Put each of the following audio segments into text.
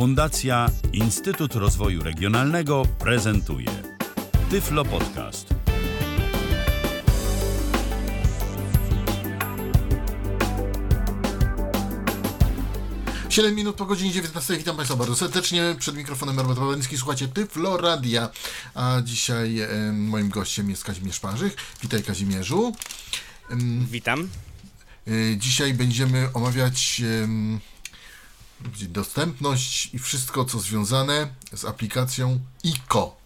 Fundacja Instytut Rozwoju Regionalnego prezentuje Tyflo Podcast. Siedem minut po godzinie 19. Witam Państwa bardzo serdecznie. Przed mikrofonem Norbert Wawęcki. Słuchacie Tyflo Radia. A dzisiaj e, moim gościem jest Kazimierz Parzych. Witaj Kazimierzu. Witam. E, dzisiaj będziemy omawiać e, dostępność i wszystko, co związane z aplikacją ICO.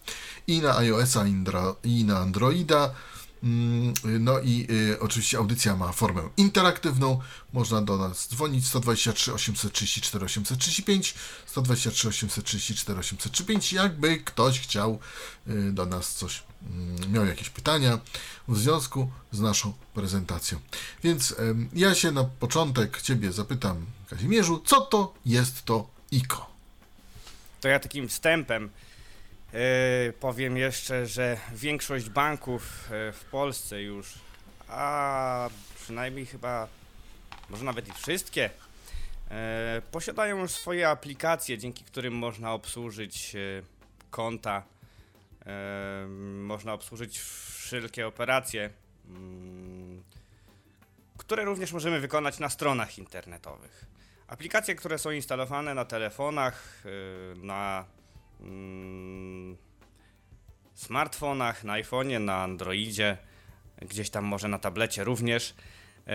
I na iOS-a, i na Androida. Mm, No i y, oczywiście audycja ma formę interaktywną. Można do nas dzwonić 123 834 835, 123 834 835, jakby ktoś chciał y, do nas coś, mm, miał jakieś pytania w związku z naszą prezentacją. Więc ja się na początek Ciebie zapytam, Kazimierzu, co to jest to ICO? To ja takim wstępem powiem jeszcze, że większość banków yy, w Polsce już, a przynajmniej chyba, może nawet i wszystkie, yy, posiadają już swoje aplikacje, dzięki którym można obsłużyć konta, można obsłużyć wszelkie operacje, mm, które również możemy wykonać na stronach internetowych. Aplikacje, które są instalowane na telefonach, na mm, smartfonach, na iPhone'ie, na Androidzie, gdzieś tam może na tablecie również, yy,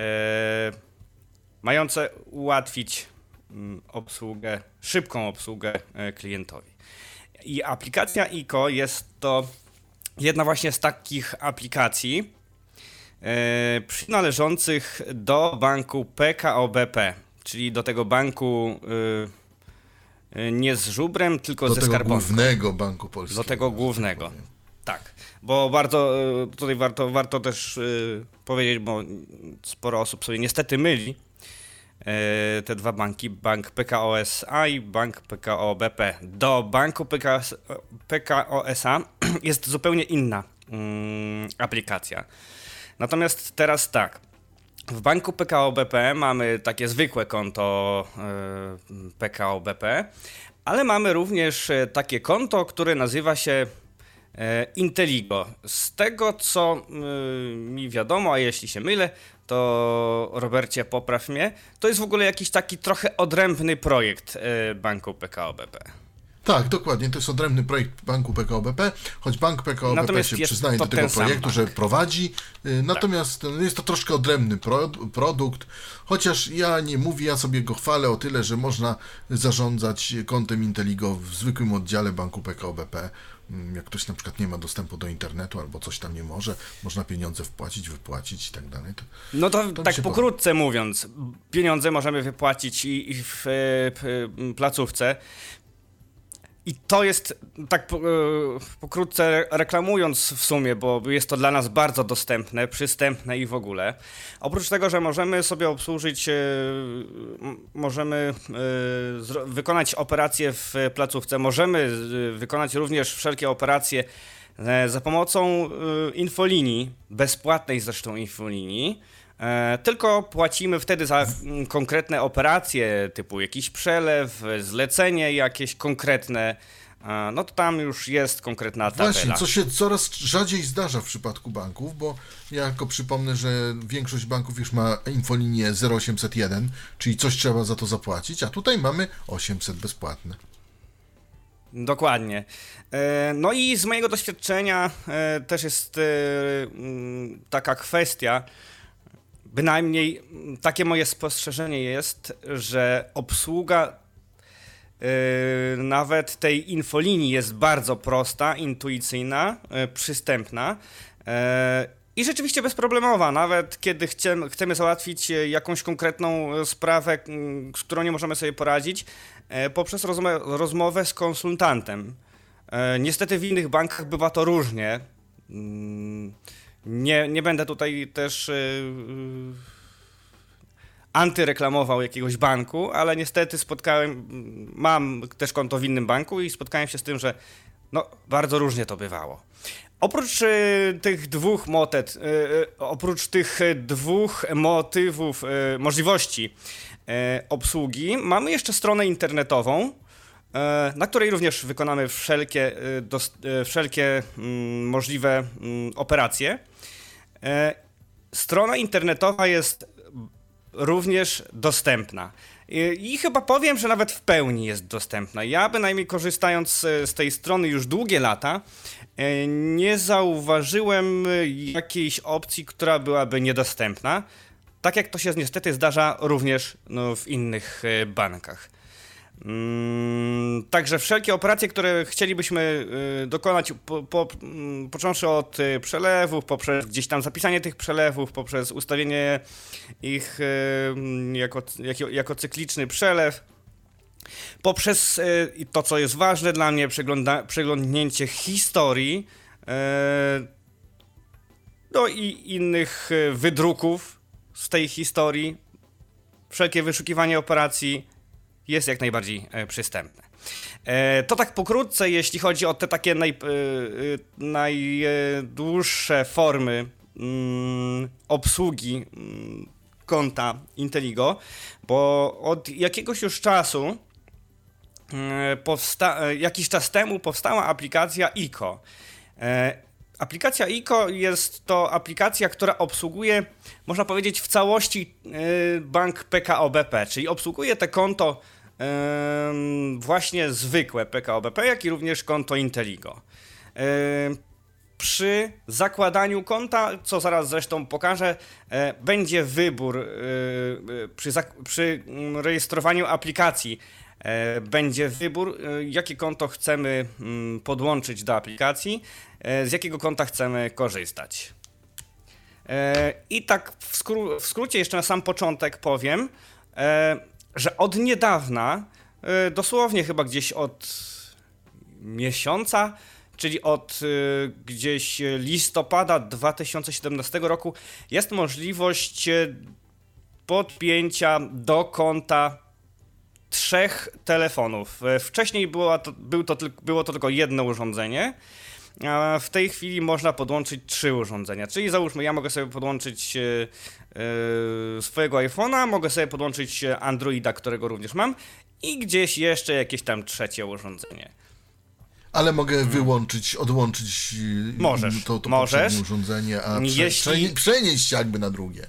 mające ułatwić mm, obsługę, szybką obsługę e, klientowi. I aplikacja ICO jest to jedna właśnie z takich aplikacji e, przynależących do banku PKO BP, czyli do tego banku y, nie z żubrem, tylko Do ze tego skarbonką. głównego Banku Polskiego. Do tego głównego. tak powiem. Tak, bo bardzo y, tutaj warto, warto też y, powiedzieć, bo sporo osób sobie niestety myli y, te dwa banki, bank PKO SA i bank PKO BP. Do banku PKO, PKO SA jest zupełnie inna mm, aplikacja. Natomiast teraz tak. W banku PKO BP mamy takie zwykłe konto y, PKO BP, ale mamy również e, takie konto, które nazywa się e, Inteligo. Z tego co mi wiadomo, a jeśli się mylę, to Robercie popraw mnie, to jest w ogóle jakiś taki trochę odrębny projekt e, banku PKO BP. Tak, dokładnie. To jest odrębny projekt banku PKO BP, choć bank PKO BP się przyznaje do tego projektu, że prowadzi. y, Natomiast no, jest to troszkę odrębny pro, produkt, chociaż ja nie mówię, ja sobie go chwalę o tyle, że można zarządzać kontem Inteligo w zwykłym oddziale banku PKO BP. Mm, Jak ktoś na przykład nie ma dostępu do internetu albo coś tam nie może, można pieniądze wpłacić, wypłacić i tak dalej. To No to, To tak pokrótce mówiąc, pieniądze możemy wypłacić i, i w p, placówce. I to jest, tak e, pokrótce reklamując w sumie, bo jest to dla nas bardzo dostępne, przystępne i w ogóle. Oprócz tego, że możemy sobie obsłużyć, e, możemy e, wykonać operacje w placówce, możemy wykonać również wszelkie operacje za pomocą infolinii, bezpłatnej zresztą infolinii. E, Tylko płacimy wtedy za konkretne operacje, typu jakiś przelew, zlecenie jakieś konkretne. e, No to tam już jest konkretna tabela. Właśnie, co się coraz rzadziej zdarza w przypadku banków, bo ja tylko przypomnę, że większość banków już ma infolinię 0801, czyli coś trzeba za to zapłacić, a tutaj mamy 800 bezpłatne. Dokładnie. E, No i z mojego doświadczenia też jest taka kwestia, bynajmniej mm, takie moje spostrzeżenie jest, że obsługa e, nawet tej infolinii jest bardzo prosta, intuicyjna, e, przystępna. e, I rzeczywiście bezproblemowa, nawet kiedy chcemy, chcemy załatwić e, jakąś konkretną e, sprawę, m, z którą nie możemy sobie poradzić, e, poprzez rozmowę, rozmowę z konsultantem. Niestety w innych bankach bywa to różnie. Nie, nie będę tutaj też e, antyreklamował jakiegoś banku, ale niestety spotkałem, mam też konto w innym banku i spotkałem się z tym, że no, bardzo różnie to bywało. Oprócz e, tych dwóch motet, e, e, oprócz tych dwóch motywów, e, możliwości e, obsługi, mamy jeszcze stronę internetową, na której również wykonamy wszelkie, wszelkie mm, możliwe mm, operacje. Strona internetowa jest również dostępna. I, I, chyba powiem, że nawet w pełni jest dostępna. Ja bynajmniej korzystając z tej strony już długie lata, nie zauważyłem jakiejś opcji, która byłaby niedostępna. Tak jak to się niestety zdarza również no, w innych e, bankach. Mm, także wszelkie operacje, które chcielibyśmy y, dokonać, po, po, mm, począwszy od y, przelewów, poprzez gdzieś tam zapisanie tych przelewów, poprzez ustawienie ich y, mm, jako, jako, jako cykliczny przelew, poprzez to, co jest ważne dla mnie, przeglądnięcie historii, no i innych wydruków z tej historii, wszelkie wyszukiwanie operacji jest jak najbardziej e, przystępne. E, to tak pokrótce, jeśli chodzi o te takie naj, e, najdłuższe formy mm, obsługi mm, konta Inteligo, bo od jakiegoś już czasu powsta- jakiś czas temu powstała aplikacja ICO. Aplikacja ICO jest to aplikacja, która obsługuje, można powiedzieć, w całości bank PKO BP, czyli obsługuje te konto właśnie zwykłe PKO BP, jak i również konto Inteligo. Przy zakładaniu konta, co zaraz zresztą pokażę, e, będzie wybór y, y, przy, przy mm, rejestrowaniu aplikacji E, będzie wybór, e, jakie konto chcemy mm, podłączyć do aplikacji, e, z jakiego konta chcemy korzystać. I tak w, skró w skrócie jeszcze na sam początek powiem, że od niedawna, dosłownie chyba gdzieś od miesiąca, czyli od gdzieś listopada 2017 roku, jest możliwość podpięcia do konta trzech telefonów. Wcześniej było to, to, było to tylko jedno urządzenie, w tej chwili można podłączyć trzy urządzenia. Czyli załóżmy, ja mogę sobie podłączyć e, e, swojego iPhone'a, mogę sobie podłączyć Androida, którego również mam i gdzieś jeszcze jakieś tam trzecie urządzenie. Ale mogę wyłączyć, odłączyć możesz, to, to możesz. urządzenie, a Jeśli... przenieść jakby na drugie.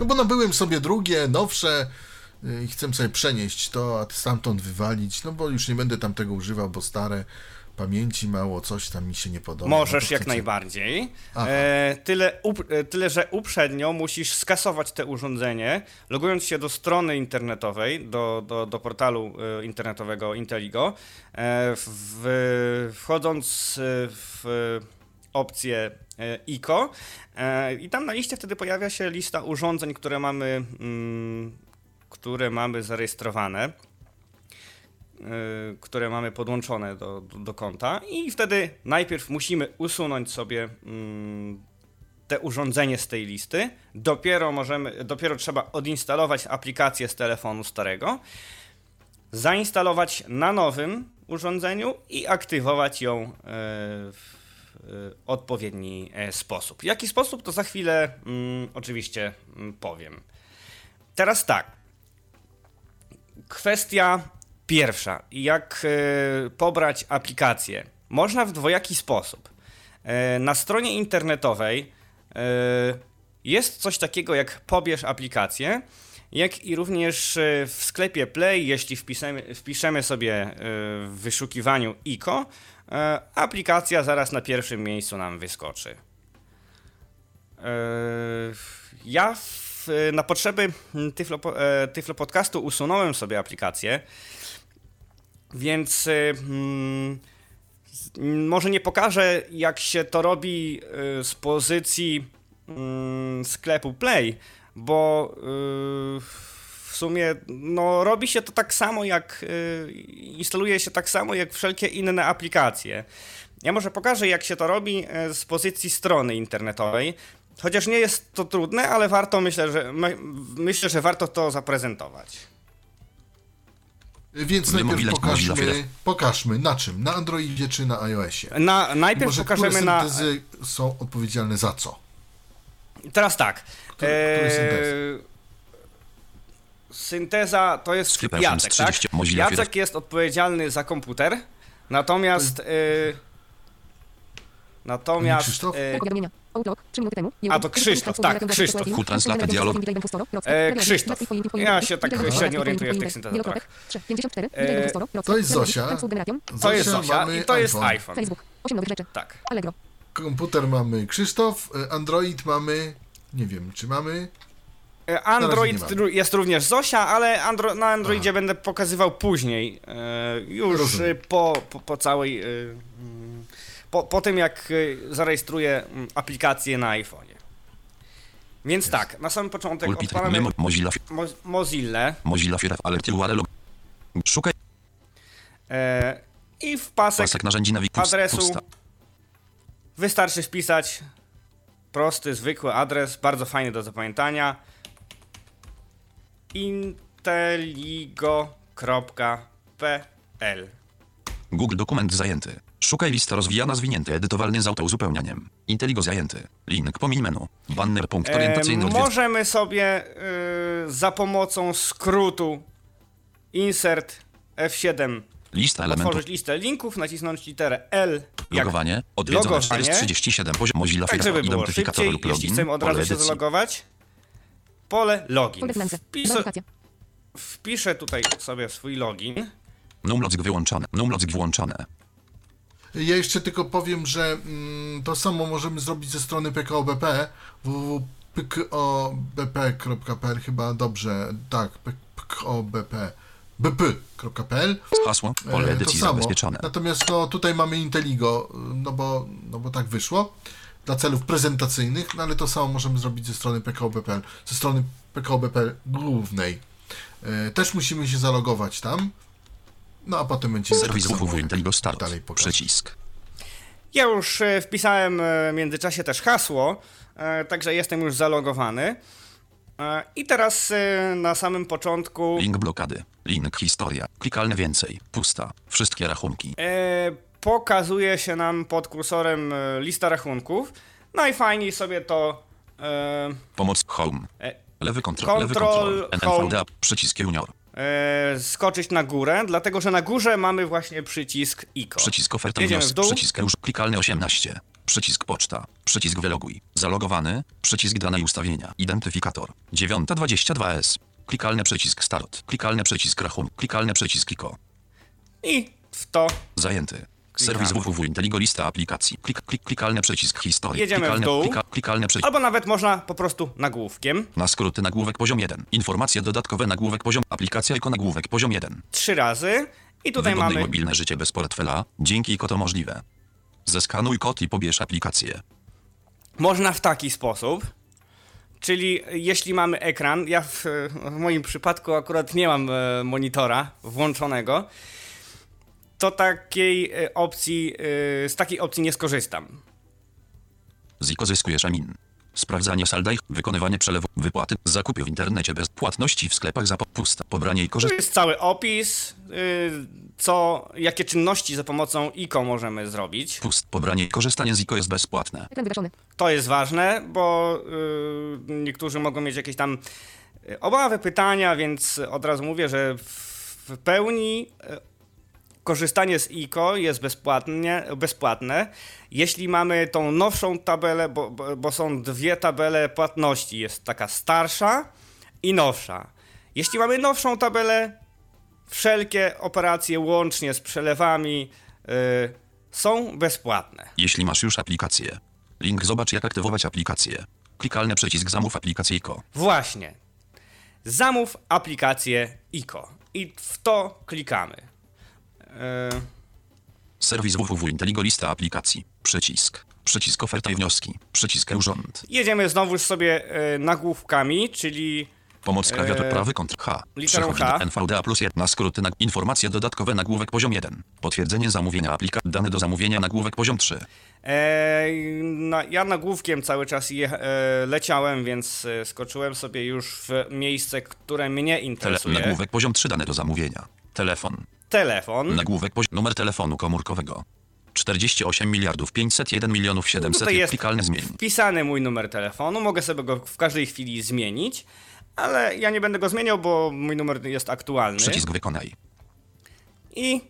No bo nabyłem sobie drugie, nowsze, i chcę sobie przenieść to, a stamtąd wywalić, no bo już nie będę tam tego używał, bo stare pamięci mało, coś tam mi się nie podoba. Możesz no jak najbardziej. E, tyle, up, e, tyle, że uprzednio musisz skasować te urządzenie, logując się do strony internetowej, do, do, do portalu e, internetowego Inteligo, e, w, wchodząc w opcję e, ICO e, i tam na liście wtedy pojawia się lista urządzeń, które mamy mm, które mamy zarejestrowane, które mamy podłączone do, do, do, konta i wtedy najpierw musimy usunąć sobie yy, te urządzenie z tej listy. Dopiero możemy, dopiero trzeba odinstalować aplikację z telefonu starego, zainstalować na nowym urządzeniu i aktywować ją yy, w y, odpowiedni sposób. W jaki sposób, to za chwilę mm, oczywiście mm, powiem. Teraz tak. Kwestia pierwsza. Jak e, pobrać aplikację? Można w dwojaki sposób. E, na stronie internetowej e, jest coś takiego jak pobierz aplikację, jak i również w sklepie Play, jeśli wpiszemy, wpiszemy sobie w wyszukiwaniu ICO, aplikacja zaraz na pierwszym miejscu nam wyskoczy. Ja na potrzeby Tyflo, Tyflo Podcastu usunąłem sobie aplikację, więc hmm, może nie pokażę, jak się to robi e, z pozycji hmm, sklepu Play, bo w sumie no, robi się to tak samo jak instaluje się tak samo jak wszelkie inne aplikacje. Ja może pokażę, jak się to robi z pozycji strony internetowej. Chociaż nie jest to trudne, ale warto, myślę, że, my, myślę, że warto to zaprezentować. Więc najpierw pokażmy, pokażmy na czym? Na Androidzie czy na iOSie? Na, najpierw Może pokażemy które na. są odpowiedzialne za co? Teraz tak. Który, który synteza to jest Jacek, tak? 30, Mozilla Jacek jest odpowiedzialny za komputer, natomiast... Y, natomiast... Krzysztof? Powiadomienia. Outlook, 3 minuty temu. A, to Krzysztof, tak, Krzysztof. Full translate dialog. E, Krzysztof. Ja się tak średnio orientuję w tych syntezach. E, to jest Zosia. To jest Zosia mamy i to jest iPhone. iPhone. Facebook, 8 nowych rzeczy. Tak. Allegro. Komputer mamy Krzysztof, y, Android mamy, nie wiem, czy mamy... E, Android jest również Zosia, ale andro- na Androidzie będę pokazywał później. E, już e, po, po, po całej. e, Po, po tym, jak e, zarejestruję mm, aplikację na iPhone'ie. Więc tak, na samym początek Pulpit, odpalamy Mozilla, Mo- Mozilla Mozilla alert URL. Szukaj e, i w pasek pasek narzędzi nawigacji. adresu wystarczy wpisać prosty, zwykły adres, bardzo fajny do zapamiętania inteligo.pl Google dokument zajęty. Szukaj lista rozwijana zwinięty, edytowalny z autouzupełnianiem. Inteligo zajęty. Link pomiń menu. Banner punkt E, orientacyjny odwiedzony. możemy sobie y, za pomocą skrótu insert F7 Lista elementów. otworzyć listę linków, nacisnąć literę L Logowanie. Odwiedzone logowanie. 437 poziom Mozilla tak, Firefox. żeby było Identyfikator szybciej, lub jeśli login. chcemy od Pole razu się zalogować. Pole login. Folder Flance. Wpis, Weryfikacja. wpiszę tutaj sobie swój login. Numlock wyłączone. Numlock włączone. Ja jeszcze tylko powiem, że mm, to samo możemy zrobić ze strony PKOBP www.pkobp.pl chyba dobrze, tak, PKOBP bp.pl Hasło. Pole E, edycji to samo. zabezpieczone. Natomiast no, tutaj mamy Inteligo, no bo, no bo tak wyszło dla celów prezentacyjnych, no ale to samo możemy zrobić ze strony PKOBP.pl, ze strony PKOBP głównej. E, też musimy się zalogować tam, no a potem będziemy Serwis tak Start. dalej. Przycisk. Ja już e, wpisałem e, w międzyczasie też hasło, e, także jestem już zalogowany. I teraz na samym początku Link blokady. Link historia. Klikalne więcej. Pusta. Wszystkie rachunki. pokazuje się nam pod kursorem lista rachunków. Najfajniej sobie to Pomoc home. Lewy kontrol. Lewy Control, kontrol. home. NVDA. Przycisk junior. E, skoczyć na górę, dlatego że na górze mamy właśnie przycisk ICO. Przycisk oferta Jedziemy wniosek. w dół. Przycisk już klikalny 18. Przycisk poczta. Przycisk wyloguj. Zalogowany. Przycisk dane i ustawienia. Identyfikator. 922S. Klikalny przycisk start. Klikalny przycisk rachun. Klikalny przycisk ICO. I w to Zajęty. Serwis www Inteligo lista aplikacji. Klik, klik, klikalny przycisk historii. Jedziemy w klikalny, dół. Klika, klikalny przycisk. albo nawet można po prostu nagłówkiem Na skróty nagłówek poziom 1. Informacje dodatkowe nagłówek poziom. Aplikacja jako nagłówek poziom 1. trzy razy. I tutaj Wygodne mamy mobilne życie bez portfela. Dzięki ICO to możliwe. Zeskanuj kod i pobierz aplikację. Można w taki sposób, czyli jeśli mamy ekran, ja w, w moim przypadku akurat nie mam e, monitora włączonego, to takiej e, opcji, e, z takiej opcji nie skorzystam. Z ICO zyskujesz amin. Sprawdzanie salda i wykonywanie przelewu, wypłaty, zakupy w internecie bez płatności w sklepach za pusta, pobranie i Tu korzystanie. jest cały opis, y, co, jakie czynności za pomocą ICO możemy zrobić. Pust, pobranie i korzystanie z ICO jest bezpłatne. To jest ważne, bo y, niektórzy mogą mieć jakieś tam y, obawy, pytania, więc od razu mówię, że w pełni korzystanie z ICO jest bezpłatnie, bezpłatne. Jeśli mamy tą nowszą tabelę, bo, bo, bo są dwie tabele płatności, jest taka starsza i nowsza. Jeśli mamy nowszą tabelę, wszelkie operacje łącznie z przelewami y, są bezpłatne. Jeśli masz już aplikację. Link zobacz jak aktywować aplikację. Klikalny przycisk zamów aplikację ICO. Właśnie. Zamów aplikację ICO. I w to klikamy. E, Serwis www Inteligo lista aplikacji. Przycisk. Przycisk oferta i wnioski. Przycisk urząd. jedziemy znowuż sobie e, nagłówkami, czyli Pomoc klawiatur Eee, prawy kontr H. literą H. NVDA plus 1 na skróty na informacje dodatkowe nagłówek poziom 1. Potwierdzenie zamówienia aplika. Dane do zamówienia nagłówek poziom 3. e, na, ja nagłówkiem cały czas je, e, leciałem, więc e, skoczyłem sobie już w miejsce, które mnie Tele, interesuje. nagłówek poziom 3 dane do zamówienia. Telefon. Telefon. Nagłówek numer telefonu komórkowego. 48 miliardów 501 milionów 700 Tutaj jest klikalny zmień. wpisany mój numer telefonu, mogę sobie go w każdej chwili zmienić, ale ja nie będę go zmieniał, bo mój numer jest aktualny. Przycisk wykonaj. I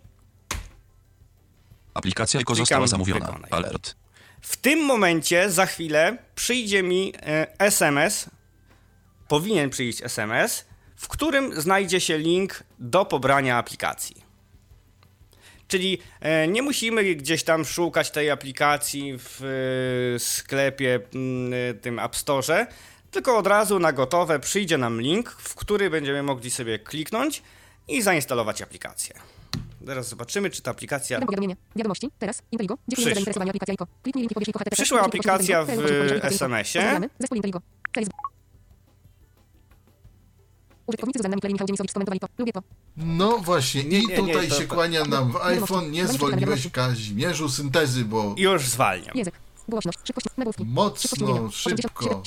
Aplikacja Klikam została zamówiona. wykonaj. Alert. w tym momencie za chwilę przyjdzie mi e, SMS, powinien przyjść SMS, w którym znajdzie się link do pobrania aplikacji. Czyli e, nie musimy gdzieś tam szukać tej aplikacji w e, sklepie mm, e, tym App Store, tylko od razu na gotowe przyjdzie nam link, w który będziemy mogli sobie kliknąć i zainstalować aplikację. Teraz zobaczymy, czy ta aplikacja. Wiadomości. Teraz. Inteligo. Dziękuję Przyszła. za zainteresowanie aplikacja ICO. Kliknij link ICO HTTP. Przyszła aplikacja w. SMS-ie. Użytkownicy z Klej Michał Dziemisowicz skomentowali to. Lubię to. No właśnie, Nie, i nie, nie, tutaj to- się to- kłania nam w iPhone. Nie zwolniłeś. Kazimierzu syntezy, bo już zwalniam. Język. Głośność. Szybkość. Nagłówki. mocno, szybko.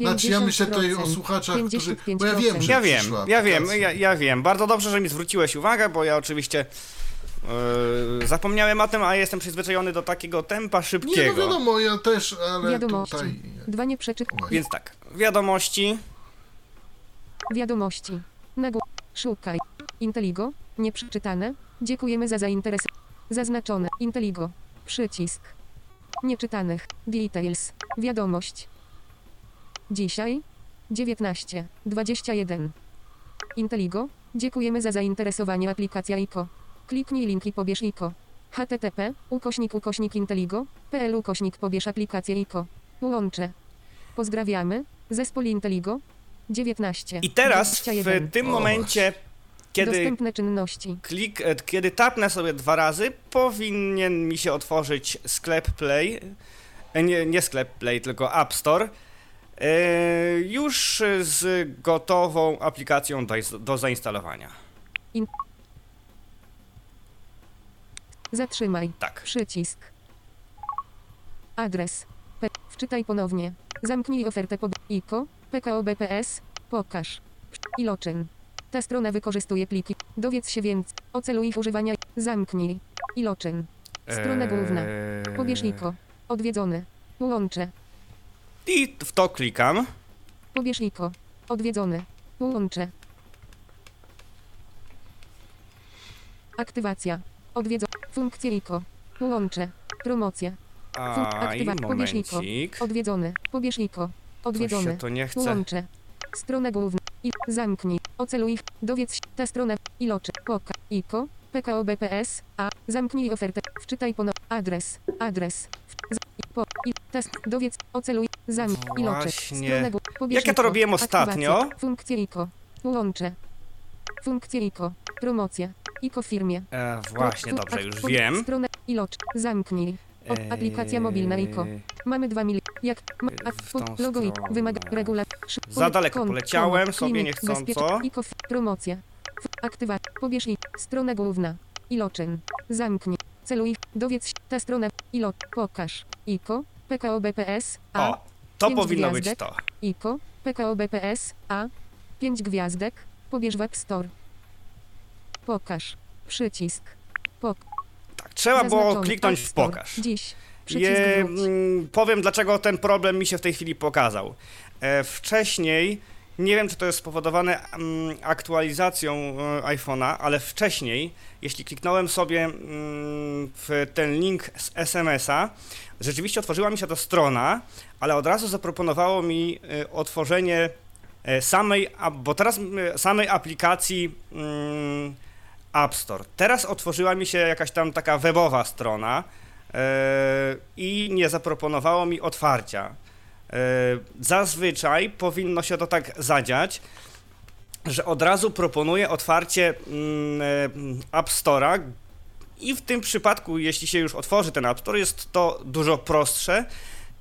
Znaczy ja myślę tutaj o słuchaczach, którzy... Bo ja wiem, że Ja wiem, ja wiem, ja, ja wiem. Bardzo dobrze, że mi zwróciłeś uwagę, bo ja oczywiście yy, zapomniałem o tym, a jestem przyzwyczajony do takiego tempa Nie, no szybkiego. wiadomo, ja też, ale Wiadomości. tutaj... Dwa nieprzeczyt. Więc tak, wiadomości. Wiadomości. Nagł... Szukaj. Inteligo. Nieprzeczytane. Dziękujemy za zainteresowanie. Zaznaczone. Inteligo. Przycisk. Nieczytanych. Details. Wiadomość. Dzisiaj. 19. 21. Inteligo. Dziękujemy za zainteresowanie aplikacja ICO. Kliknij link i pobierz ICO. http ukośnik ukośnik inteligo. pl ukośnik pobierz aplikację ICO. Łącze. Pozdrawiamy. Zespół Inteligo. 19. I teraz 21. w tym O, momencie, kiedy Dostępne czynności. klik, e, kiedy tapnę sobie dwa razy, powinien mi się otworzyć sklep Play. E, Nie, nie sklep Play, tylko App Store. e, Już z gotową aplikacją do, do zainstalowania. Zatrzymaj. Tak. Przycisk. Adres. P. Wczytaj ponownie. Zamknij ofertę po ICO, PKO BPS, pokaż. Iloczyn. Ta strona wykorzystuje pliki. Dowiedz się więcej. Oceluj ich używania. Zamknij. Iloczyn. Strona główna. Eee, Pobierz ICO. Odwiedzony. Łącze. I w to klikam. Pobierz. Odwiedzony. Łącze. Aktywacja. Odwiedzony. Funkcje ICO. Łącze. Promocja. Fun- A, i aktywa- pobierz. Odwiedzony. Pobierz. To Odwiedzony. się to nie chce. Łącze. Strona główna. I zamknij. Oceluj. Dowiedz się. Ta strona. Ilocze. Poka. ICO. PKO BPS. A. Zamknij ofertę. Wczytaj ponownie. Adres. Adres. W- z- Po. I. Test. Dowiedz. Oceluj. Zamknij. Ilocze. Właśnie. Strona główna. Pobierz Jak ja to robiłem ostatnio? Funkcje ICO. Łącze. Funkcje ICO. Promocja. ICO firmie. E, właśnie, dobrze, już wiem. Strona. Ilocz. Zamknij. O, aplikacja mobilna ICO. Eee, Mamy 2 mili. Jak. Ma, a, logo i wymaga regula. szy- Za daleko kon- poleciałem kon- sobie klinik, niechcąco. ICO, promocja. F- Aktywa. Pobierz i. Strona główna. Iloczyn. Zamknij. Celuj. Dowiedz się. Ta strona. Ilo. Pokaż. ICO. PKO BPS. A. O, to powinno być gwiazdek. to. ICO. PKO BPS. A. 5 gwiazdek. Pobierz w App Store. Pokaż. Przycisk. Pok. Trzeba było kliknąć w pokaż. Dziś. Je, mm, powiem, dlaczego ten problem mi się w tej chwili pokazał. E, wcześniej, nie wiem, czy to jest spowodowane mm, aktualizacją e, iPhone'a, ale wcześniej, jeśli kliknąłem sobie mm, w ten link z SMS-a, rzeczywiście otworzyła mi się ta strona, ale od razu zaproponowało mi e, otworzenie samej, a- bo teraz samej aplikacji App Store. Teraz otworzyła mi się jakaś tam taka webowa strona e, i nie zaproponowało mi otwarcia. E, Zazwyczaj powinno się to tak zadziać, że od razu proponuje otwarcie mm, App Store'a i w tym przypadku, jeśli się już otworzy ten App Store, jest to dużo prostsze.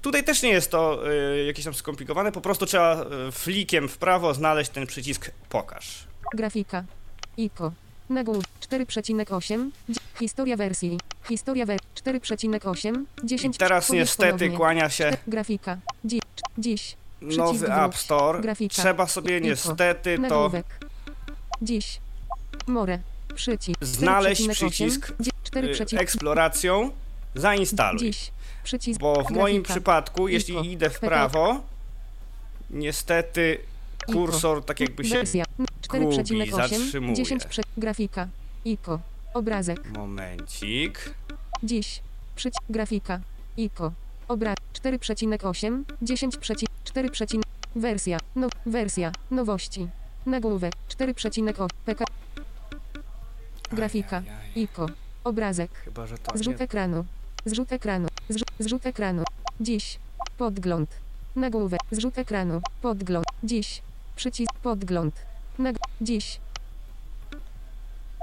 Tutaj też nie jest to jakieś tam skomplikowane, po prostu trzeba flikiem w prawo znaleźć ten przycisk pokaż. Grafika. ICO. Nagłów 4,8. Dzie- Historia wersji. Historia wersji 4,8. 10. I teraz niestety kłania się Grafika. Dziś. Dziś. nowy App. Store. Grafika. Trzeba sobie niestety to Nagłówek. Dziś. More. Przycisk. Znaleźć 4,8. przycisk, y, 4,8. eksploracją zainstaluj. Dziś. Przycisk. Bo w moim przypadku, jeśli idę w prawo, niestety kursor tak jakby się... Wersja. 4,8. zatrzymuje. 10. Prze... Grafika. Iko. Obrazek. Momencik. Dziś. Przyci... Grafika. Iko. Obraz. 4,8. 10. Przeci... 4. Przecin... Wersja. No. Wersja. Nowości. Nagłówek. 4,8. PK. Grafika. Iko. Obrazek. Chyba, Zrzut nie... ekranu. Zrzut ekranu. Zrzut, zrzut ekranu. Dziś. Podgląd. Nagłówek. Zrzut ekranu. Podgląd. Dziś. Przycisk. Podgląd. Nag... Dziś.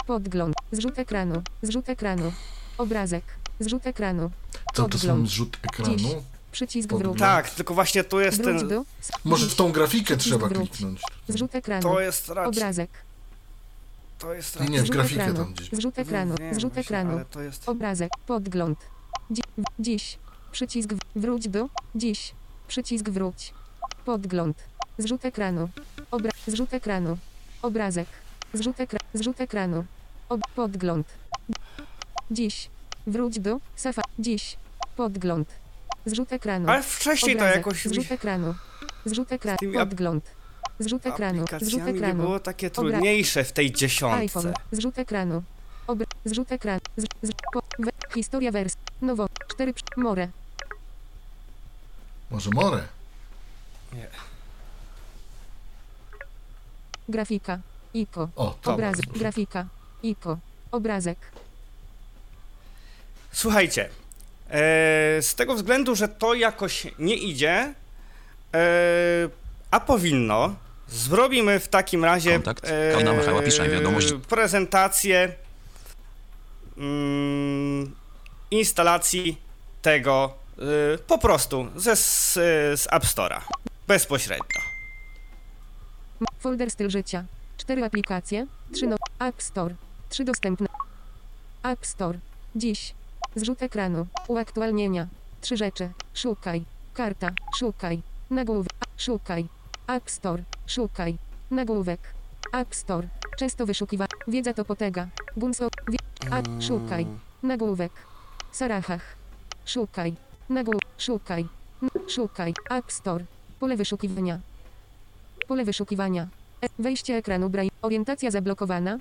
Podgląd. Zrzut ekranu. Zrzut ekranu. Obrazek. Zrzut ekranu. Co to Podgląd. zrzut ekranu? Dziś. Przycisk wróć. Tak, tylko właśnie tu jest ten... do. Może w tą grafikę Przycisk trzeba wróć. kliknąć. Zrzut ekranu. To jest raczej... Obrazek. To jest Nie, raczej... nie, w Zrzut grafikę ekranu. tam gdzieś. Zrzut ekranu. Wiem, Zrzut właśnie, ekranu. To jest... Obrazek. Podgląd. Dzi dziś. Przycisk w- wróć do. Dziś. Przycisk wróć. Podgląd. Zrzut ekranu. Obra zrzut ekranu. Obrazek. Zrzut, ekra zrzut ekranu. Ob podgląd. Dziś. Wróć do. Safa. Dziś. Podgląd. Zrzut ekranu. Ale wcześniej to Obrazek. jakoś... Zrzut ekranu. Zrzut ekranu. Podgląd. Zrzut ekranu. Zrzut aplikacjami nie ekranu. było takie Obra- trudniejsze w tej iPhone. dziesiątce. Zrzut ekranu. Obr zrzut ekranu. Z z po we historia wers. Nowo. 4 more. Może more? Grafika. Iko. O, to Obrazek. bardzo. Grafika. Iko. Obrazek. Słuchajcie, e, z tego względu, że to jakoś nie idzie, e, a powinno, zrobimy w takim razie Kontakt. Kalna Michała pisze wiadomość. prezentację mm, instalacji tego e, po prostu ze, z, z App Store'a. Bezpośrednio. Folder styl życia. 4 aplikacje. 3 no. App Store. 3 dostępne. App Store. Dziś. Zrzut ekranu. Uaktualnienia. 3 rzeczy. Szukaj. Karta. Szukaj. Nagłówek. Szukaj. App Store. Szukaj. Nagłówek. App Store. Często wyszukiwa. Wiedza to potega. Gunso. Wie... App. Szukaj. Nagłówek. Sarachach. Szukaj. Nagłówek. Szukaj. Szukaj. App Store. Pole wyszukiwania. Pole wyszukiwania. E wejście ekranu Braille. Orientacja zablokowana.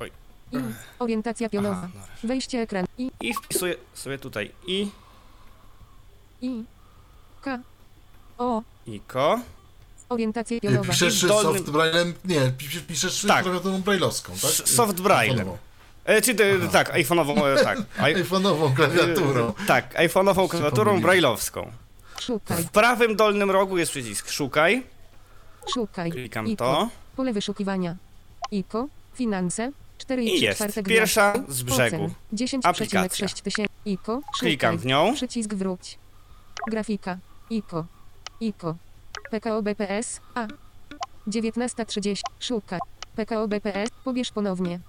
Oj. I. Orientacja pionowa. Aha, no. Wejście ekran. I. I wpisuję sobie tutaj i, I. K. O. iko. Orientacja Nie, pionowa. Piszesz Dolnym- soft braillem? Nie, piszesz, piszesz Tak. klawiaturą brailleowską, tak? S- soft braille. E, czy ty, tak, iPhone'ową, e, tak. I, iPhone'ową klawiaturą. e, tak, iPhone'ową klawiaturą brailleowską. Szukaj. W prawym dolnym rogu jest przycisk szukaj. Szukaj. Klikam Iko. to. Pole wyszukiwania. IKO. Finanse. 4 I jest. Pierwsza z brzegu. 10,6 Aplikacja. tysięcy. IKO. Klikam w nią. Przycisk wróć. Grafika. IKO. IKO. PKO BPS. A. 19.30. Szukaj. PKO BPS. Pobierz ponownie.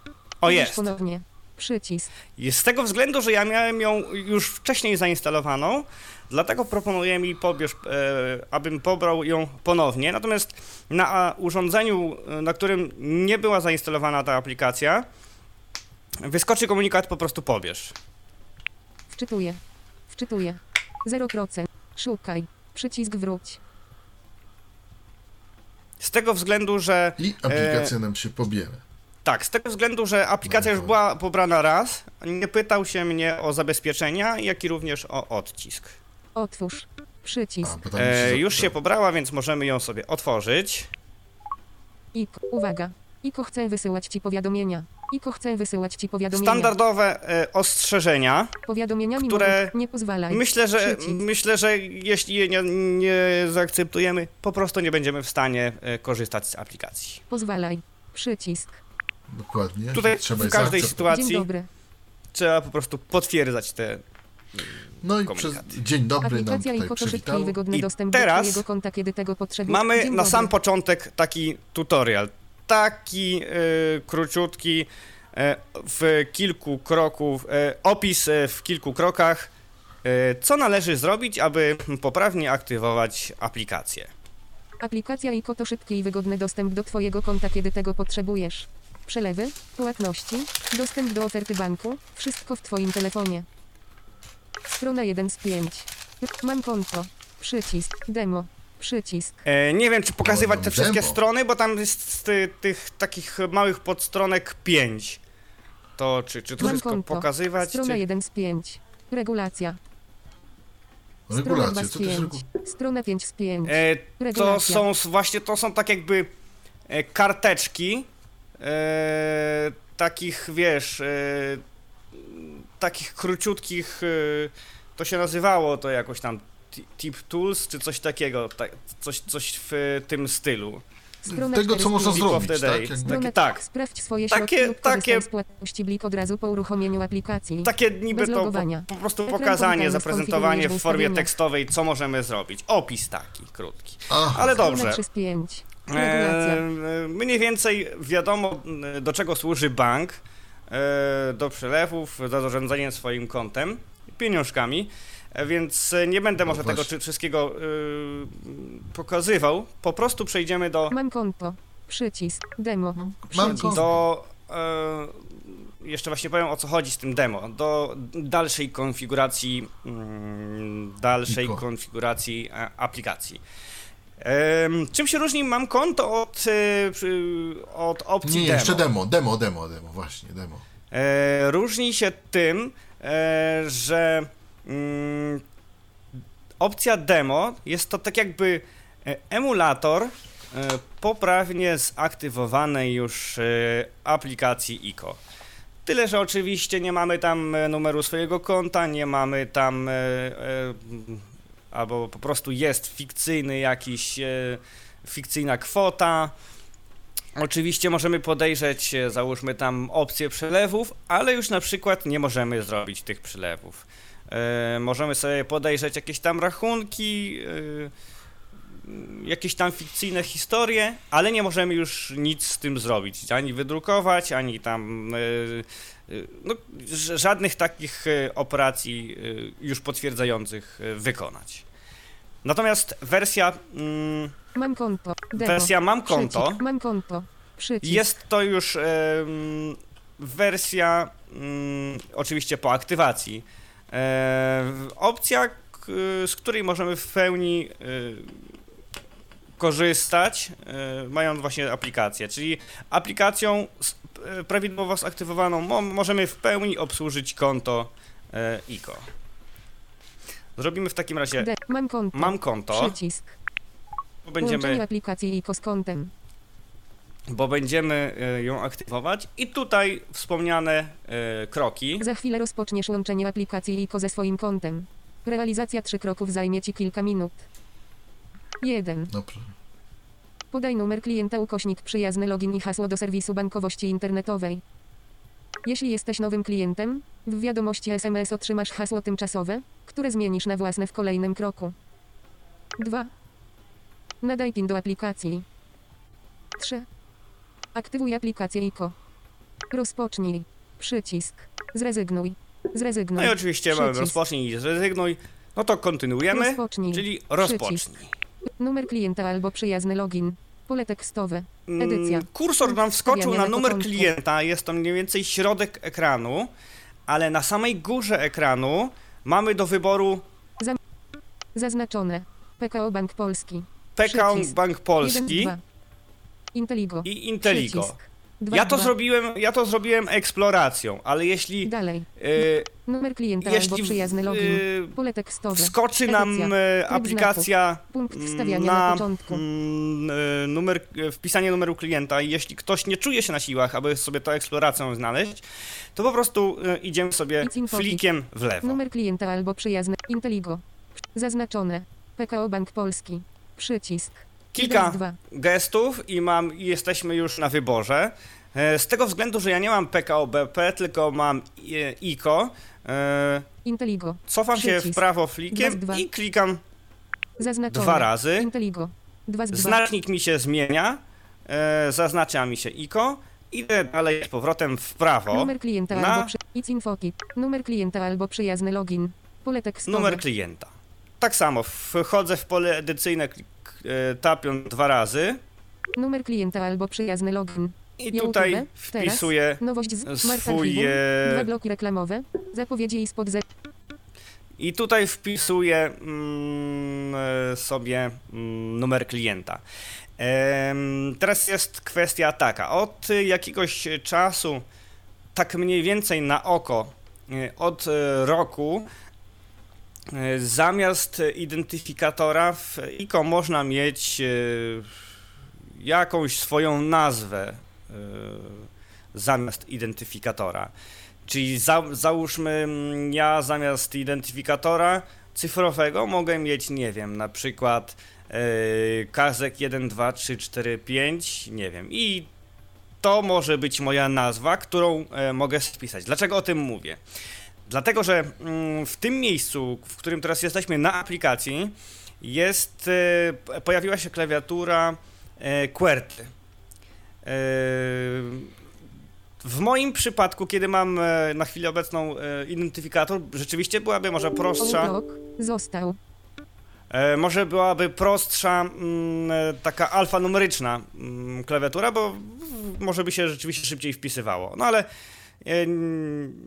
O jest. ponownie. Przycisk. Z tego względu, że ja miałem ją już wcześniej zainstalowaną, dlatego proponuję mi pobierz, e, abym pobrał ją ponownie. Natomiast na urządzeniu, e, na którym nie była zainstalowana ta aplikacja, wyskoczy komunikat po prostu pobierz. Wczytuję. Wczytuję. 0%. Szukaj. Przycisk wróć. Z tego względu, że I aplikacja nam się pobiera. Tak, z tego względu, że aplikacja już była pobrana raz, nie pytał się mnie o zabezpieczenia, jak i również o odcisk. Otwórz. Przycisk. A, E, już się pobrała, więc możemy ją sobie otworzyć. IKO. Uwaga. IKO chce wysyłać ci powiadomienia. IKO chce wysyłać ci powiadomienia. Standardowe e, ostrzeżenia. Powiadomieniami które mogą... Nie pozwalaj. Myślę, że Przycisk. myślę, że jeśli je nie, nie zaakceptujemy, po prostu nie będziemy w stanie e, korzystać z aplikacji. Pozwalaj. Przycisk. Dokładnie. Tutaj Trzeba w każdej sytuacji dobry. trzeba po prostu potwierdzać te. No i komunikat. przez dzień dobry nam Aplikacja tutaj to szybki przywitał. i wygodny I dostęp teraz do twojego konta, kiedy tego potrzebujesz. Mamy Dzień na dobry. sam początek taki tutorial. Taki e, króciutki, e, w kilku kroków, e, opis w kilku krokach, co należy zrobić, aby poprawnie aktywować aplikację. Aplikacja IKO to szybki i wygodny dostęp do Twojego konta, kiedy tego potrzebujesz. Przelewy, płatności, dostęp do oferty banku, wszystko w Twoim telefonie. Strona 1 z 5. Mam konto. Przycisk. Demo. Przycisk. E, nie wiem, czy pokazywać te wszystkie demo. strony, bo tam jest ty, tych takich małych podstronek 5. To czy, czy to Mam wszystko konto. pokazywać? Strona Czy... 1 z 5. Regulacja. Strona 2 Regulacje, z co to jest 5. regu... Strona 5 z 5. E, to Regulacja. są s- właśnie, to są tak jakby e, karteczki, e, takich, wiesz, e, takich króciutkich, e, to się nazywało to jakoś tam ti- tip tools, czy coś takiego, tak, coś, coś w e, tym stylu. Strona Tego, 4 co można 5. Tip of zrobić, tak? Takie- tak. Sprawdź swoje Takie- środki takie- z płatności blik od razu po uruchomieniu aplikacji. Takie niby to po, po prostu Ekran pokazanie, zaprezentowanie w formie tekstowej, co możemy zrobić. Opis taki, krótki. Aha. Ale dobrze. 3 z 5. Regulacja. E, mniej więcej wiadomo, m, do czego służy bank. E, do przelewów, za zarządzanie swoim kontem, pieniążkami. E, Więc e, nie będę No może tego właśnie. czy, wszystkiego e, pokazywał. Po prostu przejdziemy do, Mam konto. Przycisk. Demo. Mam Przycisk. konto. do e, jeszcze właśnie powiem o co chodzi z tym demo. Do dalszej konfiguracji mm, dalszej Iko. konfiguracji e, aplikacji. Czym się różni mam konto od, e, od opcji Nie, demo? jeszcze demo, demo, demo, demo, właśnie, demo. E, różni się tym, e, że mm, opcja demo jest to tak jakby emulator poprawnie zaktywowanej już aplikacji ICO. Tyle, że oczywiście nie mamy tam numeru swojego konta, nie mamy tam albo po prostu jest fikcyjny jakiś, e, fikcyjna kwota. Oczywiście możemy podejrzeć, e, załóżmy tam opcję przelewów, ale już na przykład nie możemy zrobić tych przelewów. E, możemy sobie podejrzeć jakieś tam rachunki, jakieś tam fikcyjne historie, ale nie możemy już nic z tym zrobić, ani wydrukować, ani tam e, e, no, żadnych takich e, operacji już potwierdzających wykonać. Natomiast wersja mm, Mam konto. Wersja mam konto. Mam konto. Jest to już wersja, mm, oczywiście po aktywacji. Opcja, z której możemy w pełni korzystać, e, mając właśnie aplikację. Czyli aplikacją e, prawidłowo zaktywowaną mo, możemy w pełni obsłużyć konto e, ICO. Zrobimy w takim razie. Mam konto. Mam konto, Przycisk. bo będziemy, aplikacji ICO z kontem. bo będziemy ją aktywować i tutaj wspomniane kroki. Za chwilę rozpoczniesz łączenie aplikacji ICO ze swoim kontem. Realizacja trzy kroków zajmie Ci kilka minut. 1. Dobrze. Podaj numer klienta ukośnik przyjazny login i hasło do serwisu bankowości internetowej. Jeśli jesteś nowym klientem, w wiadomości SMS otrzymasz hasło tymczasowe, które zmienisz na własne w kolejnym kroku. 2. Nadaj PIN do aplikacji. 3. Aktywuj aplikację ICO. Rozpocznij. Przycisk. Zrezygnuj. Zrezygnuj. No i oczywiście mamy Przycisk. rozpocznij i zrezygnuj. No to kontynuujemy, Rozpocznij. czyli Przycisk. Numer klienta albo przyjazny login. Pole tekstowe. Edycja. Mm, Kursor nam wskoczył na numer klienta, jest to mniej więcej środek ekranu, ale na samej górze ekranu mamy do wyboru Zaznaczone. PKO Bank Polski. PKO. Bank Polski 1, 2. Inteligo. i Inteligo. Przycisk. Dwa, Ja to, dwa. zrobiłem, ja to zrobiłem eksploracją, ale jeśli Dalej. y, Numer klienta Jeśli albo przyjazny login. y, Pole tekstowe. wskoczy nam Edycja. e, Tryb aplikacja Punkt mm, wstawiania na, początku. mm, numer, wpisanie numeru klienta i jeśli ktoś nie czuje się na siłach, aby sobie to eksploracją znaleźć, to po prostu idziemy sobie flikiem w lewo. Numer klienta albo przyjazny. Inteligo. Zaznaczone. PKO Bank Polski. Przycisk. Kilka dwa. gestów i mam jesteśmy już na wyborze. E, Z tego względu, że ja nie mam PKO BP, tylko mam e, ICO, e, Inteligo. cofam się w Przycisk. prawo flikiem i klikam Zaznaczone. dwa razy. Inteligo. Dwa z. Znacznik mi się zmienia, zaznacza mi się ICO, idę dalej z powrotem w prawo. Numer klienta na- albo przy... Infokit. Numer klienta albo przyjazny login. Pole tekstowe. Numer klienta. Tak samo, wchodzę w pole edycyjne, tapiąc dwa razy Numer klienta albo przyjazny login. i YouTube, tutaj teraz, wpisuję Nowość z swój, Mark Archiwum, e, Dwa bloki reklamowe. Zapowiedzi i spod Z. i tutaj wpisuję mm, e, sobie mm, numer klienta. Em, Teraz jest kwestia taka. Od jakiegoś czasu, tak mniej więcej na oko, e, od e, roku, e, zamiast identyfikatora w ICO można mieć e, jakąś swoją nazwę e, zamiast identyfikatora. Czyli za, załóżmy, ja zamiast identyfikatora cyfrowego mogę mieć, nie wiem, na przykład yy, kazek 1, 2, 3, 4, 5, nie wiem. I to może być moja nazwa, którą e, mogę spisać. Dlaczego o tym mówię? Dlatego, że mm, w tym miejscu, w którym teraz jesteśmy na aplikacji, jest, e, pojawiła się klawiatura e, QWERTY. E, w moim przypadku, kiedy mam na chwilę obecną identyfikator, rzeczywiście byłaby może prostsza. Został. Może byłaby prostsza mm, taka alfanumeryczna mm, klawiatura, bo może by się rzeczywiście szybciej wpisywało. No ale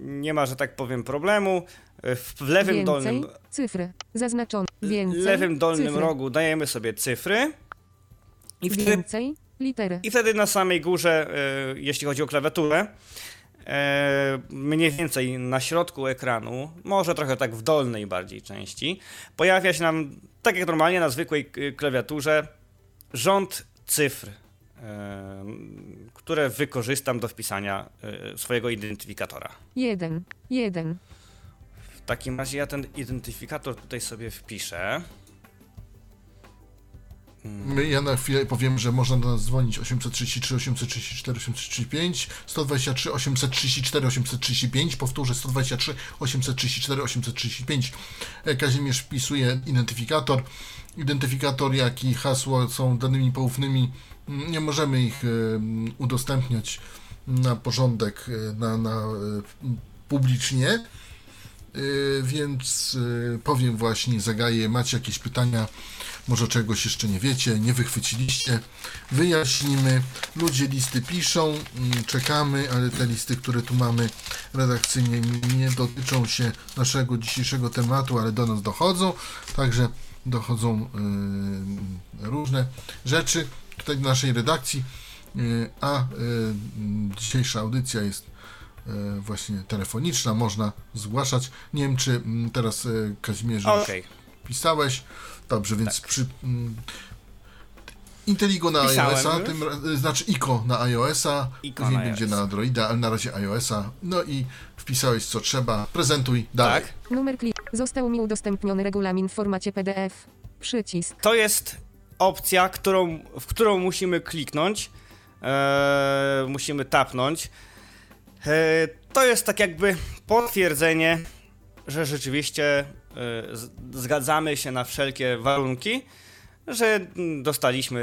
nie ma, że tak powiem, problemu. E, W lewym Więcej. dolnym, Cyfry. Zaznaczone. Więcej. lewym dolnym cyfry. rogu dajemy sobie cyfry i wtedy Więcej. Litery. I wtedy na samej górze, e, jeśli chodzi o klawiaturę, e, mniej więcej na środku ekranu, może trochę tak w dolnej bardziej części, pojawia się nam, tak jak normalnie na zwykłej klawiaturze, rząd cyfr, e, które wykorzystam do wpisania e, swojego identyfikatora. Jeden. Jeden. W takim razie ja ten identyfikator tutaj sobie wpiszę. My, ja na chwilę powiem, że można do nas dzwonić 833, 834, 835, 123, 834, 835, powtórzę 123, 834, 835. E, Kazimierz wpisuje identyfikator. Identyfikator, jak i hasło są danymi poufnymi. Nie możemy ich e, udostępniać na porządek, e, na, na e, publicznie. Więc powiem właśnie, zagaję, macie jakieś pytania, może czegoś jeszcze nie wiecie, nie wychwyciliście, wyjaśnimy. Ludzie listy piszą, mm, czekamy, ale te listy, które tu mamy redakcyjnie nie- dotyczą się naszego dzisiejszego tematu, ale do nas dochodzą, także dochodzą różne rzeczy tutaj do naszej redakcji, y, a y, dzisiejsza audycja jest e, właśnie telefoniczna, można zgłaszać. Nie wiem, czy mm, teraz e, Kazimierzu już Okej. pisałeś. Dobrze, więc przy mm, Inteligo na Pisałem iOS-a, tym, ra- znaczy ICO na iOS-a, ICO później na będzie iOS. na Androida, ale na razie iOS-a. No i wpisałeś co trzeba, prezentuj dalej. Tak. Numer klik. Został mi udostępniony regulamin w formacie PDF. Przycisk. To jest opcja, którą, w którą musimy kliknąć. Eee, musimy tapnąć. Eee, to jest tak jakby potwierdzenie, że rzeczywiście e, zgadzamy się na wszelkie warunki, że dostaliśmy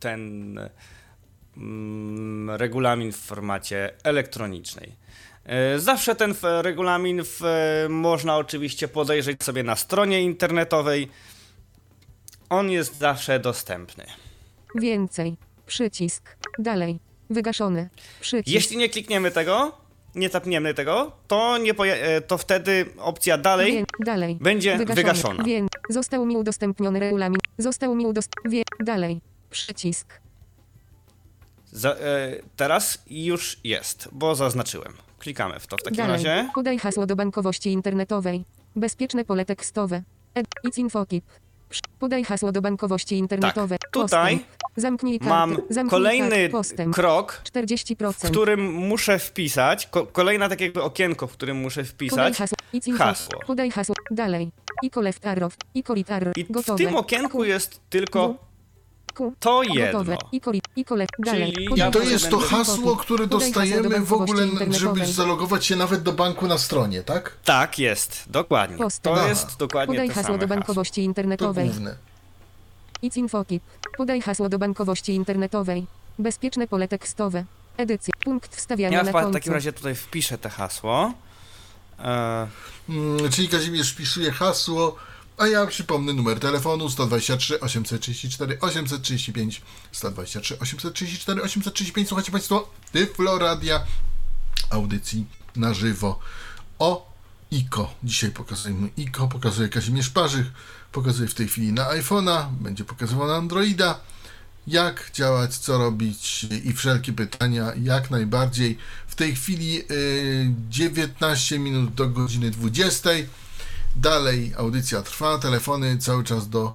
ten mm, regulamin w formacie elektronicznej. E, Zawsze ten regulamin w, można oczywiście podejrzeć sobie na stronie internetowej. On jest zawsze dostępny. Więcej. Przycisk. Dalej. Wygaszony. Przycisk. Jeśli nie klikniemy tego, nie tapniemy tego, to, nie poja- e, to wtedy opcja dalej Wię- dalej. będzie wygaszona. Wię- Został mi udostępniony regulamin. Został mi udostępniony. Dalej. Przycisk. Za, e, teraz już jest, bo zaznaczyłem. Klikamy w to w takim Dalej. razie. Podaj hasło do bankowości internetowej. Bezpieczne pole tekstowe. Ed. It's infokip. Podaj hasło do bankowości internetowej. Tak, tutaj. Zamknij kartę. Mam Zamknij kolejny kartę. Postęp. krok, 40%. w którym muszę wpisać, ko- kolejne takie okienko, w którym muszę wpisać. hasło. Hasło. Podaj hasło. Dalej. Iko left arrow. Right arrow. I w Gotowe. tym okienku jest tylko To jedno. Iko, li- iko left. Dalej. Czyli Podaj ja To jest to hasło, które dostajemy w ogóle, żeby zalogować się nawet do banku na stronie, tak? Tak jest, dokładnie. To Aha. jest dokładnie Podaj hasło do bankowości To internetowej. główne. It's infokip. Podaj hasło do bankowości internetowej. Bezpieczne pole tekstowe. Edycja. Punkt wstawiania Ja na w końcu. takim razie tutaj wpiszę te hasło. E, Mm, czyli Kazimierz wpisuje hasło, a ja przypomnę numer telefonu 123 834 835 123 834 835. Słuchajcie Państwo Tyflo Radia audycji na żywo o ICO. Dzisiaj pokazujemy ICO, pokazuje Kazimierz Parzych, pokazuje w tej chwili na iPhone'a, będzie pokazywał na Androida, jak działać, co robić i wszelkie pytania jak najbardziej. W tej chwili y, 19 minut do godziny 20. Dalej audycja trwa, telefony cały czas do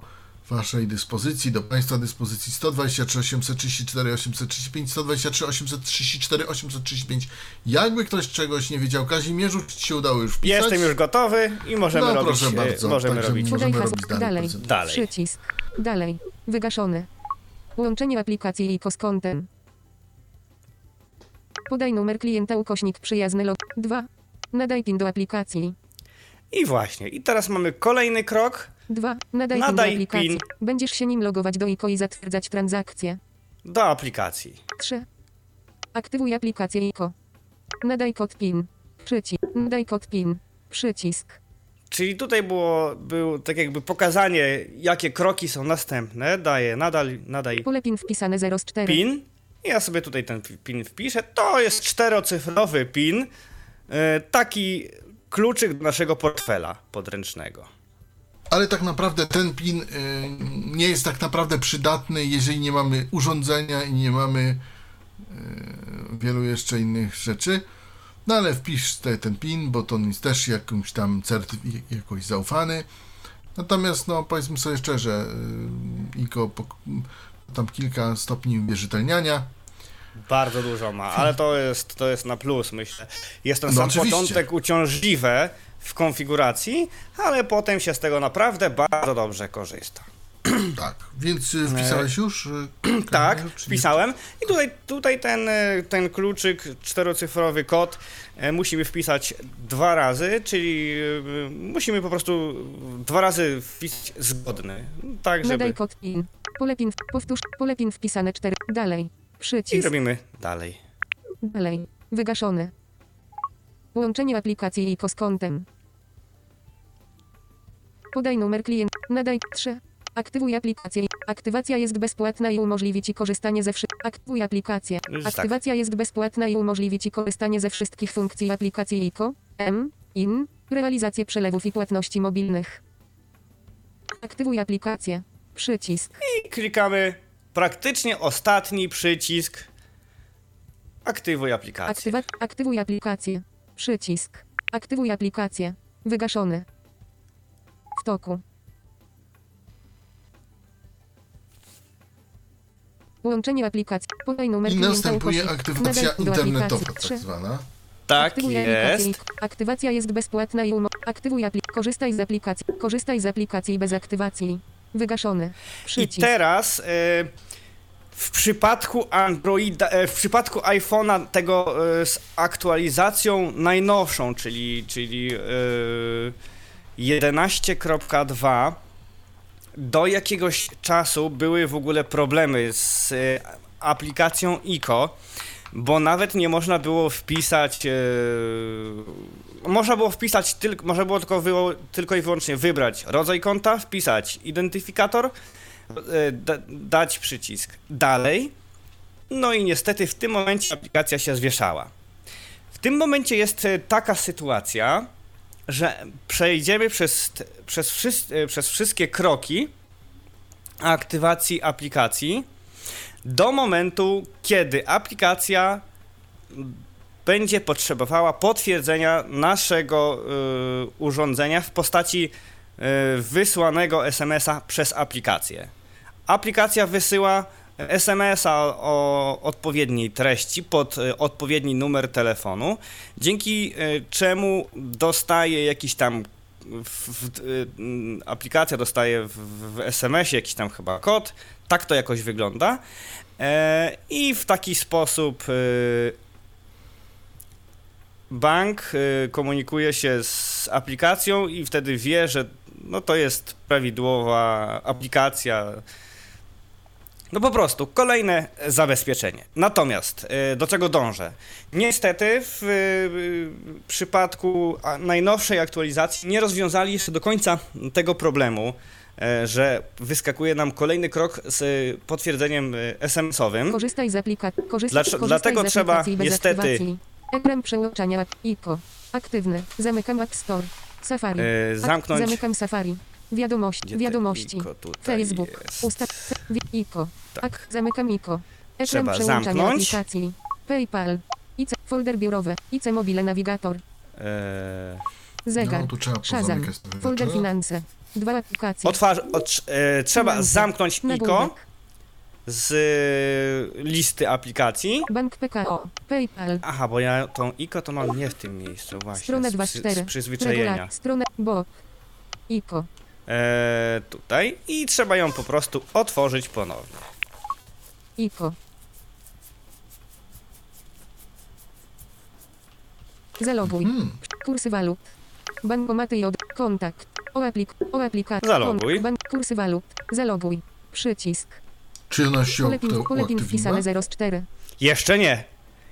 Waszej dyspozycji, do Państwa dyspozycji 123 834 835, 123 834 835. Jakby ktoś czegoś nie wiedział, Kazimierzu, czy Ci się udało już wpisać? Jestem już gotowy i możemy No, robić. proszę e, bardzo, możemy także robić. Możemy Podaj hasło. robić dalej, Dalej. Dalej. Przycisk. Dalej. Wygaszony. Łączenie aplikacji ICO z kontem. Podaj numer klienta ukośnik przyjazny log 2. Nadaj PIN do aplikacji. I właśnie. I teraz mamy kolejny krok 2. Nadaj, Nadaj PIN do aplikacji. PIN. Będziesz się nim logować do ICO i zatwierdzać transakcję. do aplikacji. 3. Aktywuj aplikację ICO. Nadaj kod PIN. Przycisk. Nadaj kod PIN. Przycisk. Czyli tutaj było, był tak jakby pokazanie, jakie kroki są następne. Daję nadal, nadaj Pole PIN wpisane 0 z 4. PIN. I ja sobie tutaj ten PIN wpiszę. To jest czterocyfrowy PIN. e, Taki kluczyk do naszego portfela podręcznego. Ale tak naprawdę ten PIN y, nie jest tak naprawdę przydatny, jeżeli nie mamy urządzenia i nie mamy y, wielu jeszcze innych rzeczy. No ale wpisz te, ten PIN, bo to on jest też jakimś tam certyf- jakoś zaufany. Natomiast no powiedzmy sobie szczerze, y, ICO pok- tam kilka stopni uwierzytelniania. Bardzo dużo ma, ale to jest, to jest na plus, myślę. Jest ten No sam oczywiście. początek uciążliwe w konfiguracji, ale potem się z tego naprawdę bardzo dobrze korzysta. Tak, więc y, wpisałeś już? y, Tak, wpisałem. I tutaj, tutaj ten, e, ten kluczyk, czterocyfrowy kod e, musimy wpisać dwa razy, czyli e, musimy po prostu dwa razy wpisać zgodny. Tak, żeby... Nadaj kod PIN. Pole PIN. Powtórz. Pole PIN wpisane 4. Dalej. I Przycisk. robimy dalej. Dalej. Wygaszony. Łączenie aplikacji ICO z kontem. Podaj numer klienta. Nadaj 3. Aktywuj aplikację. Aktywacja jest bezpłatna i umożliwi Ci korzystanie ze wszystkich. Aktywuj aplikację. Już tak. Aktywacja jest bezpłatna i umożliwi Ci korzystanie ze wszystkich funkcji aplikacji ICO, M, IN, realizację przelewów i płatności mobilnych. Aktywuj aplikację. Przycisk. I klikamy praktycznie ostatni przycisk. Aktywuj aplikację. Aktywa aktywuj aplikację. Przycisk. Aktywuj aplikację. Wygaszony. W toku. Łączenie aplikacji. Podaj numer I klienta następuje aktywacja internetowa, aplikacji. tak zwana. Tak Aktywuj aplikację. jest. Aktywacja jest bezpłatna i umo... Aktywuj aplikację. Korzystaj z aplikacji. Korzystaj z aplikacji bez aktywacji. Wygaszony. I Przycisk. teraz e, w przypadku Androida, e, w przypadku iPhone'a tego e, z aktualizacją najnowszą, czyli, czyli e, 11.2 do jakiegoś czasu były w ogóle problemy z aplikacją ICO, bo nawet nie można było wpisać. E, można było wpisać tylko, można było tylko, wyło, tylko i wyłącznie wybrać rodzaj konta, wpisać identyfikator, e, da, dać przycisk dalej. No i niestety w tym momencie aplikacja się zwieszała. W tym momencie jest e, taka sytuacja, że przejdziemy przez, przez, e, przez wszystkie kroki aktywacji aplikacji do momentu, kiedy aplikacja będzie potrzebowała potwierdzenia naszego y, urządzenia w postaci y, wysłanego SMS-a przez aplikację. Aplikacja wysyła SMS-a o odpowiedniej treści pod y, odpowiedni numer telefonu, dzięki y, czemu dostaje jakiś tam w, w, y, aplikacja dostaje w, w SMS-ie jakiś tam chyba kod, tak to jakoś wygląda. E, I w taki sposób y, bank y, komunikuje się z aplikacją i wtedy wie, że no to jest prawidłowa aplikacja. No po prostu kolejne zabezpieczenie. Natomiast do czego dążę? Niestety w przypadku najnowszej aktualizacji nie rozwiązali jeszcze do końca tego problemu, e, że wyskakuje nam kolejny krok z potwierdzeniem y, SMS-owym. Korzystaj z aplikacji. Korzystaj, Dlaczego- korzystaj dlatego z trzeba niestety. Ekran przełączania. IKO. Aktywny. Zamykam App Store. Safari. E, Ak- zamknąć. Zamykam Safari. Wiadomości. Gdzie Wiadomości. Facebook. jest? Ustaw. IKO. Tak. Ak- zamykam IKO. Ekran Trzeba przełączania zamknąć. aplikacji. PayPal. IC. Folder biurowy. IC Mobile Navigator. E, Zegar. No, tu trzeba Shazam. Folder finanse. Dwa aplikacje. otwarz, ot, e, trzeba Finanse. zamknąć IKO Nagłówek. z e, listy aplikacji. Bank PKO. PayPal. Aha, bo ja tą IKO to mam nie w tym miejscu właśnie. Strona z, przy- 24. z przyzwyczajenia. Regula- Strona. Bob. IKO. E, tutaj i trzeba ją po prostu otworzyć ponownie. IKO. Zaloguj. Hmm. Kursy walut. Bankomaty i od. Kontakt. O, aplik o aplikacji. Zaloguj. Bank kursy walut. Zaloguj. Przycisk. Czy ona się Pole pin, to pole pin uaktywniła? wpisane 04. Jeszcze nie.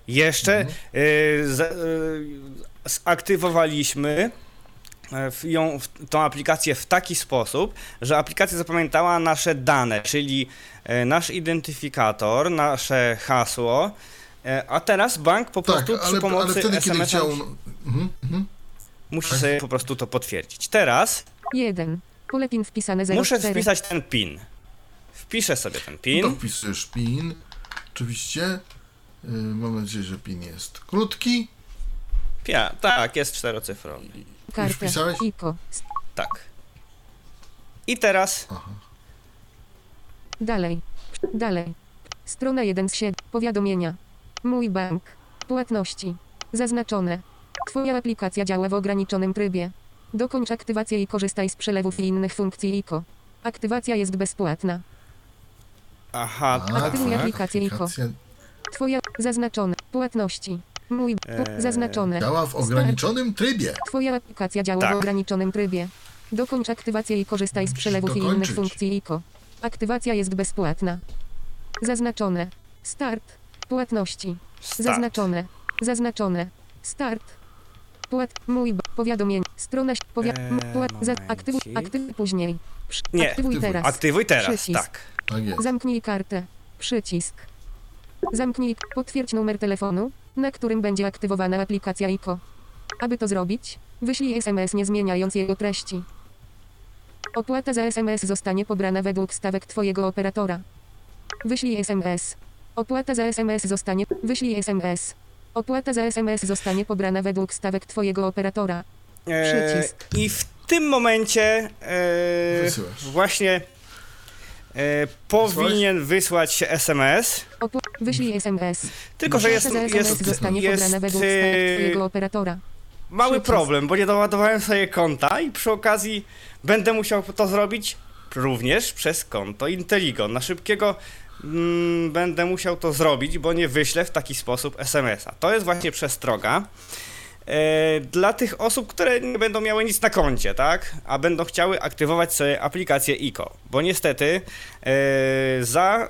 Jeszcze Mhm. y, z, y, zaktywowaliśmy e, w ją, w, tą aplikację w taki sposób, że aplikacja zapamiętała nasze dane, czyli e, nasz identyfikator, nasze hasło, e, a teraz bank po Tak, prostu przy ale, pomocy ale wtedy, kiedy SMS-a chciał... Mhm, mhm. Musi tak. sobie po prostu to potwierdzić. Teraz 1. Pole pin wpisane 04. muszę wpisać ten PIN. Wpiszę sobie ten No to PIN. wpisujesz PIN. Oczywiście. Yy, mam nadzieję, że PIN jest krótki. Pia, tak, jest czterocyfrowy. Kartę. wpisałeś? IKO. Tak. I teraz Aha. Dalej. Dalej. Strona 1 z 7. Powiadomienia. Mój bank. Płatności. Zaznaczone. Twoja aplikacja działa w ograniczonym trybie. Dokończ aktywację i korzystaj z przelewów i innych funkcji IKO. Aktywacja jest bezpłatna. Aha, A, Aktywuj tak, aplikację aplikacja Twoja zaznaczone. Płatności. Mój Eee, zaznaczone. Działa w ograniczonym trybie. Twoja aplikacja działa Tak. w ograniczonym trybie. Dokończ aktywację i korzystaj z przelewów i innych dokończyć. funkcji IKO. Aktywacja jest bezpłatna. Zaznaczone. Start. Płatności. start. Zaznaczone. Zaznaczone. Start. Płat. Mój. Powiadomienie. Strona. ś- Powia- Eee, m- płat. Za, aktywuj. Aktywuj później. Przy, Nie, aktywuj teraz. Aktywuj teraz, Przycisk. tak. Tak jest. Zamknij kartę. Przycisk. Zamknij. Potwierdź numer telefonu, na którym będzie aktywowana aplikacja IKO. Aby to zrobić, wyślij SMS nie zmieniając jego treści. Opłata za SMS zostanie pobrana według stawek Twojego operatora. Wyślij SMS. Opłata za SMS zostanie. Wyślij SMS. Opłata za SMS zostanie pobrana według stawek Twojego operatora. E, Przycisk. I w tym momencie e, właśnie e, powinien wysłać się SMS. Wyślij SMS. Tylko, że jest, SMS jest, zostanie jest pobrana według stawek Twojego operatora. mały przycisk. problem, bo nie doładowałem sobie konta i przy okazji będę musiał to zrobić również przez konto Inteligo. Na szybkiego mm, będę musiał to zrobić, bo nie wyślę w taki sposób SMS-a. To jest właśnie przestroga. E, dla tych osób, które nie będą miały nic na koncie, tak? A będą chciały aktywować sobie aplikację ICO. Bo niestety e, za,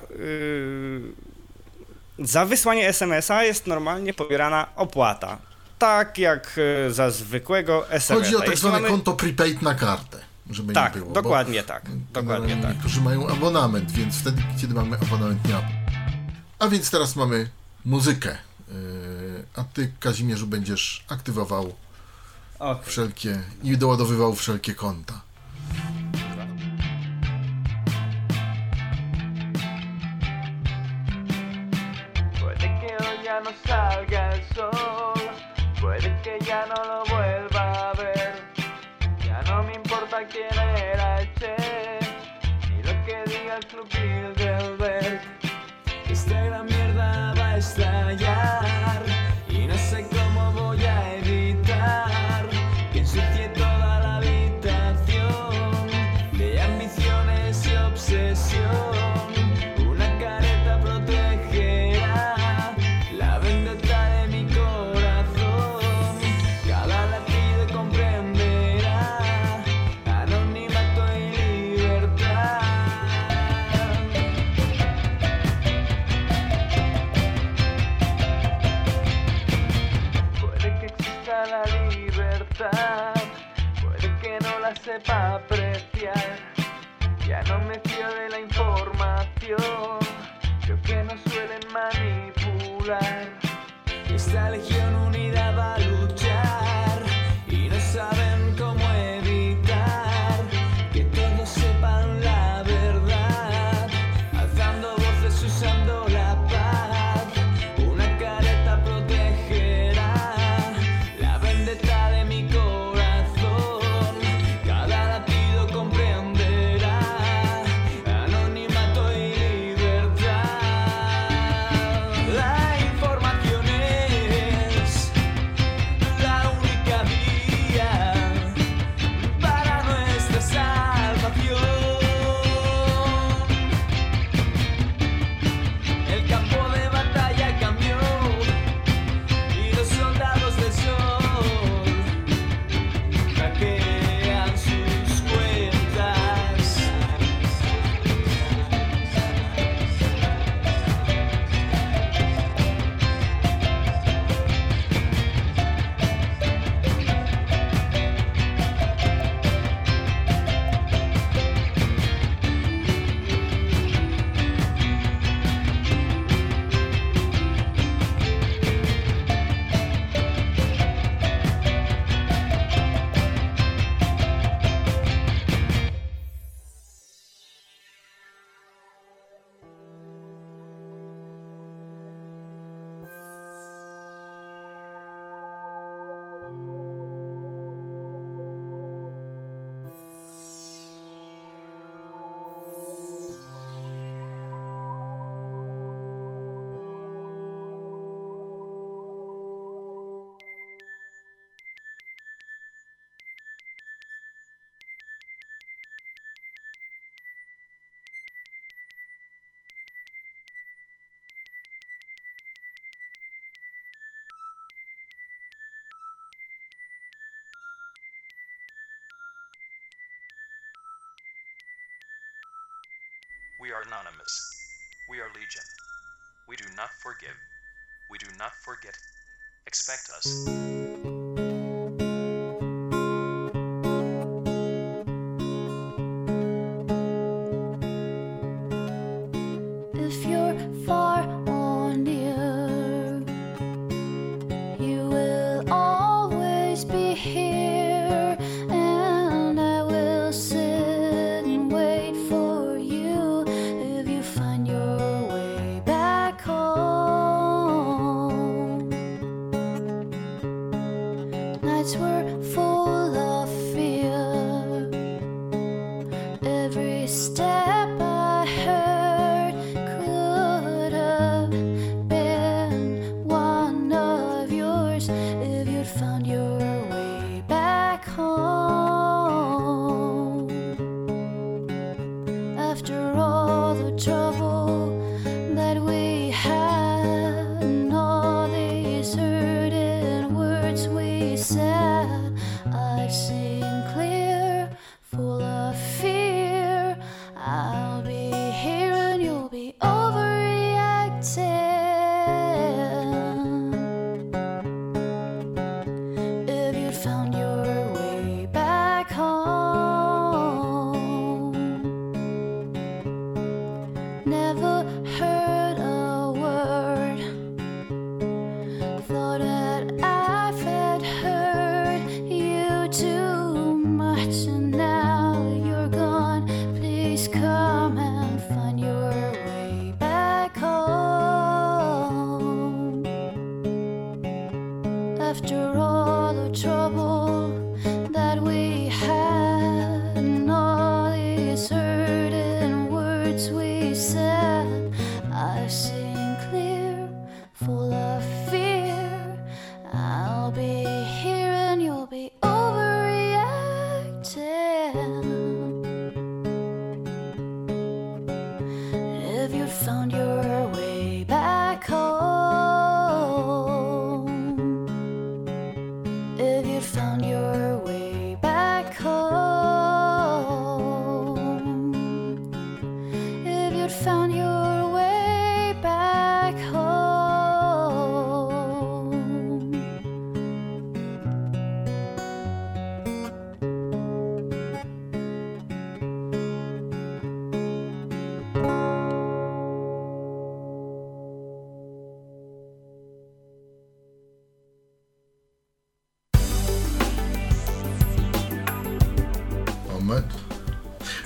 e, za wysłanie SMS-a jest normalnie pobierana opłata. Tak jak za zwykłego SMS-a. Chodzi o tak Jeśli zwane mamy- konto prepaid na kartę. Żeby Tak, nie było. bo dokładnie tak. Dokładnie tak. Niektórzy mają abonament, więc wtedy, kiedy mamy abonament, nie. A więc teraz mamy muzykę. Yy, A ty, Kazimierzu, będziesz aktywował Okej. wszelkie i doładowywał wszelkie konta. drive. Está legión unida. We are anonymous. We are legion. We do not forgive. We do not forget. Expect us.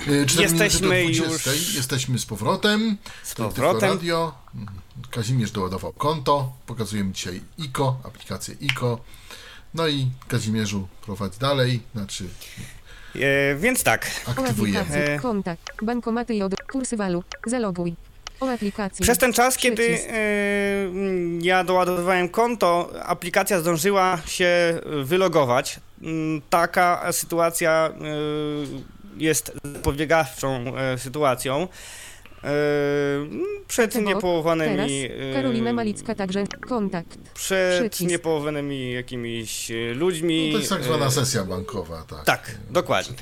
Suelen manipular. Y, cztery Jesteśmy minuty do 20. już- Jesteśmy z powrotem. Z powrotem. Radio. Mhm. Kazimierz doładował konto. Pokazujemy dzisiaj IKO, aplikację IKO. No i Kazimierzu prowadź dalej, znaczy E, więc tak, aktywujemy. E. Kontakt. Bankomaty i od. Kursy walut. Zaloguj. O aplikacji. Przez ten czas, kiedy Przycisk. e, ja doładowywałem konto, aplikacja zdążyła się wylogować. Mm, Taka sytuacja e, jest zapobiegawczą e, sytuacją. E, Przed Dlaczego? niepołowanymi. E, Karolina Malicka także. Kontakt. Przed Przycisk. niepołowanymi jakimiś ludźmi. No to jest tak zwana sesja bankowa, tak. Tak, dokładnie.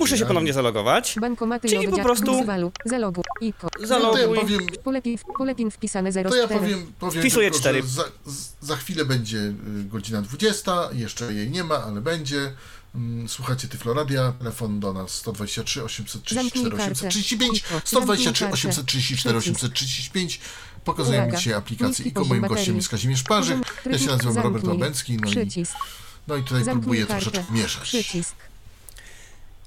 Muszę się ponownie zalogować. Bankomaty Czyli po prostu- Kursy walut. Zaloguj. IKO. No to ja Zaloguj. powiem, Polepin, polepin wpisane 04. to ja powiem, powiem Wpisuję tylko, cztery. że za, z- za chwilę będzie y, godzina 20, jeszcze jej nie ma, ale będzie. Mm, Słuchacie Tyfloradia, telefon do nas 123 834 Zamknij kartę. 835, Cicho. 123 Zamknij 834 kartę. 835. Pokazujemy Uwaga. dzisiaj aplikację Niski IKO. Moim gościem jest Kazimierz Parzyk. Poziom- Ja się nazywam Robert. Łabęcki, no i, Przycisk. no i tutaj Zamknij próbuję kartę. troszeczkę mieszać. Przycisk.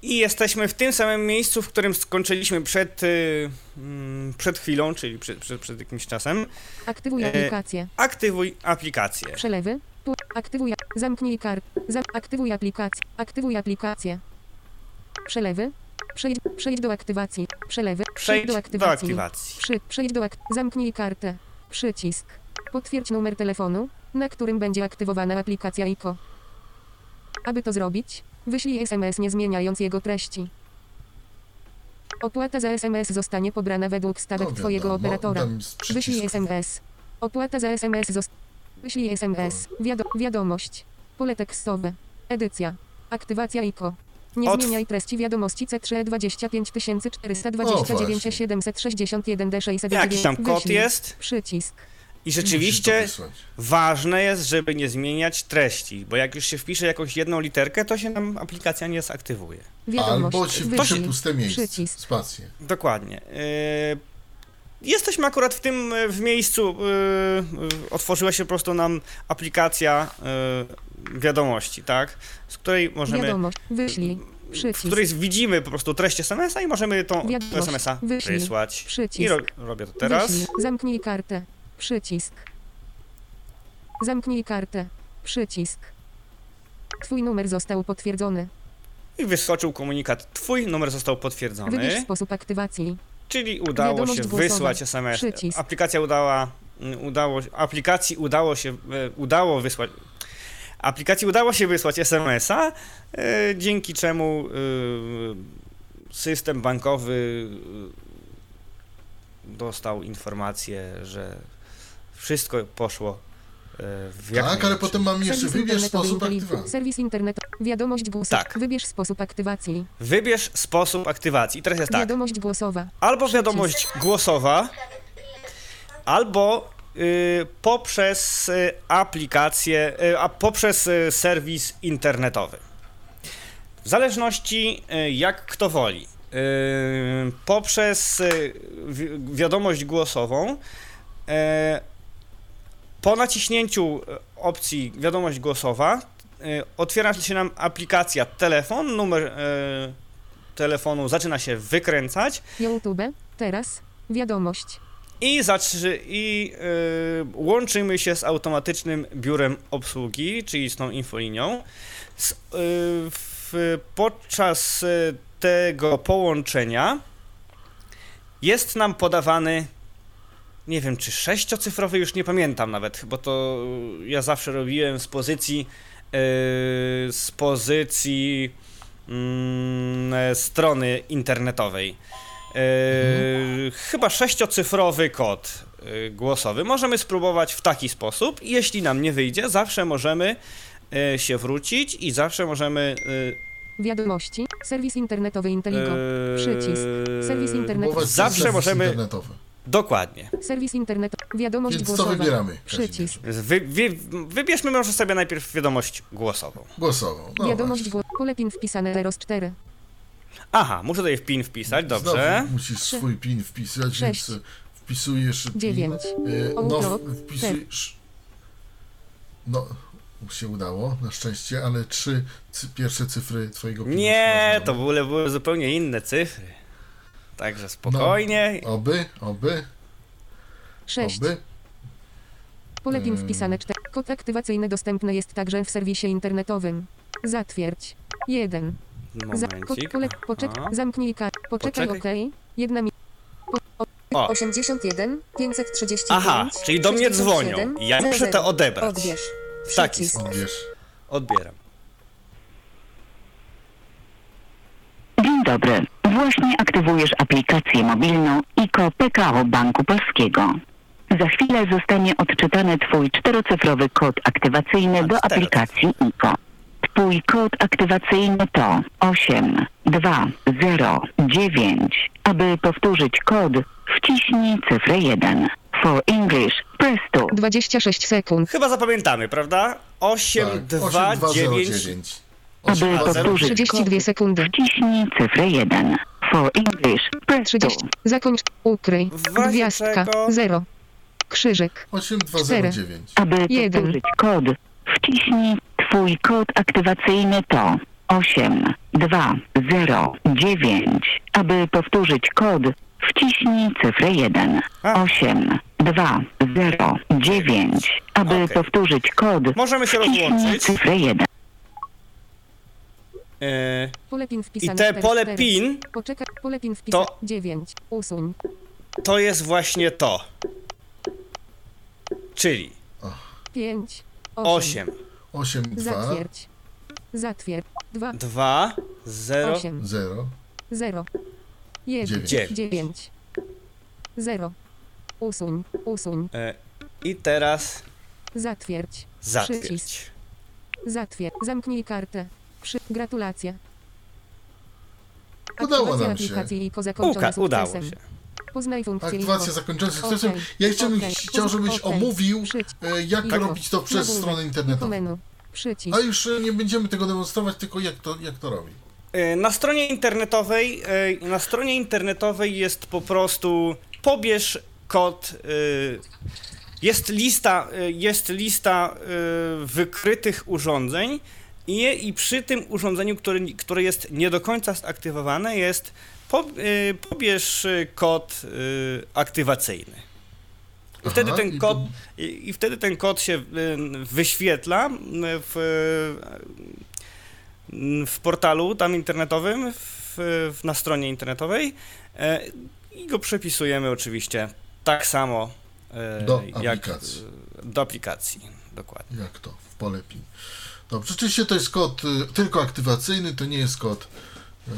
I jesteśmy w tym samym miejscu, w którym skończyliśmy przed, y, mm, przed chwilą, czyli przed, przed, przed jakimś czasem. Aktywuj E, aplikację. Aktywuj aplikację. Przelewy. Aktywuj. Zamknij kart. Za, aktywuj aplikację. Aktywuj aplikację. Przelewy. Przejdź, przejdź do aktywacji. Przelewy. Przejdź do do aktywacji. aktywacji. Przy, przejdź do ak- Zamknij kartę. Przycisk. Potwierdź numer telefonu, na którym będzie aktywowana aplikacja IKO. Aby to zrobić, wyślij SMS nie zmieniając jego treści. Opłata za SMS zostanie pobrana według stawek No Twojego wiadomo, operatora. Wyślij SMS. Opłata za SMS zost... Wyślij SMS. Wiado- wiadomość. Pole tekstowe. Edycja. Aktywacja IKO. Nie Otw- zmieniaj treści wiadomości C3 25 O, 429 właśnie. 761 D 609. Jakiś tam kod Wyślij. jest Przycisk. i rzeczywiście ważne jest, żeby nie zmieniać treści, bo jak już się wpisze jakąś jedną literkę, to się nam aplikacja nie zaktywuje. Wiadomość. Albo się wpisze puste miejsce, Przycisk. spację. Dokładnie. Yy, Jesteśmy akurat w tym e, w miejscu. yy, Otworzyła się po prostu nam aplikacja yy, wiadomości, tak? Z której możemy. Wiadomość. Wyślij. W Przycisk. której widzimy po prostu treść SMS-a i możemy tą. SMS-a wysłać. I Przycisk. ro robię to teraz. Wyślij. Zamknij kartę. Przycisk. Zamknij kartę. Przycisk. Twój numer został potwierdzony. I wyskoczył komunikat. Twój numer został potwierdzony. Wybierz sposób aktywacji. Czyli udało Wiadomość się głosowa. wysłać SMS. Przycisk. Aplikacja udała, mm, udało, aplikacji udało się, e, udało wysłać. Aplikacji udało się wysłać SMS-a, e, dzięki czemu e, system bankowy dostał informację, że wszystko poszło Tak, ale potem mamy jeszcze Serwis wybierz internetowy sposób aktywacji. Serwis internetowy. Wiadomość głosowa. Tak. Wybierz sposób aktywacji. Wybierz sposób aktywacji. I teraz jest tak. Wiadomość głosowa. albo wiadomość głosowa, albo y, poprzez y, aplikację, y, a poprzez y, serwis internetowy. W zależności y, jak kto woli. Y, poprzez y, wi- wiadomość głosową y, po naciśnięciu y, opcji wiadomość głosowa y, otwiera się nam aplikacja telefon, numer y, telefonu zaczyna się wykręcać YouTube. Teraz. Wiadomość. i, zatrzy, i łączymy się z automatycznym biurem obsługi, czyli z tą infolinią. Z, w, podczas tego połączenia jest nam podawany, nie wiem czy sześciocyfrowy, już nie pamiętam nawet, bo to y, ja zawsze robiłem z pozycji, y, z pozycji e, strony internetowej. E, Chyba sześciocyfrowy kod e, głosowy. Możemy spróbować w taki sposób. Jeśli nam nie wyjdzie, zawsze możemy e, się wrócić i zawsze możemy. Wiadomości. Serwis internetowy Inteligo. Przycisk. Serwis internetowy. Zawsze serwis możemy- internetowy. Dokładnie. Serwis internetowy. Wiadomość Więc co głosowa. wybieramy? Przycisk. Wy, wy, wybierzmy może sobie najpierw wiadomość głosową. Głosową. No Wiadomość głosowa. Pole PIN wpisane Eros 4. Aha, muszę tutaj w PIN wpisać, dobrze. Znowu musisz Trzy. swój PIN wpisać, Sześć. więc e, wpisujesz PIN. Dziewięć. e, No, wpisujesz... No, się udało, na szczęście, ale trzy cy- pierwsze cyfry twojego PIN Nie, to w ogóle były zupełnie inne cyfry. Także spokojnie. Oby, oby, 6. oby. Pole PIN wpisane 4. Kod aktywacyjny dostępny jest także w serwisie internetowym. Zatwierdź. 1. Za, kod, pole, poczek, zamknij kart. Poczekaj, Poczekaj. OK. Jedna mi. O. 81 535 Aha, czyli do mnie dzwonią. 67, Ja muszę 00. to odebrać. Odbierz. W taki sposób. Odbierz. Odbieram. Dzień dobry. Właśnie aktywujesz aplikację mobilną IKO PKO Banku Polskiego. Za chwilę zostanie odczytany Twój czterocyfrowy kod aktywacyjny do aplikacji IKO. Twój kod aktywacyjny to 8209. Aby powtórzyć kod, wciśnij cyfrę 1. For English, press 2. 26 sekund. Chyba zapamiętamy, prawda? 8, Tak, 2, 9. 8209. Aby 8, powtórzyć 32 kod, sekundy. wciśnij cyfrę 1. For English, press 2. 30. Zakończ. Ukryj. Gwiazdka. czego- 0. Krzyżyk. 8209. Aby Jeden. powtórzyć kod, wciśnij Twój kod aktywacyjny to 8209. Aby powtórzyć kod, wciśnij cyfrę 1. A. 8209. Aby Okej. powtórzyć kod, Możemy się wciśnij rozłączyć. cyfrę 1. E, Pole PIN I te 4, pole 4. PIN Poczekaj. Pole PIN wpisane. To- 9. Usuń. to jest właśnie to. Czyli 5. 8, 82 Zatwierdź. Zatwierdź. 2. 2, 0, 8. 0 0. 1. Dziewięć. 9. 0. Usuń. Usuń. e, i teraz Zatwierdź. zatwierdź. Przycisk. Zatwierdź. Zamknij kartę. Przy... Gratulacje. Udało nam się. aplikacji zakończona Uka, udało sukcesem. się. Poznaj funkcję Aktywacja zakończona sukcesem. Okej, Ja jeszcze bym okej, chciał, żebyś okej, omówił, e, jak IKO. robić to przez stronę internetową. Menu. Przycisk. A już e, nie będziemy tego demonstrować, tylko jak to, jak to robi. E, Na stronie internetowej, na stronie internetowej jest po prostu pobierz kod. Jest lista, jest lista wykrytych urządzeń i, i przy tym urządzeniu, które, które jest nie do końca zaktywowane, jest po, e, pobierz e, kod e, aktywacyjny. I wtedy Aha, ten i kod, to- i, i wtedy ten kod się wyświetla w, w portalu tam internetowym, w, na stronie internetowej i go przepisujemy oczywiście tak samo Do jak aplikacji. do aplikacji. Dokładnie. Jak to? W pole PIN. Dobrze, rzeczywiście to jest kod y, tylko aktywacyjny, to nie jest kod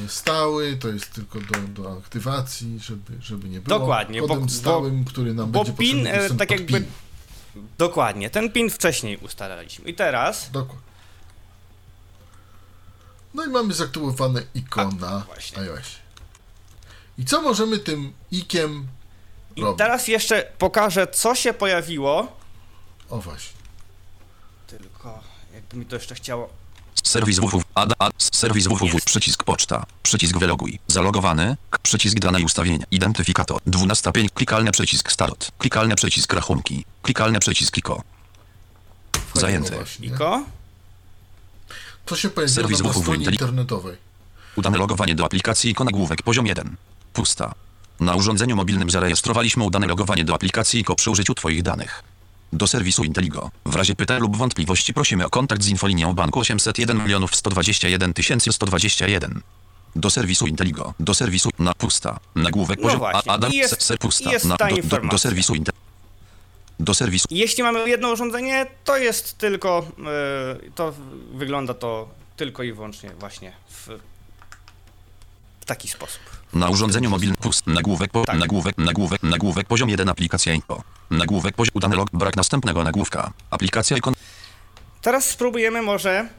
y, stały, to jest tylko do, do aktywacji, żeby, żeby nie było Dokładnie, bo- kodem bo- stałym, który nam Bo będzie PIN, potrzebny e, tak jakby. PIN. Dokładnie, ten PIN wcześniej ustalaliśmy. I teraz. Dokładnie. No i mamy zaktywowane ikona właśnie. iOS. I co możemy tym ikiem I robić? teraz jeszcze pokażę, co się pojawiło. O właśnie. Tylko jakby mi to jeszcze chciało. Serwis www. Ad, ad, serwis www. Jest. Przycisk poczta. Przycisk wyloguj. Zalogowany. K- Przycisk dane i ustawienia. Identyfikator. 12 pięć. Klikalny przycisk start. Klikalny przycisk rachunki. Klikalny przycisk IKO. Zajęty. Iko? To się pojawiło na www. stronie internetowej. Udane logowanie do aplikacji IKO nagłówek poziom 1. Pusta. Na urządzeniu mobilnym zarejestrowaliśmy udane logowanie do aplikacji IKO przy użyciu Twoich danych. Do serwisu Inteligo. W razie pytań lub wątpliwości prosimy o kontakt z infolinią banku 801 121 121. Do serwisu Inteligo. Do serwisu na pusta. Nagłówek No poziom właśnie, Adam jest- se, pusta. jest na, ta do, do, do serwisu Intel. Do serwisu Jeśli mamy jedno urządzenie, to jest tylko. e, to wygląda to tylko i wyłącznie właśnie w, w taki sposób. Na urządzeniu mobilnym pust. Nagłówek, po, Tak. nagłówek, nagłówek, nagłówek, poziom 1 aplikacja info. Nagłówek, poziom udany log, brak następnego nagłówka. Aplikacja ikon. Teraz spróbujemy może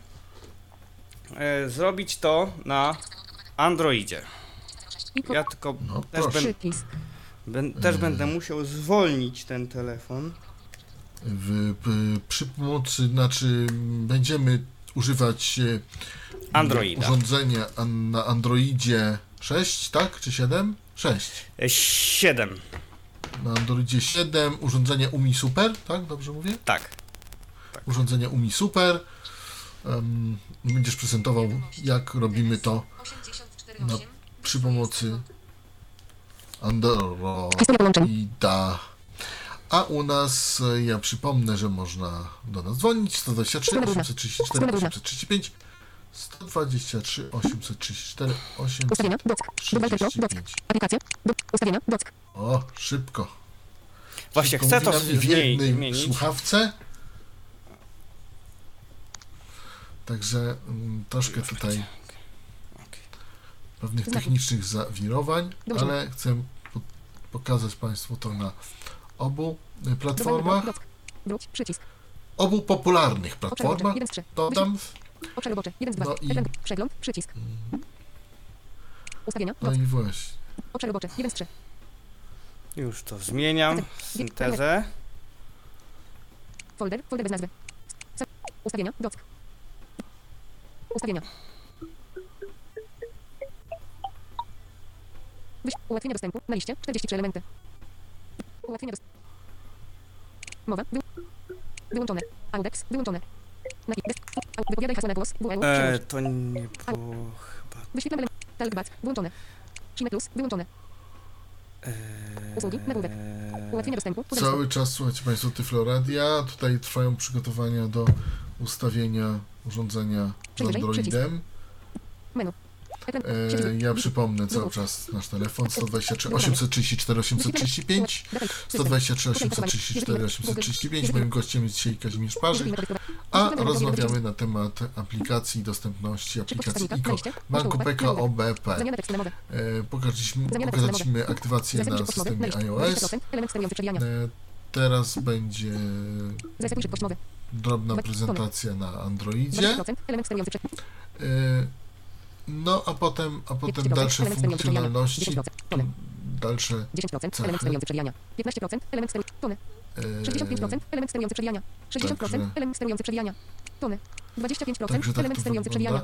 e, zrobić to na Androidzie. Ja tylko No, też, proszę. ben, ben, też będę musiał zwolnić ten telefon. W, p- przy pomocy, znaczy będziemy używać e, Androida. urządzenia an- na Androidzie 6, tak? Czy 7? 6. E, 7. Na Androidzie 7 urządzenie UMI Super, tak? Dobrze mówię? Tak. tak. urządzenia UMI Super. Em, będziesz prezentował, jak robimy to na, przy pomocy. Androida. A u nas, e, ja przypomnę, że można do nas dzwonić 123 834 835 123 834 Ustawienia. Dock. Dubelter Pro. Dock. 835 Aplikacje. Do, ustawienia. Dock. O, szybko. Właśnie Szybko chcę to w zmienić. jednej zmienić. słuchawce. Także mm, troszkę tutaj pewnych Znaki. technicznych zawirowań, Dobrze. ale chcę po- pokazać Państwu to na obu y, platformach, Dock. Wróć. Przycisk. obu popularnych platformach. 1 z 3. Dodam, Obszar roboczy. 1 z 2. No i-. Przegląd. Przycisk. Ustawienia. no i właśnie. Obszar roboczy. 1 z 3. Już to zmieniam. Syntezę. Folder. Folder bez nazwy. Ustawienia. Dock. Ustawienia. Wyś ułatwienia dostępu. Na liście. 43 elementy. Ułatwienia dostępu. Mowa. Wy wyłączone. Audex. Wyłączone. Wypowiadaj hasła na głos. WEU. E, Przełącz. to nie było chyba. Wyświetlam element. Talkback. Wyłączone. Shine Plus. Wyłączone. E, Usługi. Nagłówek. Ułatwienia dostępu. Cały czas słuchajcie Państwo Tyfloradia. Tutaj trwają przygotowania do ustawienia urządzenia z Androidem. Menu. E, ja przypomnę cały czas nasz telefon 123 834 835 Dawaj. 123 834 835 Moim gościem jest dzisiaj Kazimierz Parzyk, a rozmawiamy na temat aplikacji, dostępności aplikacji ICO Banku PKO BP. E, Pokazaliśmy, pokazaliśmy aktywację na systemie liście. iOS. 20%. Element sterujący przewijania. E, Teraz będzie drobna prezentacja na Androidzie. No a potem, a potem 15%. dalsze Element sterujący przewijania. funkcjonalności, 10%. Tony. dalsze 10%. Cechy. Element sterujący przewijania. 15%. Element sterujący... Tony. e, 65%. Element sterujący przewijania. 60%. Także- Element sterujący przewijania. Tony. 25%. Także tak Element sterujący przewijania.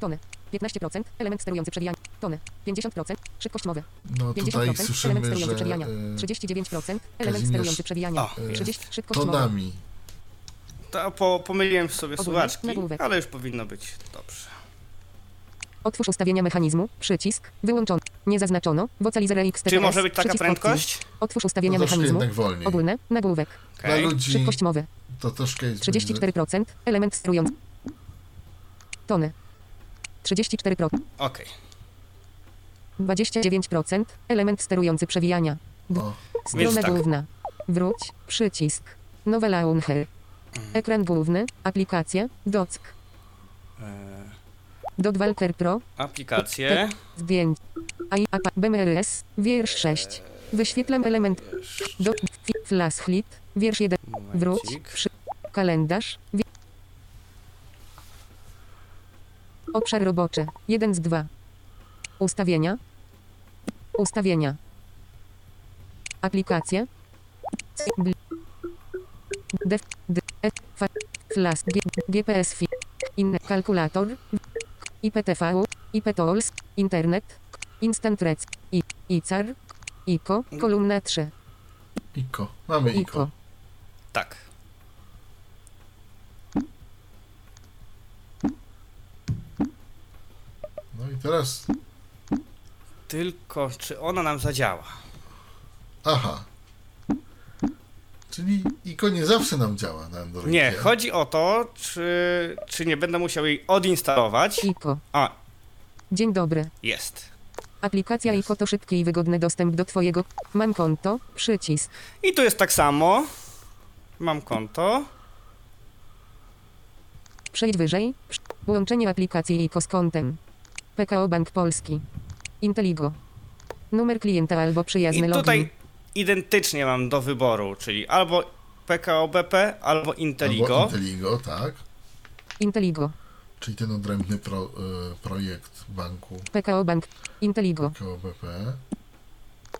Tony. 15%. Element sterujący przewijania. Tony. 50%. Szybkość mowy. No 50%. tutaj Element słyszymy, sterujący że przewijania. e, 39%. Element sterujący przewijania. O, e, 30. Szybkość mowy. tonami. To po, pomyliłem sobie Ogólnie, słuchaczki, ale już powinno być dobrze. Otwórz ustawienia mechanizmu. Przycisk. Wyłączono. Nie zaznaczono. Vocalizer X Czy może być taka prędkość? Otwórz ustawienia To mechanizmu. wolniej. Ogólne. Nagłówek. Okej. ludzi Szybkość mowy. to troszkę jest 34%. Element sterujący. Tony. 34%. Okej. 29%. Element sterujący przewijania. O, Strona tak. główna. Wróć. Przycisk. Nowe launcher. Ekran główny. Aplikacje. Dock. E, Dot Walker Pro. aplikacje. Zdjęć. BMRS. Wiersz 6. Wyświetlam element. Do, fi- flashlight. Wiersz 1. Wróć. Przy, kalendarz. Obszar roboczy. 1 z 2. Ustawienia. Ustawienia. Aplikacje. Def, d, f, fa, flash, GPS, fi, inny, kalkulator, IPTV, IPTOLS, Internet, Instant Rec, I, ICAR, ICO, kolumna 3, ICO. Mamy ICO. ICO. Tak. No i teraz, Tylko czy ona nam zadziała? aha. Czyli ICO nie zawsze nam działa na Androidzie. Nie, chodzi o to, czy, czy nie będę musiał jej odinstalować. ICO. A, Dzień dobry. jest. Aplikacja ICO to szybki i wygodny dostęp do Twojego. Mam konto, przycisk. I tu jest tak samo. Mam konto. Przejdź wyżej. Łączenie aplikacji ICO z kontem. PKO Bank Polski. Inteligo. Numer klienta albo przyjazny I login. Identycznie mam do wyboru, czyli albo PKO BP, albo Inteligo. Albo Inteligo, tak. Inteligo. Czyli ten odrębny pro, e, projekt banku PKO Bank. Inteligo. KOBP.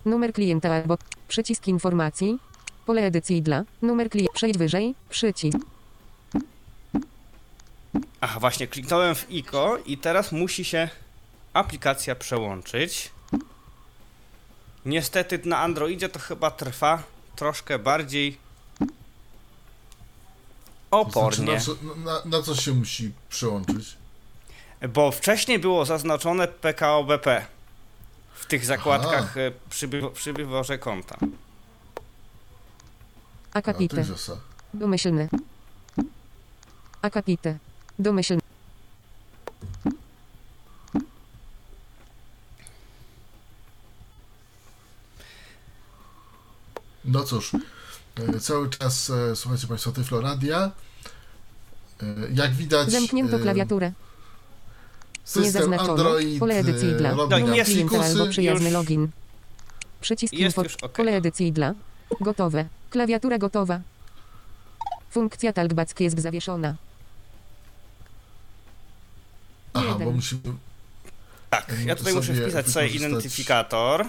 Numer klienta albo przycisk informacji. Pole edycji dla. Numer klienta. Przejdź wyżej. Przycisk. Aha, właśnie kliknąłem w ICO i teraz musi się aplikacja przełączyć. Niestety na Androidzie to chyba trwa troszkę bardziej To znaczy, opornie, na, co, na, na co się musi przełączyć? bo wcześniej było zaznaczone PKO BP w tych zakładkach e, przy, wy- przy wyborze konta. A, to Akapite. jest osa. Domyślny. Akapite. Domyślny. No cóż, e, cały czas e, słuchajcie Państwo Tyflo Radia. E, Jak widać, Zamknięto klawiaturę. Nie system zaznaczono. Android Pole edycji dla. robi No, nam jest Klienta albo przyjazny już- login. Przycisk Jest info. już ok. Pole edycji dla. Gotowe. Klawiatura gotowa. Funkcja talkback jest zawieszona. Aha, bo Jeden. musimy Tak, ja tutaj muszę wpisać sobie wykorzystać- identyfikator.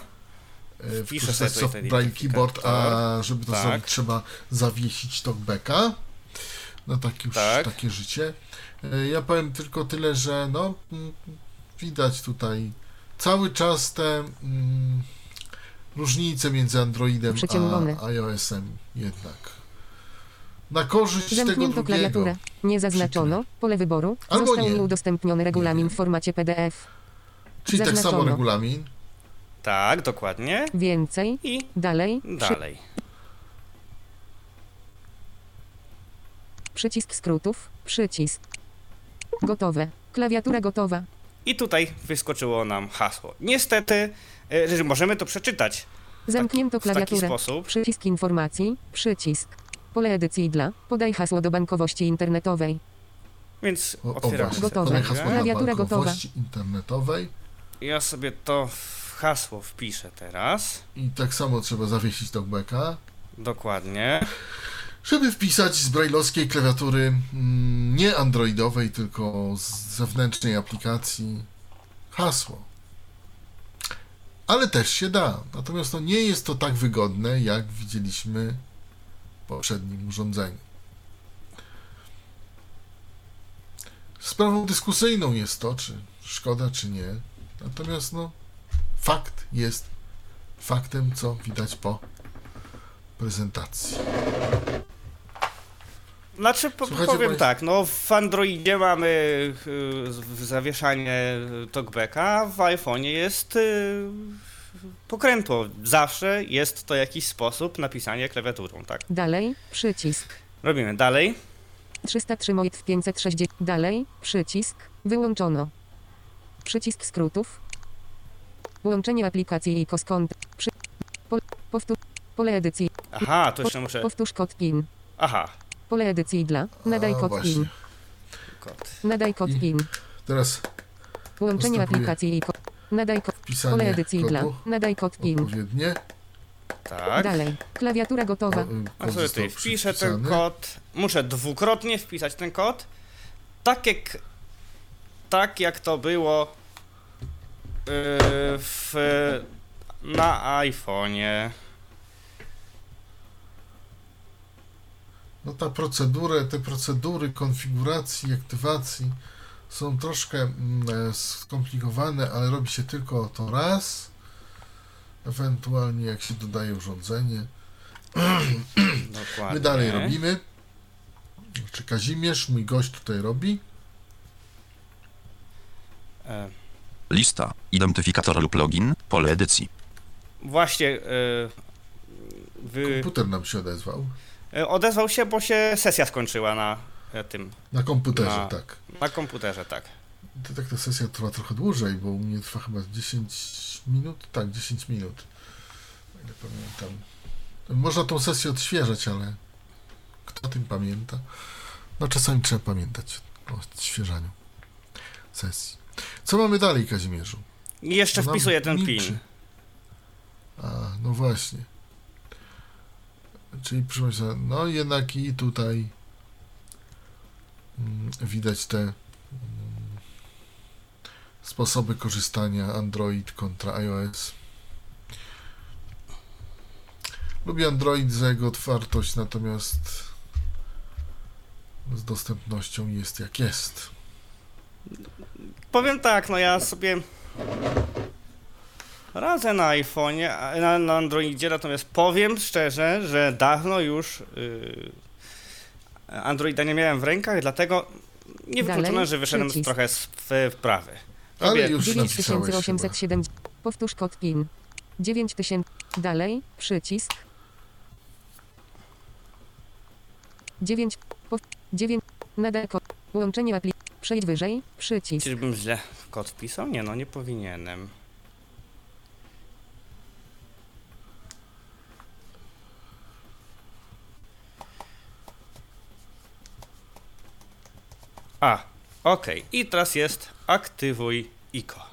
E, Wpiszę sobie soft tutaj Braille Keyboard, a żeby to Tak. zrobić trzeba zawiesić talkbacka. No tak już Tak. takie życie. E, Ja powiem tylko tyle, że no mm, widać tutaj cały czas te mm, różnice między Androidem a iOS-em jednak. Na korzyść tego Zamknięto drugiego. klawiaturę. Nie zaznaczono. Pole wyboru. Albo Został nie. nieudostępniony regulamin Nie. w formacie PDF. Czyli tak samo zaznaczono. regulamin. Tak, dokładnie. Więcej. I Dalej. Przy, dalej. przycisk skrótów. Przycisk. Gotowe. Klawiatura gotowa. I tutaj wyskoczyło nam hasło. Niestety, e, że możemy to przeczytać Zamknięto w taki klawiaturę. sposób. Przycisk informacji. Przycisk. Pole edycji dla. Podaj hasło do bankowości internetowej. Więc O, o otwieramy właśnie, Gotowe. podaj sobie. hasło do Klawiatura gotowa. bankowości internetowej. Ja sobie to hasło wpiszę teraz. I tak samo trzeba zawiesić talkbacka. Dokładnie. Żeby wpisać z brailleowskiej klawiatury mm, nie androidowej, tylko z zewnętrznej aplikacji hasło. Ale też się da. Natomiast no, nie jest to tak wygodne, jak widzieliśmy w poprzednim urządzeniu. Sprawą dyskusyjną jest to, czy szkoda, czy nie. Natomiast no, fakt jest faktem, co widać po prezentacji. Znaczy, po, Słuchajcie, powiem bo- tak, no w Androidzie mamy y, zawieszanie talkbacka, w iPhone'ie jest y, pokrętło. Zawsze jest to jakiś sposób napisania klawiaturą, tak. Dalej. Przycisk. Robimy dalej. 303 MOIT w 560. Dalej. Przycisk. Wyłączono. Przycisk skrótów. Łączenie aplikacji i kont. Przy... Powtórz. Pole edycji. Aha, to jeszcze muszę... Powtórz kod PIN. Aha, Pole edycji dla. Nadaj kod. PIN. kod. Nadaj kod I- PIN. Teraz Łączenie aplikacji i kod. Nadaj kod. Pole edycji dla. Nadaj kod PIN. odpowiednie. Tak. Dalej. Klawiatura gotowa. O, y, A sobie tutaj wpiszę ten kod. Muszę dwukrotnie wpisać ten kod. Tak jak, tak jak to było w, na iPhone'ie. No ta procedura, te procedury konfiguracji, aktywacji są troszkę mm, skomplikowane, ale robi się tylko to raz. Ewentualnie jak się dodaje urządzenie. Dokładnie. My dalej robimy. Czy Kazimierz, mój gość tutaj robi? E, Lista, identyfikator lub login, pole edycji. właśnie yy, wy, Komputer nam się odezwał. e, odezwał się, bo się sesja skończyła na e, tym, Na komputerze, Na- tak. na komputerze, tak. To tak ta sesja trwa trochę dłużej, bo u mnie trwa chyba 10 minut. Tak, 10 minut. O ile pamiętam. Można tą sesję odświeżać, ale kto o tym pamięta? No czasami trzeba pamiętać o odświeżaniu sesji. Co mamy dalej, Kazimierzu? I jeszcze Nam wpisuję ten milczy. pin. A, no właśnie. Czyli Państwa, no jednak i tutaj mm, widać te mm, sposoby korzystania Android kontra iOS. Lubię Android za jego otwartość, natomiast z dostępnością jest jak jest. Powiem tak, no ja sobie radzę na iPhone'ie, a- na, na Androidzie, natomiast powiem szczerze, że dawno już yy, Androida nie miałem w rękach, dlatego nie Dalej, wykluczone, że wyszedłem przycisk. trochę z w- wprawy. Ale Robię- już napisałeś chyba. 9807. Powtórz kod PIN. 9000. Dalej, przycisk. 9. Pow, 9. Nadal kod. Łączenie aplik. Przejdź wyżej, przycisk. Czyżbym źle kod wpisał? Nie no, nie powinienem. A, okej. I teraz jest aktywuj ICO.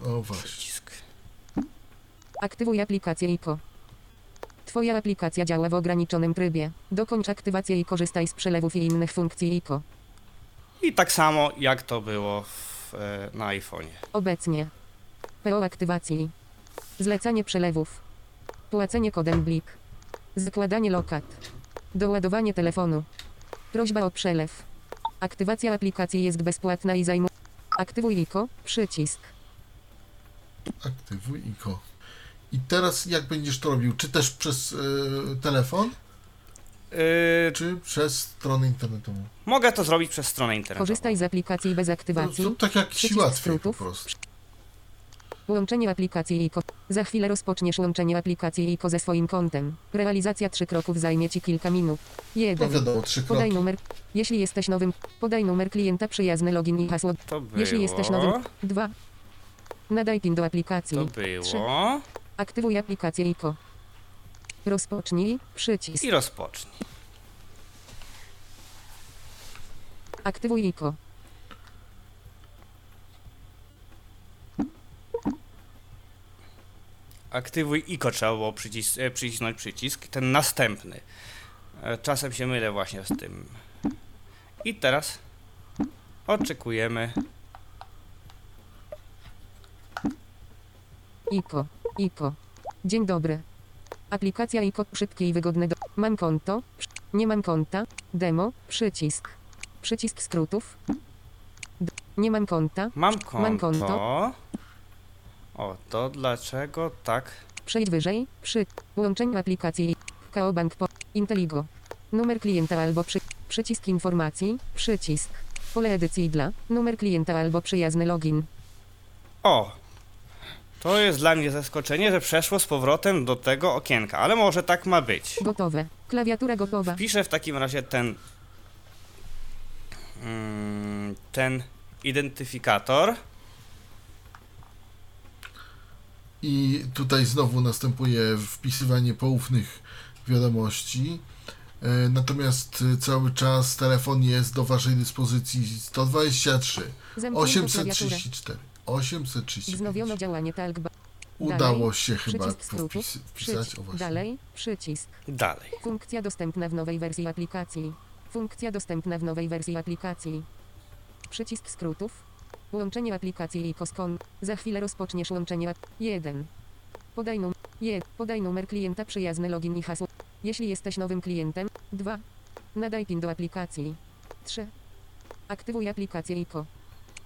O właśnie. Przycisk. Aktywuj aplikację ICO. Twoja aplikacja działa w ograniczonym trybie. Dokończ aktywację i korzystaj z przelewów i innych funkcji ICO. I tak samo jak to było w, e, na iPhone'ie. Obecnie. PO aktywacji. Zlecanie przelewów. Płacenie kodem BLIK. Zakładanie lokat. Doładowanie telefonu. Prośba o przelew. Aktywacja aplikacji jest bezpłatna i zajmuje. Aktywuj ICO, przycisk. Aktywuj ICO. I teraz jak będziesz to robił? Czy też przez e, telefon, Yy, czy przez stronę internetową? mogę to zrobić przez stronę internetową. Korzystaj z aplikacji bez No, aktywacji. to tak jak ci łatwiej po prostu. Łączenie aplikacji ICO. Za chwilę rozpoczniesz łączenie aplikacji ICO ze swoim kontem. Realizacja trzy kroków zajmie Ci kilka minut. No 1. wiadomo, trzy Podaj numer. Jeśli jesteś nowym, podaj numer klienta przyjazny login i hasło. To było. Jeśli jesteś nowym, 2. Nadaj PIN do aplikacji. To było. Aktywuj aplikację ICO. Rozpocznij, przycisk. I rozpocznij. Aktywuj ICO. Aktywuj ICO trzeba było przycis e, przycisnąć przycisk. Ten następny. E, Czasem się mylę właśnie z tym. I teraz oczekujemy. ICO. ICO. Dzień dobry. Aplikacja ICO szybkie i wygodne do... Mam konto. Nie mam konta. Demo. Przycisk. Przycisk skrótów. D- Nie mam konta. Mam konto. Mam konto. O, to dlaczego tak? Przejdź wyżej. Przy łączeniu aplikacji KO Bank po Inteligo. Numer klienta albo przy przycisk informacji. Przycisk. Pole edycji dla numer klienta albo przyjazny login. O! To jest dla mnie zaskoczenie, że przeszło z powrotem do tego okienka, ale może tak ma być. Gotowe. Klawiatura gotowa. Piszę w takim razie ten. mm, Ten identyfikator. I tutaj znowu następuje wpisywanie poufnych wiadomości. E, Natomiast e, cały czas telefon jest do Waszej dyspozycji 123 Zamknięto klawiaturę. 834 835. Wznowiono działanie talkba. Udało Dalej. się chyba wpis, wpisać. Przycisk. O właśnie. Dalej. Przycisk. Dalej. Funkcja dostępna w nowej wersji aplikacji. Funkcja dostępna w nowej wersji aplikacji. Przycisk skrótów. Łączenie aplikacji i koskon. Za chwilę rozpoczniesz łączenie. 1. Podaj, num- je, podaj numer klienta przyjazny login i hasło. Jeśli jesteś nowym klientem. 2. Nadaj PIN do aplikacji. 3. Aktywuj aplikację ICO.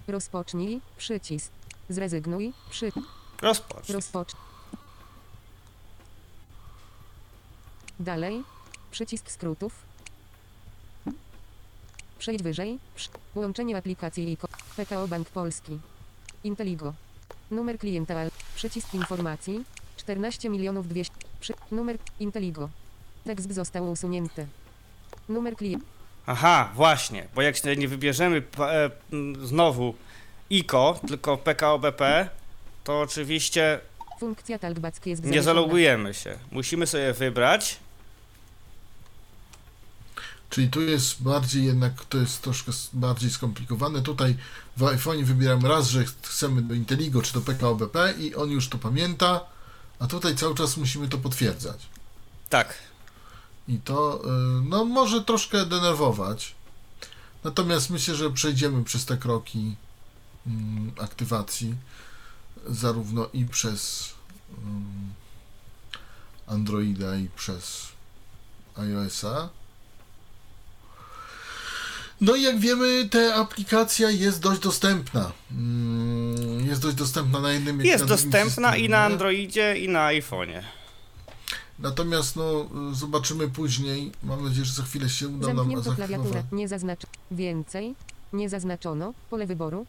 Rozpocznij. Przycisk. Zrezygnuj. Przy. Rozpocznij. Rozpocz. Dalej. Przycisk skrótów. Przejdź wyżej. Przy... Łączenie aplikacji ICO. PKO Bank Polski. Inteligo. Numer klienta. Przycisk informacji. 14 milionów 200. Przy... Numer Inteligo. Tekst został usunięty. Numer klienta. Aha, właśnie, bo jak się nie wybierzemy e, znowu ICO, tylko PKO BP, to oczywiście Funkcja talkback jest nie zalogujemy się. Musimy sobie wybrać. Czyli tu jest bardziej jednak, to jest troszkę bardziej skomplikowane. Tutaj w iPhone wybieramy raz, że chcemy do Inteligo czy do PKO BP i on już to pamięta, a tutaj cały czas musimy to potwierdzać. Tak. I to y, no, może troszkę denerwować. Natomiast myślę, że przejdziemy przez te kroki mm, aktywacji, zarówno i przez mm, Androida, i przez iOS-a. No i jak wiemy, ta aplikacja jest dość dostępna. Mm, Jest dość dostępna na jednym Jest na dostępna i na Androidzie, i na iPhone'ie. Natomiast no, zobaczymy później. Mam nadzieję, że za chwilę się uda nam Zamknięto klawiaturę. zaaktywować. Nie zaznacz. Więcej. Nie zaznaczono. Pole wyboru.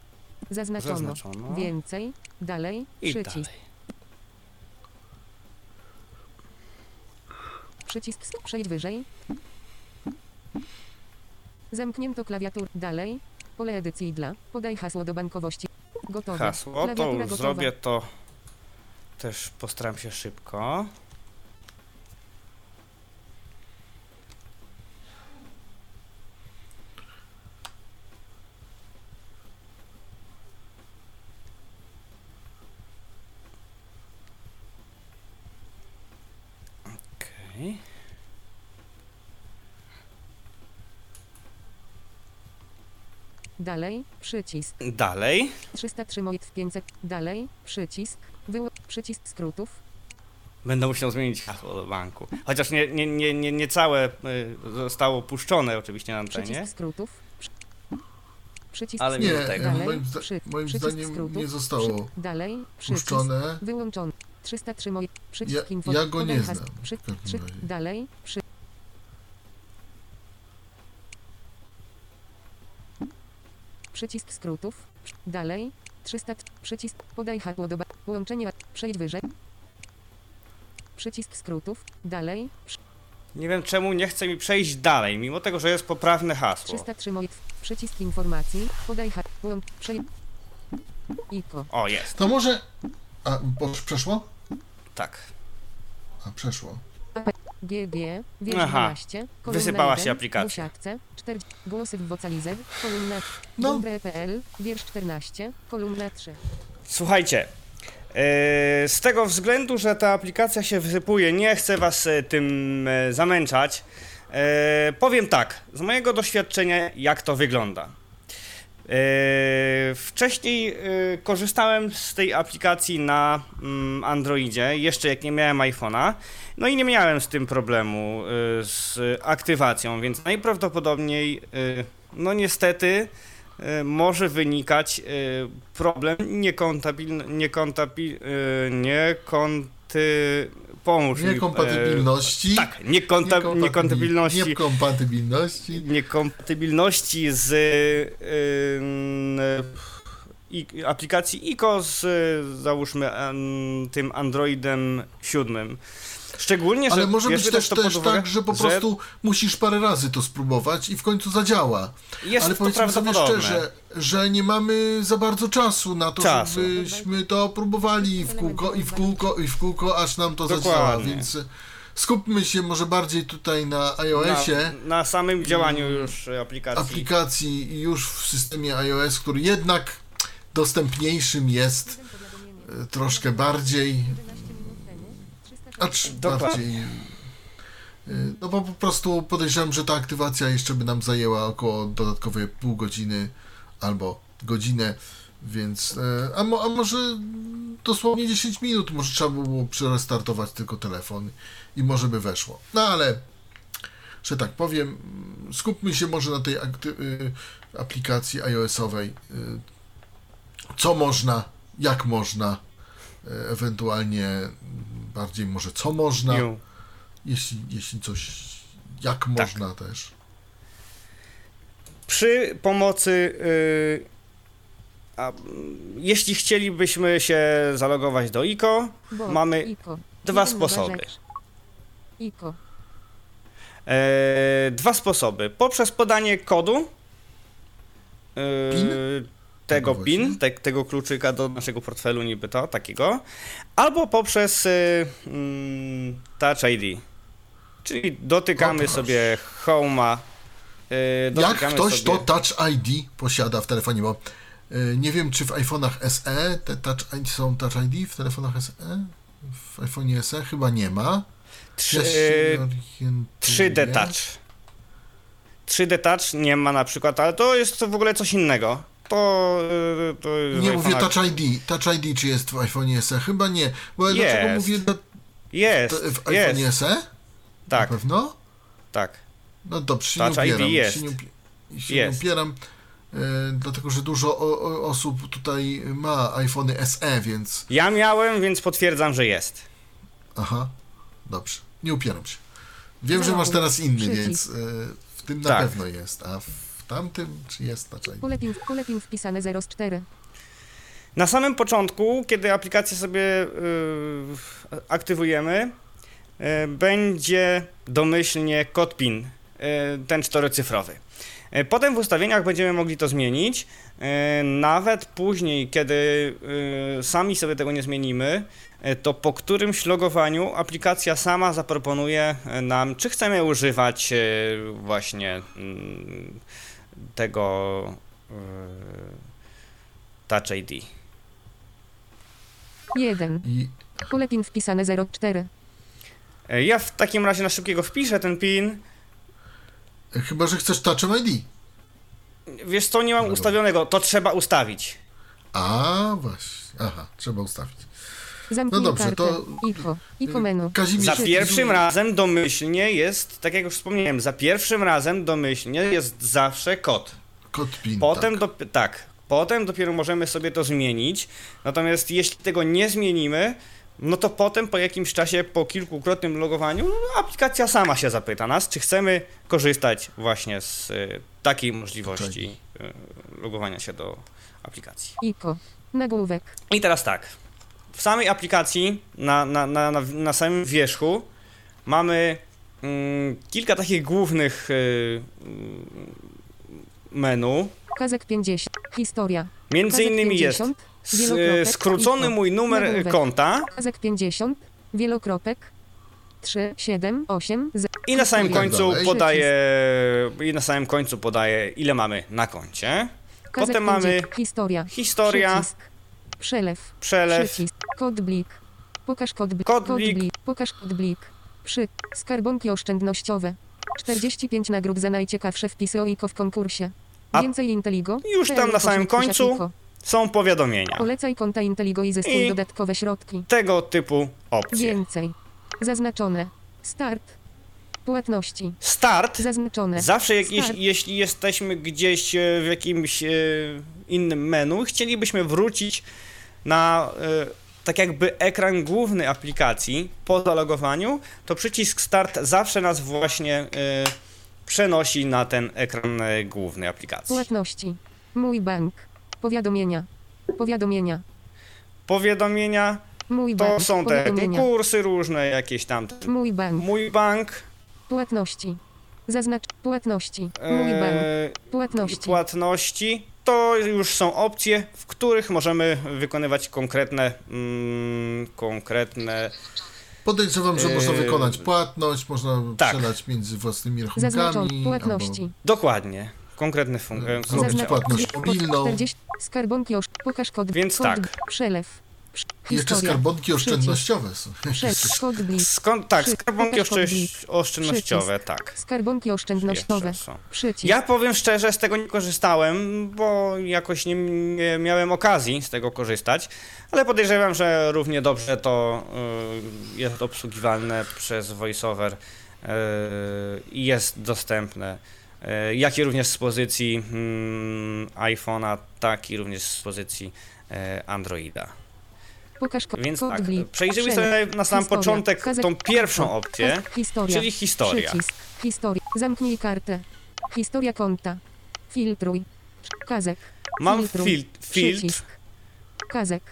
Zaznaczono. Zaznaczono. Więcej. Dalej. I Przycisk. dalej. Przycisk sk- przejdź wyżej. Zamknięto klawiaturę. Dalej. Pole edycji dla. Podaj hasło do bankowości. Gotowe. Hasło, to Klawiatura już gotowa. zrobię to też postaram się szybko. Okej. Dalej. Przycisk. Dalej. 303 moit w 500. Dalej. Przycisk. Wyło- przycisk skrótów. Będę musiał zmienić hasło do banku. Chociaż nie, nie, nie, nie, nie całe y, zostało puszczone oczywiście na antenie. Przycisk skrótów. Przy- Przycisk Ale Nie, mimo tego. Dalej. moim, zda- moim przycisk zdaniem skrótów. nie zostało Przy- Dalej. Przycisk. puszczone. Wyłączony. 303 moit. Przycisk Ja- info. ja go podaj nie znam, Przy, przy, dalej. Przy, Przycisk skrótów. Dalej. 300. Przycisk. Podaj hasło do Połączenie. Przejdź wyżej. Przycisk skrótów. Dalej. Przy- Nie wiem czemu nie chce mi przejść dalej, mimo tego, że jest poprawne hasło. 303 moit. Przycisk informacji. Podaj hasło. Przejdź. Iko. O, jest. To może. A, przeszło? Tak. A, przeszło. GG, wiersz Aha. 12, kolumna Wysypała 1, się aplikacja. W siatce, 4, głosy w vocalizer, kolumna No. dobre.pl, wiersz 14, kolumna 3. Słuchajcie, e, z tego względu, że ta aplikacja się wysypuje, nie chcę was e, tym e, zamęczać. Powiem tak, z mojego doświadczenia, jak to wygląda. E, Wcześniej e, korzystałem z tej aplikacji na mm, Androidzie, jeszcze jak nie miałem iPhone'a, no i nie miałem z tym problemu e, z aktywacją, więc najprawdopodobniej, no niestety, może wynikać problem niekontabil, e, niekonty, pomóż mi, e, Niekompatybilności. tak, niekonta, Niekompatybil- niekontabilności Niekompatybilności. niekompatybilności z y, y, i, aplikacji ICO z y, załóżmy tym Androidem 7. Szczególnie, że Ale może być też, to też uwagę, tak, że po prostu musisz parę razy to spróbować i w końcu zadziała. jest Ale to powiedzmy sobie szczerze, że nie mamy za bardzo czasu na to, Czasu. żebyśmy to próbowali w kółko i w kółko i w kółko, aż nam to zadziała, Dokładnie. więc skupmy się może bardziej tutaj na iOSie, na, na samym działaniu już aplikacji. aplikacji już w systemie iOS, który jednak dostępniejszym jest e, troszkę bardziej, acz bardziej y, no bo po prostu podejrzewam, że ta aktywacja jeszcze by nam zajęła około dodatkowe pół godziny albo godzinę, więc e, a, mo, a może dosłownie 10 minut, może trzeba by było przerestartować tylko telefon i może by weszło. No ale, że tak powiem, skupmy się może na tej y, aplikacji iOS-owej. y, Co można, jak można, y, ewentualnie bardziej może co można, jeśli, jeśli coś, jak można też. Przy pomocy. y, a, jeśli chcielibyśmy się zalogować do ICO, Bo, mamy Iko. dwa Jeden, sposoby. Iko. E, dwa sposoby. Poprzez podanie kodu e, PIN? Tego PIN, te, tego kluczyka do naszego portfelu niby to, takiego, albo poprzez e, mm, Touch ID. Czyli dotykamy O, proszę. sobie Home'a. e, Jak ktoś sobie... to Touch ID posiada w telefonie, bo y, nie wiem, czy w iPhone'ach SE te Touch ID są Touch ID w telefonach SE? W iPhone'ie SE chyba nie ma. Trzy, Ja się e, orientuję. 3D Touch. 3D Touch nie ma na przykład, ale to jest w ogóle coś innego. To, e, to jest Nie mówię Touch ID. Touch ID czy jest w iPhone'ie SE? Chyba nie. Bo dlaczego Jest. mówię to, Jest, w iPhone'ie jest, SE? tak, Na pewno? tak. No dobrze, się Touch nie ID upieram. jest. Się nie, się Jest. nie upieram, e, dlatego że dużo o, o, osób tutaj ma iPhony SE, więc Ja miałem, więc potwierdzam, że jest. aha, dobrze. Nie upieram się. Wiem, że Załóż. masz teraz inny, Przycisk. więc y, w tym na Tak. pewno jest, a w tamtym czy jest na czaj? Pole wpisane 0 z 4. Na samym początku, kiedy aplikację sobie y, aktywujemy, y, będzie domyślnie kod PIN, y, ten czterocyfrowy. Y, Potem w ustawieniach będziemy mogli to zmienić. y, Nawet później, kiedy y, sami sobie tego nie zmienimy, y, to po którymś logowaniu aplikacja sama zaproponuje nam, czy chcemy używać y, właśnie mm, tego y, Touch ID. 1. I Pole PIN wpisane 0 4. E, Ja w takim razie na szybkiego wpiszę ten PIN. chyba, że chcesz Touch ID. Wiesz co, nie mam No dobra. ustawionego, to trzeba ustawić. A, właśnie. Aha, trzeba ustawić. Zamknij No dobrze, kartę. to- ICO. ICO menu. Kazimierz, Za pierwszym razem domyślnie jest, tak jak już wspomniałem, za pierwszym razem domyślnie jest zawsze kod. Kod PIN. Potem, tak. dop- tak, potem dopiero możemy sobie to zmienić. Natomiast jeśli tego nie zmienimy, no to potem po jakimś czasie, po kilkukrotnym logowaniu, no, aplikacja sama się zapyta nas, czy chcemy korzystać właśnie z y, takiej możliwości y, logowania się do aplikacji. ICO. Nagłówek. I teraz tak. W samej aplikacji, na, na, na, na, na samym wierzchu, mamy mm, kilka takich głównych y, mm, menu. Kazek 50. Historia. Między Kazek innymi jest 50. s- Wielokropek, skrócony mój numer y, konta Kazek 50. Wielokropek. 3, 7, 8, z... i na samym końcu podaję i na samym końcu podaję ile mamy na koncie. Kazek Potem mamy 50. Historia. historia, Przycisk. Przelew. przelew, Przycisk. Kod blik. Pokaż kod blik. Kod blik. Pokaż kod blik. Przy. Skarbonki oszczędnościowe. 45 nagród za najciekawsze wpisy o ICO w konkursie. A Więcej Inteligo. już tam na samym końcu są powiadomienia. Polecaj konta Inteligo i zyskuj I- dodatkowe środki. Tego typu opcje. Więcej. Zaznaczone. Start. Płatności. Start Zaznaczone. Zawsze jak, Start. jeśli, jeśli jesteśmy gdzieś e, w jakimś e, innym menu, chcielibyśmy wrócić na e, tak jakby ekran główny aplikacji po zalogowaniu, to przycisk Start zawsze nas właśnie e, przenosi na ten ekran e, główny aplikacji. Płatności. Mój bank. Powiadomienia. Powiadomienia. Powiadomienia Mój to bank. są te kursy różne, jakieś tam. Mój bank. Mój bank. Płatności. Zaznacz płatności. Mój bank. Płatności. płatności, to już są opcje, w których możemy wykonywać konkretne, mm, konkretne Podejrzewam, że można Yy, wykonać płatność, można tak. przelać między własnymi Zaznaczone. rachunkami. Płatności. dokładnie, konkretne funkcje. Zrobić płatność mobilną. 40. Skarbonki osz... Pokaż kod. Więc kod, tak. Przelew. I jeszcze Historia. skarbonki oszczędnościowe są. Skąd, tak, Przy- skarbonki oszczędnościowe, tak. Skarbonki oszczędnościowe. Ja powiem szczerze, z tego nie korzystałem, bo jakoś nie, nie miałem okazji z tego korzystać, ale podejrzewam, że równie dobrze to y, jest obsługiwalne przez VoiceOver y, i jest dostępne, y, jak i również z pozycji mm, iPhone'a, tak i również z pozycji Androida. Pokaż kod. Więc tak, Przelew. sobie na sam Historia. początek tą pierwszą opcję, Historia. czyli historia. Przycisk. Historia. Zamknij kartę. Historia konta. Filtruj. Kazek. Mam Filtruj. fil- filtr, Przycisk. Kazek.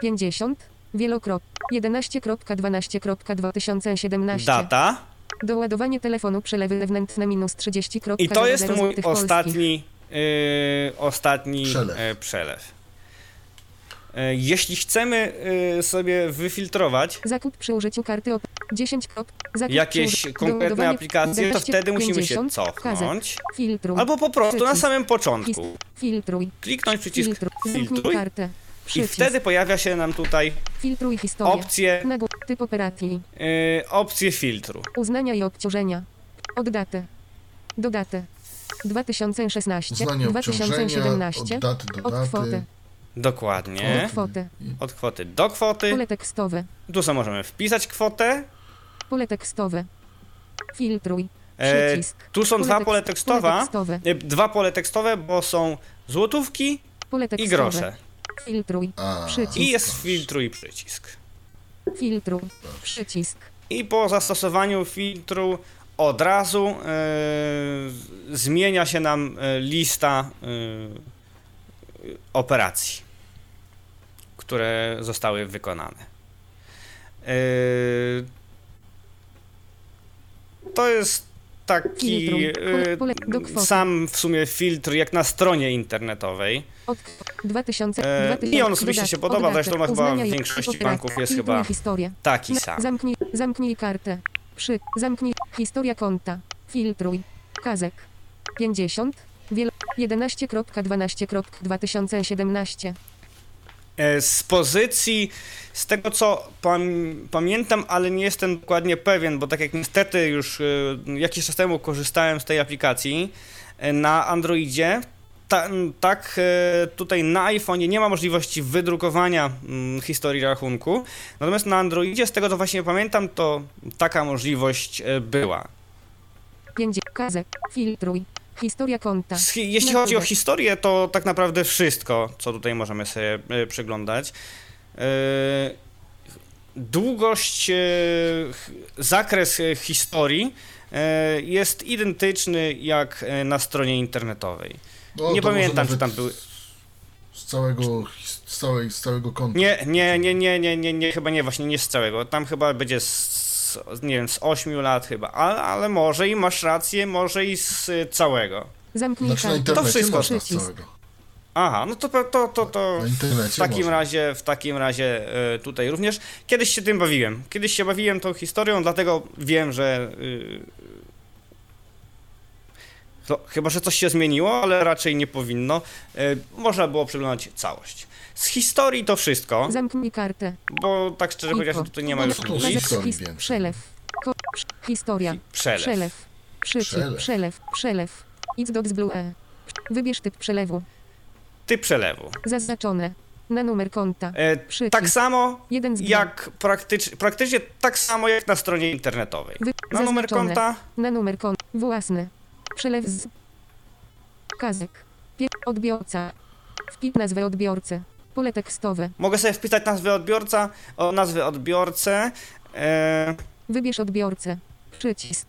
50. Wielokrop. 11.12.2017. data, Doładowanie telefonu przelewy wewnętrzne minus 30. I to jest 00 mój ostatni, yy, ostatni Przelew. przelew. przelew. Yy, jeśli chcemy yy, sobie wyfiltrować Zakup przy użyciu karty op 10. Krop. Zakup jakieś konkretne aplikacje, to 11, wtedy musimy się 50, cofnąć. Filtruj. Albo po prostu na samym początku Filtruj. kliknąć przycisk Filtruj. Filtruj kartę. i wtedy pojawia się nam tutaj Filtruj historię. opcje. Typ operacji. yy, opcje filtru. Uznania i obciążenia. Od datę. Do daty. 2016. Uznanie obciążenia, 2017. od daty do Od kwoty. Dokładnie. kwoty. Od kwoty do kwoty. Pole tekstowe. Tu sobie możemy wpisać kwotę. Pole tekstowe. Filtruj. E, Przycisk. tu są Pole dwa pole tekstowe. Pole tekstowe. E, Dwa pole tekstowe, bo są złotówki Pole i grosze. Filtruj. A, Przycisk. I jest filtruj przycisk. Filtruj. Przycisk. i po zastosowaniu filtru od razu e, zmienia się nam e, lista e, operacji, które zostały wykonane. E, to jest taki kwoty. sam w sumie filtr jak na stronie internetowej. Od 2000, E, 2000 mi on osobiście się podoba, zresztą chyba w i większości banków jest chyba taki sam. Zamknij, zamknij kartę. Przy, zamknij, historia konta. Filtruj. Kazek. 50. Wielo, 11.12.2017. E, Z pozycji, z tego co pam, pamiętam, ale nie jestem dokładnie pewien, bo tak jak niestety już e, jakiś czas temu korzystałem z tej aplikacji e, na Androidzie, ta, tak tutaj na iPhone'ie nie ma możliwości wydrukowania mm, historii rachunku, natomiast na Androidzie, z tego co właśnie pamiętam, to taka możliwość była. 5. Kazek. Filtruj. Historia konta. Jeśli chodzi o historię, to tak naprawdę wszystko, co tutaj możemy sobie e, przeglądać. E, długość, e, zakres historii jest identyczny jak na stronie internetowej. No, nie pamiętam, czy tam były. Z całego, z, całej, z całego konta. Nie, nie, nie, nie, nie, nie, nie, chyba nie, właśnie nie z całego. Tam chyba będzie z, z nie wiem, z 8 lat chyba, ale, ale może i masz rację, może i z e, całego. Zamknij Znaczy na internecie wszystko. można z całego. Aha, no to, to, to, to w takim można. razie, w takim razie e, tutaj również. Kiedyś się tym bawiłem. Kiedyś się bawiłem tą historią, dlatego wiem, że y, to, chyba, że coś się zmieniło, ale raczej nie powinno. Można było przeglądać całość. Z historii to wszystko, Zamknij kartę. bo tak szczerze powiedziawszy, Info. tutaj nie ma już to nic. Przelew. Ko, historia. Przelew. Przelew. Przycisk. Przelew. Przelew. Przelew. Xbox Blue E. Wybierz typ przelewu. Ty przelewu. Zaznaczone. Na numer konta. E, tak samo jak praktycz, praktycznie tak samo jak na stronie internetowej. Wy, Na numer konta Na numer konta. Własny. Przelew z. Kazek. Pie, odbiorca. Wpip nazwę odbiorcy. Pole tekstowe. mogę sobie wpisać nazwę odbiorca, o nazwę odbiorcę. E, Wybierz odbiorcę. Przycisk.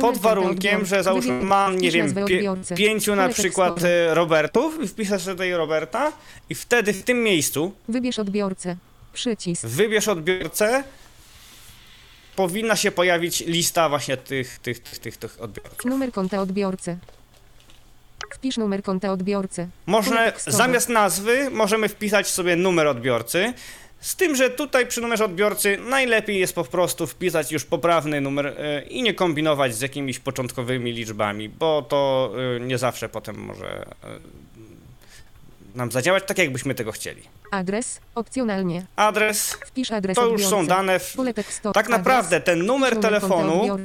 Pod warunkiem, że załóżmy mam, nie wiem, pie, pięciu na przykład tekstowe. e, Robertów i wpiszę sobie tutaj Roberta i wtedy w tym miejscu Wybierz odbiorcę. Przycisk. wybierz odbiorcę, powinna się pojawić lista właśnie tych, tych, tych, tych, tych odbiorców. Numer konta odbiorcy. Wpisz numer konta odbiorcy. Można, zamiast nazwy możemy wpisać sobie numer odbiorcy, z tym, że tutaj przy numerze odbiorcy najlepiej jest po prostu wpisać już poprawny numer e, i nie kombinować z jakimiś początkowymi liczbami, bo to e, nie zawsze potem może e, nam zadziałać tak, jakbyśmy tego chcieli. Adres. Opcjonalnie. Adres, Wpisz adres to już odbiorcy. są dane. W, tak naprawdę ten numer konta telefonu.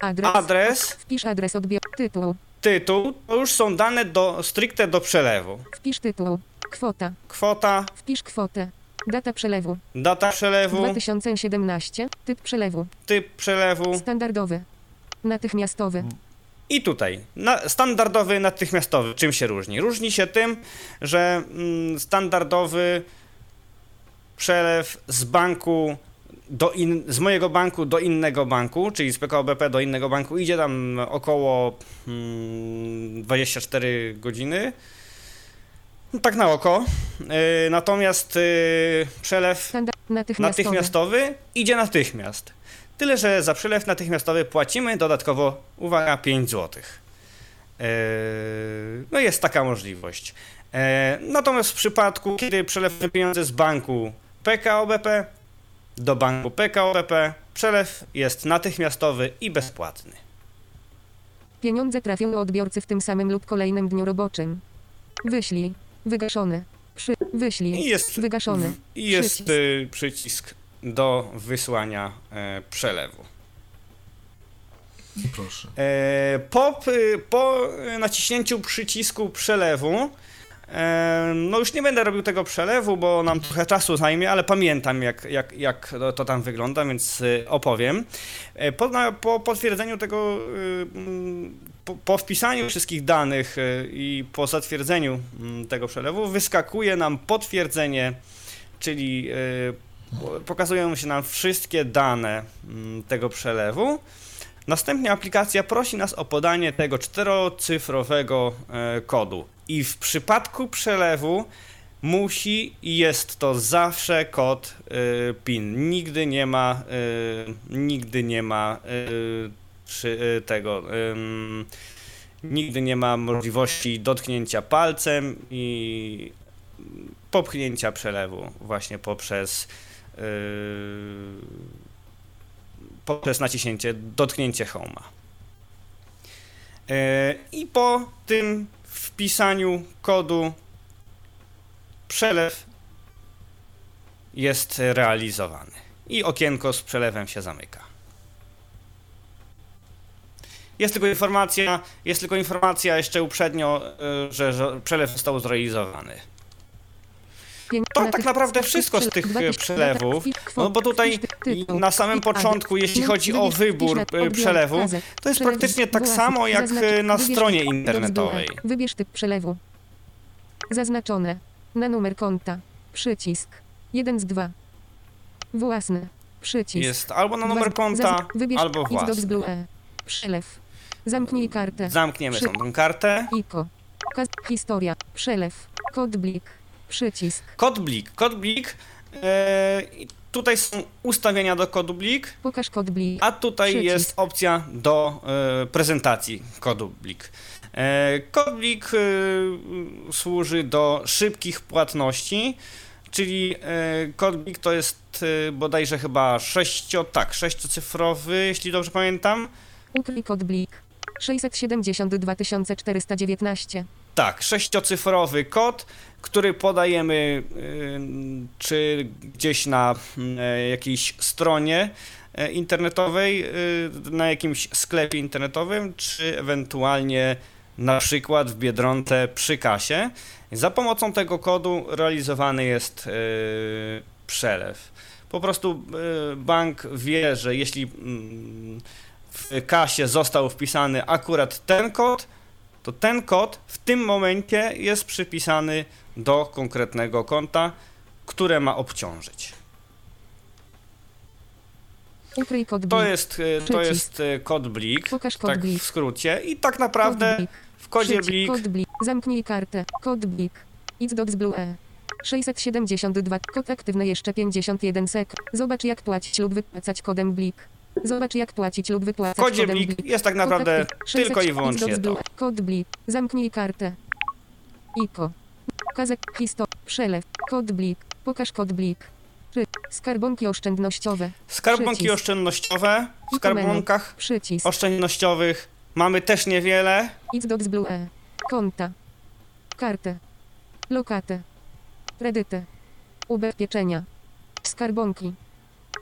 Adres. adres, Wpisz adres odbiorcy. Tytuł. Tytuł, to już są dane do, stricte do przelewu. Wpisz tytuł. Kwota. Kwota, Wpisz kwotę. Data przelewu. data przelewu, 2017. Typ przelewu. typ przelewu. Standardowy. Natychmiastowy. I tutaj, na, standardowy, natychmiastowy, czym się różni? Różni się tym, że mm, standardowy przelew z banku do in, z mojego banku do innego banku, czyli z PKO BP do innego banku idzie tam około mm, 24 godziny. No, tak na oko. Yy, natomiast yy, przelew. Natychmiastowy. natychmiastowy idzie natychmiast. Tyle, że za przelew natychmiastowy płacimy dodatkowo, uwaga, 5 zł. No jest taka możliwość. Natomiast w przypadku, kiedy przelewamy pieniądze z banku PKO BP do banku PKO BP, przelew jest natychmiastowy i bezpłatny. Pieniądze trafią do odbiorcy w tym samym lub kolejnym dniu roboczym. Wyślij. Wygaszony. Przy. Wyślij. I jest, Wygaszony. i jest Przycisk. y, przycisk do wysłania e, przelewu. Proszę. E, Po, p- po naciśnięciu przycisku przelewu, no już nie będę robił tego przelewu, bo nam trochę czasu zajmie, ale pamiętam jak, jak, jak to- tam wygląda, więc e, opowiem. E, Po, po potwierdzeniu tego, e, mm, po, po wpisaniu wszystkich danych e, i po zatwierdzeniu mm, tego przelewu, wyskakuje nam potwierdzenie, czyli pokazują się nam wszystkie dane mm, tego przelewu. Następnie aplikacja prosi nas o podanie tego czterocyfrowego e, kodu. I w przypadku przelewu musi i jest to zawsze kod e, PIN. Nigdy nie ma, e, nigdy nie ma e, przy, e, tego. nigdy nie ma możliwości dotknięcia palcem i popchnięcia przelewu właśnie poprzez yy, poprzez naciśnięcie, dotknięcie Home'a. Yy, I po tym wpisaniu kodu przelew jest realizowany i okienko z przelewem się zamyka. Jest tylko informacja, jest tylko informacja jeszcze uprzednio, że, że przelew został zrealizowany. To tak naprawdę wszystko z tych e, przelewów, no bo tutaj na samym początku, jeśli chodzi o wybór e, przelewu, to jest praktycznie tak samo jak e, na stronie internetowej. Wybierz typ przelewu. Zaznaczone. Na numer konta. Przycisk. 1 z 2. Własny. Przycisk. Jest albo na numer konta, albo własny. Przelew. Zamknij kartę. Zamkniemy tą kartę. Iko. Historia. Przelew. Kod blik. Przycisk. Kod blik. Kod blik. e, tutaj są ustawienia do kodu blik, Pokaż kod blik. a tutaj Przycisk. jest opcja do e, prezentacji kodu blik. E, kod blik służy do szybkich płatności, czyli e, kod blik to jest e, bodajże chyba sześcio, tak, sześciocyfrowy, jeśli dobrze pamiętam. Ukryj kod blik. 672 419. Tak, sześciocyfrowy kod, który podajemy y, czy gdzieś na y, jakiejś stronie y, internetowej, y, na jakimś sklepie internetowym, czy ewentualnie na przykład w Biedronce przy kasie. Za pomocą tego kodu realizowany jest przelew. Po prostu bank wie, że jeśli mm, w kasie został wpisany akurat ten kod, to ten kod w tym momencie jest przypisany do konkretnego konta, które ma obciążyć. Ukryj kod. To jest, e, to jest e, kod blik, Pokaż kod tak blik. w skrócie. I tak naprawdę w kodzie Przycisk. blik Kod blik. Zamknij kartę. Kod blik. Xbox Blue E. 672. Kod aktywny jeszcze 51 sek. Zobacz jak płacić lub wypłacać kodem blik. Zobacz jak płacić lub w wypłacać kodzie kodem blik jest tak naprawdę tylko i 600 wyłącznie to. Kod blik. Zamknij kartę. IKO. Kazek. Historia. Przelew. Kod blik. Pokaż kod blik. Skarbonki oszczędnościowe. Skarbonki Przycisk. oszczędnościowe w skarbonkach Przycisk. oszczędnościowych mamy też niewiele. Xbox Blue E. Konta. Kartę. Lokatę. Kredyty. Ubezpieczenia. Skarbonki.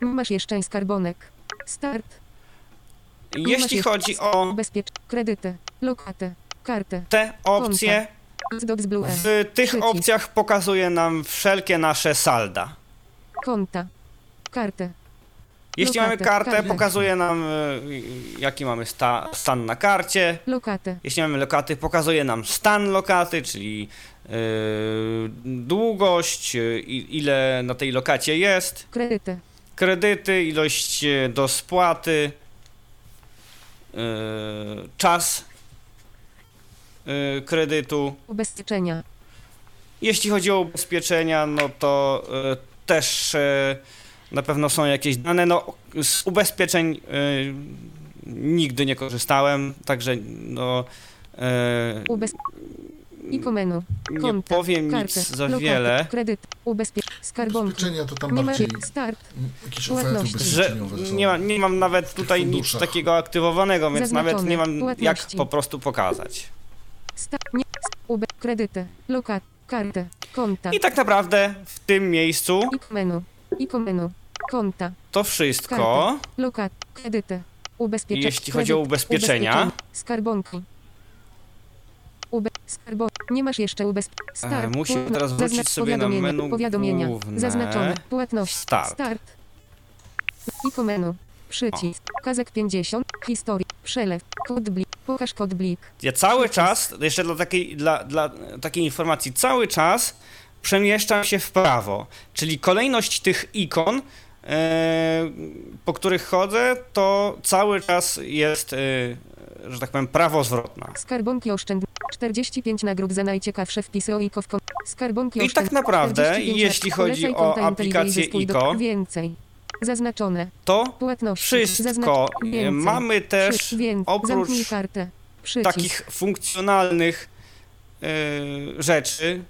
Masz jeszcze skarbonek. Start. Jeśli chodzi o Ubezpiecz. Kredyty. Lokatę. Kartę. te opcje, w tych opcjach pokazuje nam wszelkie nasze salda. Konta. Kartę. Jeśli mamy kartę, pokazuje nam e, jaki mamy sta, stan na karcie. Lokatę. Jeśli mamy lokaty, pokazuje nam stan lokaty, czyli e, długość, e, ile na tej lokacie jest, Kredyty. Kredyty, ilość e, do spłaty, e, czas e, kredytu. Ubezpieczenia. Jeśli chodzi o ubezpieczenia, no to też na pewno są jakieś dane. No, z ubezpieczeń nigdy nie korzystałem, także no, Ubez... Menu. nie Konta. powiem Kartę. nic za wiele. Kredyt. Ubezpie... Skarbonki. Ubezpieczenia to tam Nie ma bardziej start. jakieś oferty Płatności. Że ubezpieczeniowe są. nie, ma, nie mam nawet tutaj nic funduszach. takiego aktywowanego, więc nawet nie mam jak Płatności. po prostu pokazać. Sta... Nie. Ube... Kredyty. Lokat. Kartę. Konta. I tak naprawdę w tym miejscu menu. Menu. Konta. to wszystko. Lokat. Kredyty. Ubezpieczenia. Jeśli chodzi o ubezpieczenia. Skarbonki. Ube... Skarbon... Nie masz jeszcze ubezpieczenia. Start. E, musimy Płatno- teraz wrócić Zaznacz sobie na powiadomienia. menu Powiadomienia. główne. Zaznaczone. Płatność. Start. Start. IKO menu. Przycisk. Kazek 50. Historia. Przelew. Kod blik. Pokaż kod blik. Ja cały czas, jeszcze dla takiej, dla, dla takiej informacji, cały czas przemieszczam się w prawo. Czyli kolejność tych ikon, e, po których chodzę, to cały czas jest, e, że tak powiem, prawozwrotna. Skarbonki oszczędne. 45 nagród za najciekawsze wpisy o IKO w kon... Skarbonki I tak naprawdę, 45 jeśli chodzi o aplikację IKO, Więcej. Zaznaczone. to Płatności. wszystko. Zaznacz... Więcej. Mamy też. Więcej. oprócz takich funkcjonalnych e, rzeczy,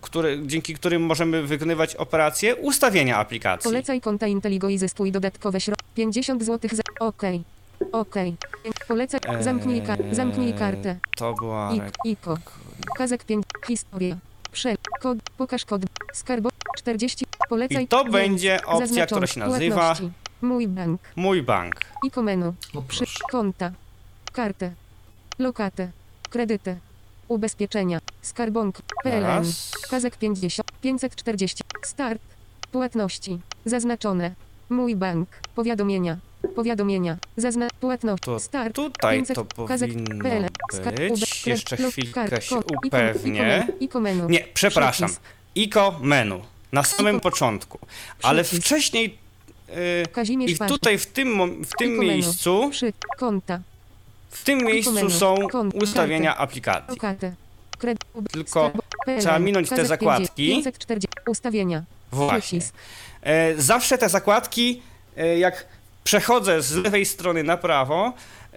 które, dzięki którym możemy wykonywać operacje, ustawienia aplikacji. Polecaj konta Inteligo i zyskuj dodatkowe środki. 50 zł za... Okej. Okej. Polecaj... Zamknij, ka... Zamknij kartę. To była Ik, IKO. Kazek 5. Historia. Prze. Kod. Pokaż kod. Skarbo. 40. Polecaj. I to będzie opcja, Zaznaczone. która się nazywa Płatności. Mój bank. Mój bank. IKO menu. No Przy. proszę. Konta. Kartę. Lokatę. Kredyty. Ubezpieczenia. Skarbonk. PLN. Raz. Kazek 50. 540. Start. Płatności. Zaznaczone. Mój bank. Powiadomienia. Powiadomienia. Zazna... Płatność. To Start. tutaj 500. to powinno być. Jeszcze chwilkę się upewnię. Nie, przepraszam. IKO menu. Na samym początku. Ale wcześniej Kazimierz i tutaj w tym, w tym miejscu w tym miejscu są ustawienia aplikacji. Tylko trzeba minąć te zakładki. 540. Ustawienia. Właśnie. E, zawsze te zakładki, e, jak przechodzę z lewej strony na prawo,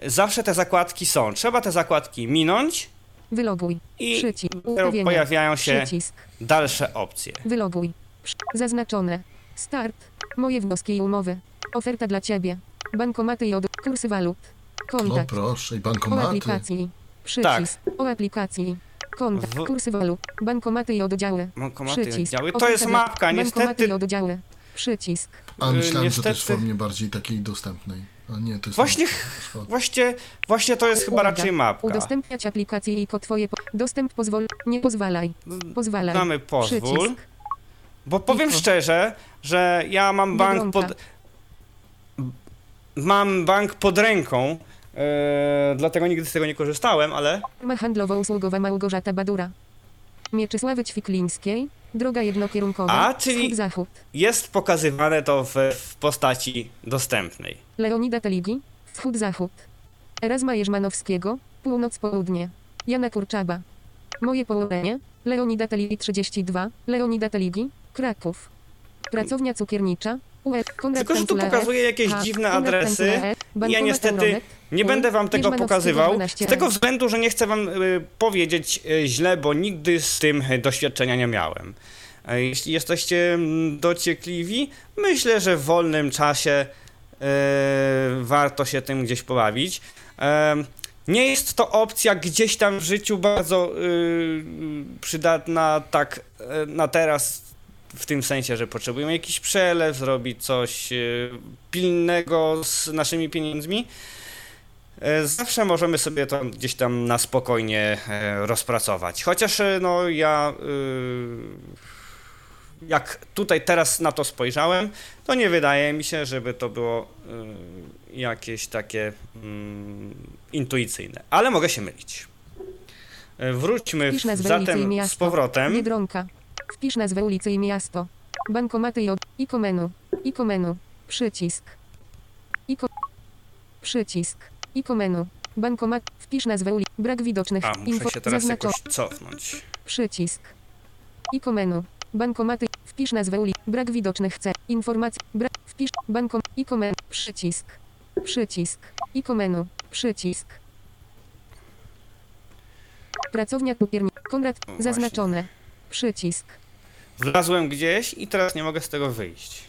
zawsze te zakładki są. Trzeba te zakładki minąć Wyloguj. i Przycisk. pojawiają się Przycisk. dalsze opcje. Wyloguj. Zaznaczone. Start. Moje wnioski i umowy. Oferta dla Ciebie. Bankomaty i od... Kursy walut. No Kontakt. proszę, i o bankomaty. aplikacji. Przycisk. O aplikacji. Kontakt. W- Kursy walut. Bankomaty i oddziały. Bankomaty i Przycisk. oddziały. To jest mapka, Bankomaty niestety. i oddziały. Przycisk. A myślałem, że też w niestety- formie bardziej takiej dostępnej. A nie, to jest... Właśnie, właśnie, właśnie to jest chyba Uwaga. raczej mapka. Udostępniać aplikacje i Twoje. Po... Dostęp pozwol... Nie pozwalaj. Pozwalaj. Damy pozwól. Przycisk. Bo powiem Iko. szczerze, że ja mam bank Biedronka. pod. Mam bank pod ręką. e, dlatego nigdy z tego nie korzystałem, ale Firma handlowo-usługowa Małgorzata Badura. Mieczysławy Ćwiklińskiej. Droga jednokierunkowa. A, czyli- Wschód-zachód. jest pokazywane to w, w postaci dostępnej. Leonida Teligi. Wschód-zachód. Erasma Jerzmanowskiego. Północ-południe. Jana Kurczaba. Moje południe. Leonida Teligi 32. Leonida Teligi. Kraków. Pracownia cukiernicza. Tylko, że tu pokazuje jakieś dziwne adresy. Ja niestety nie będę wam tego pokazywał. 12. Z tego względu, że nie chcę wam y, powiedzieć y, źle, bo nigdy z tym y, doświadczenia nie miałem. Jeśli jesteście mm, dociekliwi, myślę, że w wolnym czasie warto się tym gdzieś pobawić. Nie jest to opcja gdzieś tam w życiu bardzo przydatna tak na teraz, w tym sensie, że potrzebujemy jakiś przelew, zrobić coś y, pilnego z naszymi pieniędzmi. E, Zawsze możemy sobie to gdzieś tam na spokojnie e, rozpracować. Chociaż e, no ja jak tutaj teraz na to spojrzałem, to nie wydaje mi się, żeby to było jakieś takie mm, intuicyjne. Ale mogę się mylić. E, Wróćmy zatem z powrotem. Biedronka. Wpisz nazwę ulicy i miasto. Bankomaty i od... Iko menu. Iko menu. Przycisk. Iko... Przycisk. Iko menu. Bankomat. Wpisz nazwę ulicy. Brak widocznych. A, muszę się teraz Zaznaczo- jakoś cofnąć. Przycisk. Iko menu. Bankomaty. Wpisz nazwę ulicy. Brak widocznych C. Informacji. Brak. Wpisz. Bankom. Iko menu. Przycisk. Przycisk. Iko menu. Przycisk. Pracownia cukiernicza. Konrad. O, właśnie. Przycisk. Wlazłem gdzieś i teraz nie mogę z tego wyjść.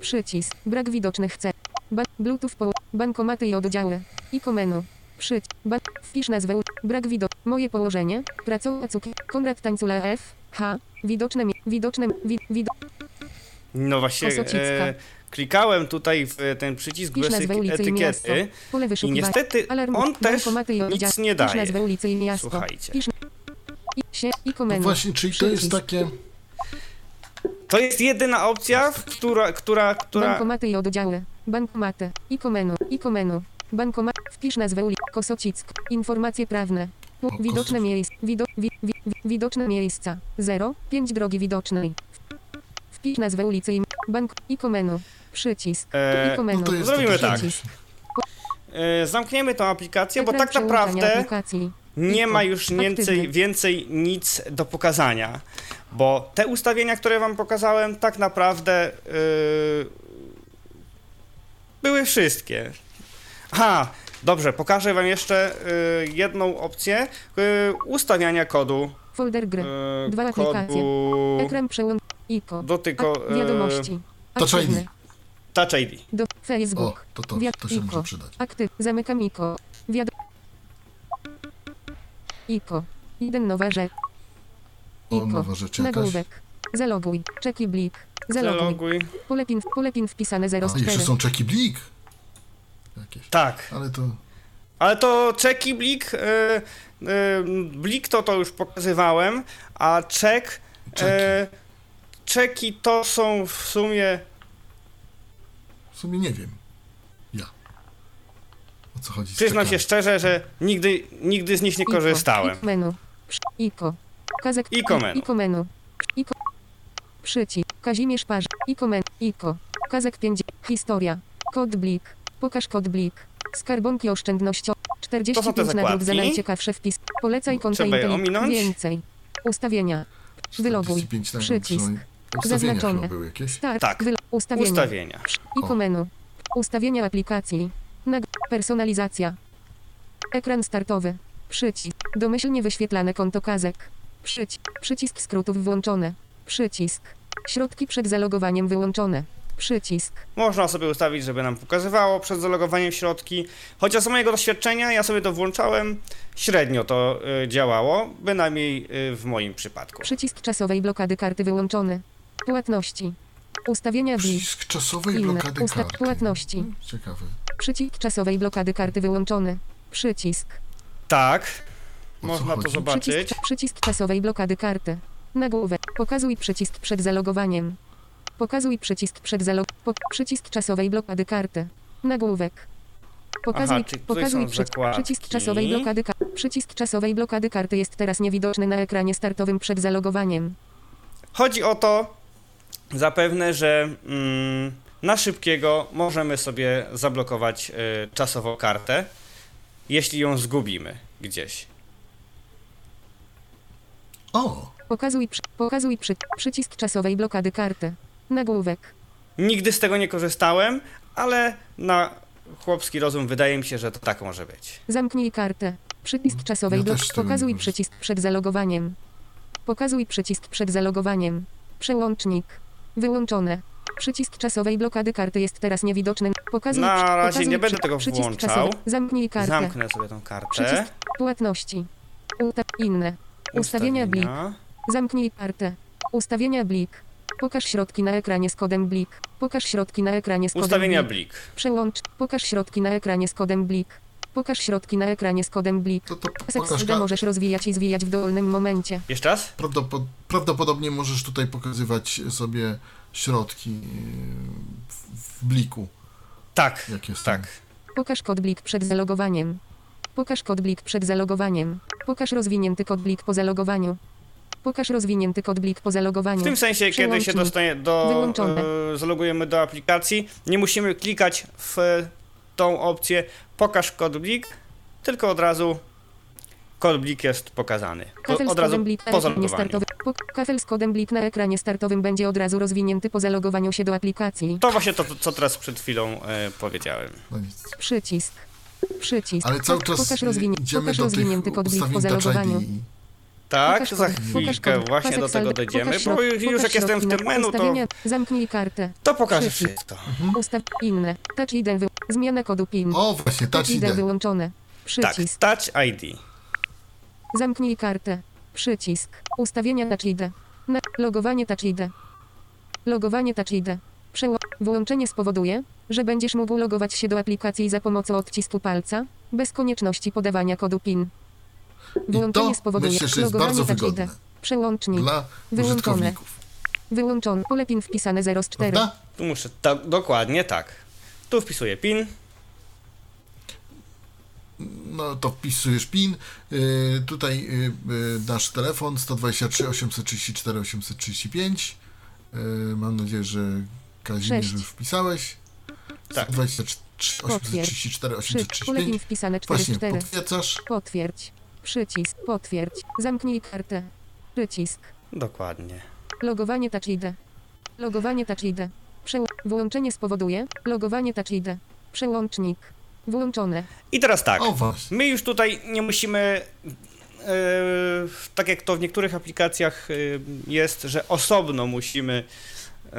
Przycisk. Brak widocznych C. Ba Bluetooth po bankomaty i oddziały. Iko menu. Przycisk. Ba wpisz nazwę. Brak widok. Moje położenie. Pracownia cukier. Konrad Tańcula F. H. Widoczne. mi- Widoczne. Wi wido No właśnie, e, klikałem tutaj w ten przycisk Wpisz bez nazwę ulicy i miasto. etykiety Pole i niestety Alarm. on też nic nie daje. nazwę ulicy i miasto. Słuchajcie. Wpisz i się. Iko No menu. właśnie, czyli to jest takie... To jest jedyna opcja, która, która, która... Bankomaty i oddziały. Bankomaty. Iko menu. Iko menu. Bankomat. Wpisz nazwę ulicy. Kosocick. Informacje prawne. Widoczne miejsca. Wido, wi, wi, wi, widoczne miejsca. 0. 5 drogi widocznej. Wpisz nazwę ulicy i bank i komenu. Przycisk. Eee, i komenu. No to jest Zrobimy tak. rzeczy. E, zamkniemy tą aplikację, bo Ekran tak naprawdę aplikacji. Nie ma już więcej, więcej nic do pokazania. Bo te ustawienia, które wam pokazałem, tak naprawdę yy, były wszystkie. Aha, dobrze, pokażę wam jeszcze yy, jedną opcję yy, ustawiania kodu. Folder gry. Yy, Dwa aplikacje. Ekran przełącz. Iko. dotyko, wiadomości. Touch Aktywny. ID. Touch ID. Do O, Facebook. to, to, Wiad- to się Iko. może przydać. Aktyw. Zamykam Iko. Wiad... Iko. Jeden nowa rzecz. O, Iko. nowa rzecz jakaś. Nagłówek. Zaloguj. Czeki blik. Zaloguj. Zaloguj. Pole pin, pole pin wpisane A, jeszcze 04. są czeki blik. Jakieś. Tak. Ale to... Ale to czeki blik, yy, yy, blik to to już pokazywałem, a czek, Czeki. yy, czeki to są w sumie W sumie nie wiem. O co chodzi Przyznam się szczerze, że nigdy, nigdy z nich nie Iko. korzystałem. Iko menu. Iko. Kazek. Iko menu. Iko menu. Iko. Przycisk. Kazimierz Parz. Iko menu. Iko. Kazek 5. Historia. Kod blik. Pokaż kod blik. Skarbonki oszczędnościowe. To są te 45 nagród za najciekawsze wpis. Polecaj konta. Więcej. Ustawienia. Wyloguj. 45 nagród, Przycisk. Ustawienia Zaznaczone. Start. Tak. Wylo- ustawienia. Ustawienia. Iko menu. Ustawienia aplikacji. Personalizacja. Ekran startowy. Przycisk. Domyślnie wyświetlane konto kazek. Przycisk. Przycisk skrótów włączone. Przycisk. Środki przed zalogowaniem wyłączone. Przycisk. Można sobie ustawić, żeby nam pokazywało przed zalogowaniem środki. Chociaż z mojego doświadczenia ja sobie to włączałem, średnio to y, działało, bynajmniej y, w moim przypadku. Przycisk czasowej blokady karty wyłączony. Płatności. Ustawienia blik. Przycisk czasowej Inne. blokady Usta- karty. płatności. Hmm, Ciekawe. Przycisk czasowej blokady karty wyłączony. Przycisk. Tak, O można to chodzi? zobaczyć. Przycisk, przycisk czasowej blokady karty. Nagłówek. Pokazuj przycisk przed zalogowaniem. Pokazuj przycisk przed zalog... Po, przycisk czasowej blokady karty. Nagłówek. Pokazuj, Aha, pokazuj są przy, zakładki. przycisk czasowej blokady karty. Przycisk czasowej blokady karty jest teraz niewidoczny na ekranie startowym przed zalogowaniem. Chodzi o to zapewne, że mm, na szybkiego możemy sobie zablokować y, czasowo kartę, jeśli ją zgubimy gdzieś. O, Pokazuj, przy, pokazuj przy, przycisk czasowej blokady karty. Nagłówek. Nigdy z tego nie korzystałem, ale na chłopski rozum wydaje mi się, że to tak może być. Zamknij kartę. Przycisk czasowej Ja blok. też z tego nie Pokazuj przycisk przed zalogowaniem. Pokazuj przycisk przed zalogowaniem. Przełącznik. Wyłączone. Przycisk czasowej blokady karty jest teraz niewidoczny. Pokazuj, Na razie pokazuj nie będę tego przycisk włączał. czasowy. Zamknij kartę. Zamknę sobie tą kartę. Przycisk płatności. Uta inne. Ustawienia blik. Zamknij kartę. Ustawienia blik. Pokaż środki na ekranie z kodem blik. Pokaż środki na ekranie z kodem Ustawienia blik. blik. Przełącz. Pokaż środki na ekranie z kodem blik. Pokaż środki na ekranie z kodem blik. to, to pokaż możesz rozwijać i zwijać w dowolnym momencie. Jeszcze raz? Prawdopod prawdopodobnie możesz tutaj pokazywać sobie środki yy, w, bliku. Tak, Jak jest tak. Pokaż kod blik przed zalogowaniem. Pokaż kod blik przed zalogowaniem. Pokaż rozwinięty kod blik po zalogowaniu. Pokaż rozwinięty kod blik po zalogowaniu. W tym sensie, kiedy się dostanie do, Wyłączone. e, zalogujemy do aplikacji, nie musimy klikać w e, tą opcję pokaż kod blik, tylko od razu kod blik jest pokazany. Kafel z Od razu kodem blik na po ekranie zalogowaniu. startowym. Po- Kafel z kodem blik na ekranie startowym będzie od razu rozwinięty po zalogowaniu się do aplikacji. To właśnie to, co teraz przed chwilą e, powiedziałem. No. Przycisk. Przycisk. Ale cały czas Pokaż, rozwinie, idziemy pokaż do tych rozwinięty kod blik po zalogowaniu. ID. Tak, Pokaż za chwilkę kod- właśnie do tego dojdziemy, bo środ- już jak jestem w tym menu, to, ustawienia. Zamknij kartę. to pokażę Przycisk. wszystko. Ustaw inne. Touch ID. Wy... Zmiana kodu PIN. O, właśnie, Touch ID ID. wyłączone. Tak, Przycisk. Touch ID. Zamknij kartę. Przycisk. Ustawienia Touch ID. Na... Logowanie Touch ID. Logowanie Touch ID. Przeło... Wyłączenie spowoduje, że będziesz mógł logować się do aplikacji za pomocą odcisku palca, bez konieczności podawania kodu PIN. Wyłączenie to spowoduje myślę, że jest logowanie bardzo wygodne Przełącznik. dla Wyłączone. Wyłączony. Pole PIN wpisane 0 z 4. Prawda? Tu muszę, tak, dokładnie tak. Tu wpisuję PIN. no to wpisujesz PIN. Y, tutaj y, y, dasz telefon 123 834 835. Y, mam nadzieję, że Kazimierz już wpisałeś. Tak. 123 834 Przycisk. Ulegim 835. wpisane Właśnie, 4-4. potwierdzasz. Potwierdź. Przycisk. Potwierdź. Zamknij kartę. Przycisk. Dokładnie. Logowanie Touch ID. Logowanie Touch ID. Przeł- Wyłączenie spowoduje. Logowanie Touch ID. Przełącznik. Włączone. I teraz tak. O właśnie. My już tutaj nie musimy, e, tak jak to w niektórych aplikacjach e, jest, że osobno musimy e,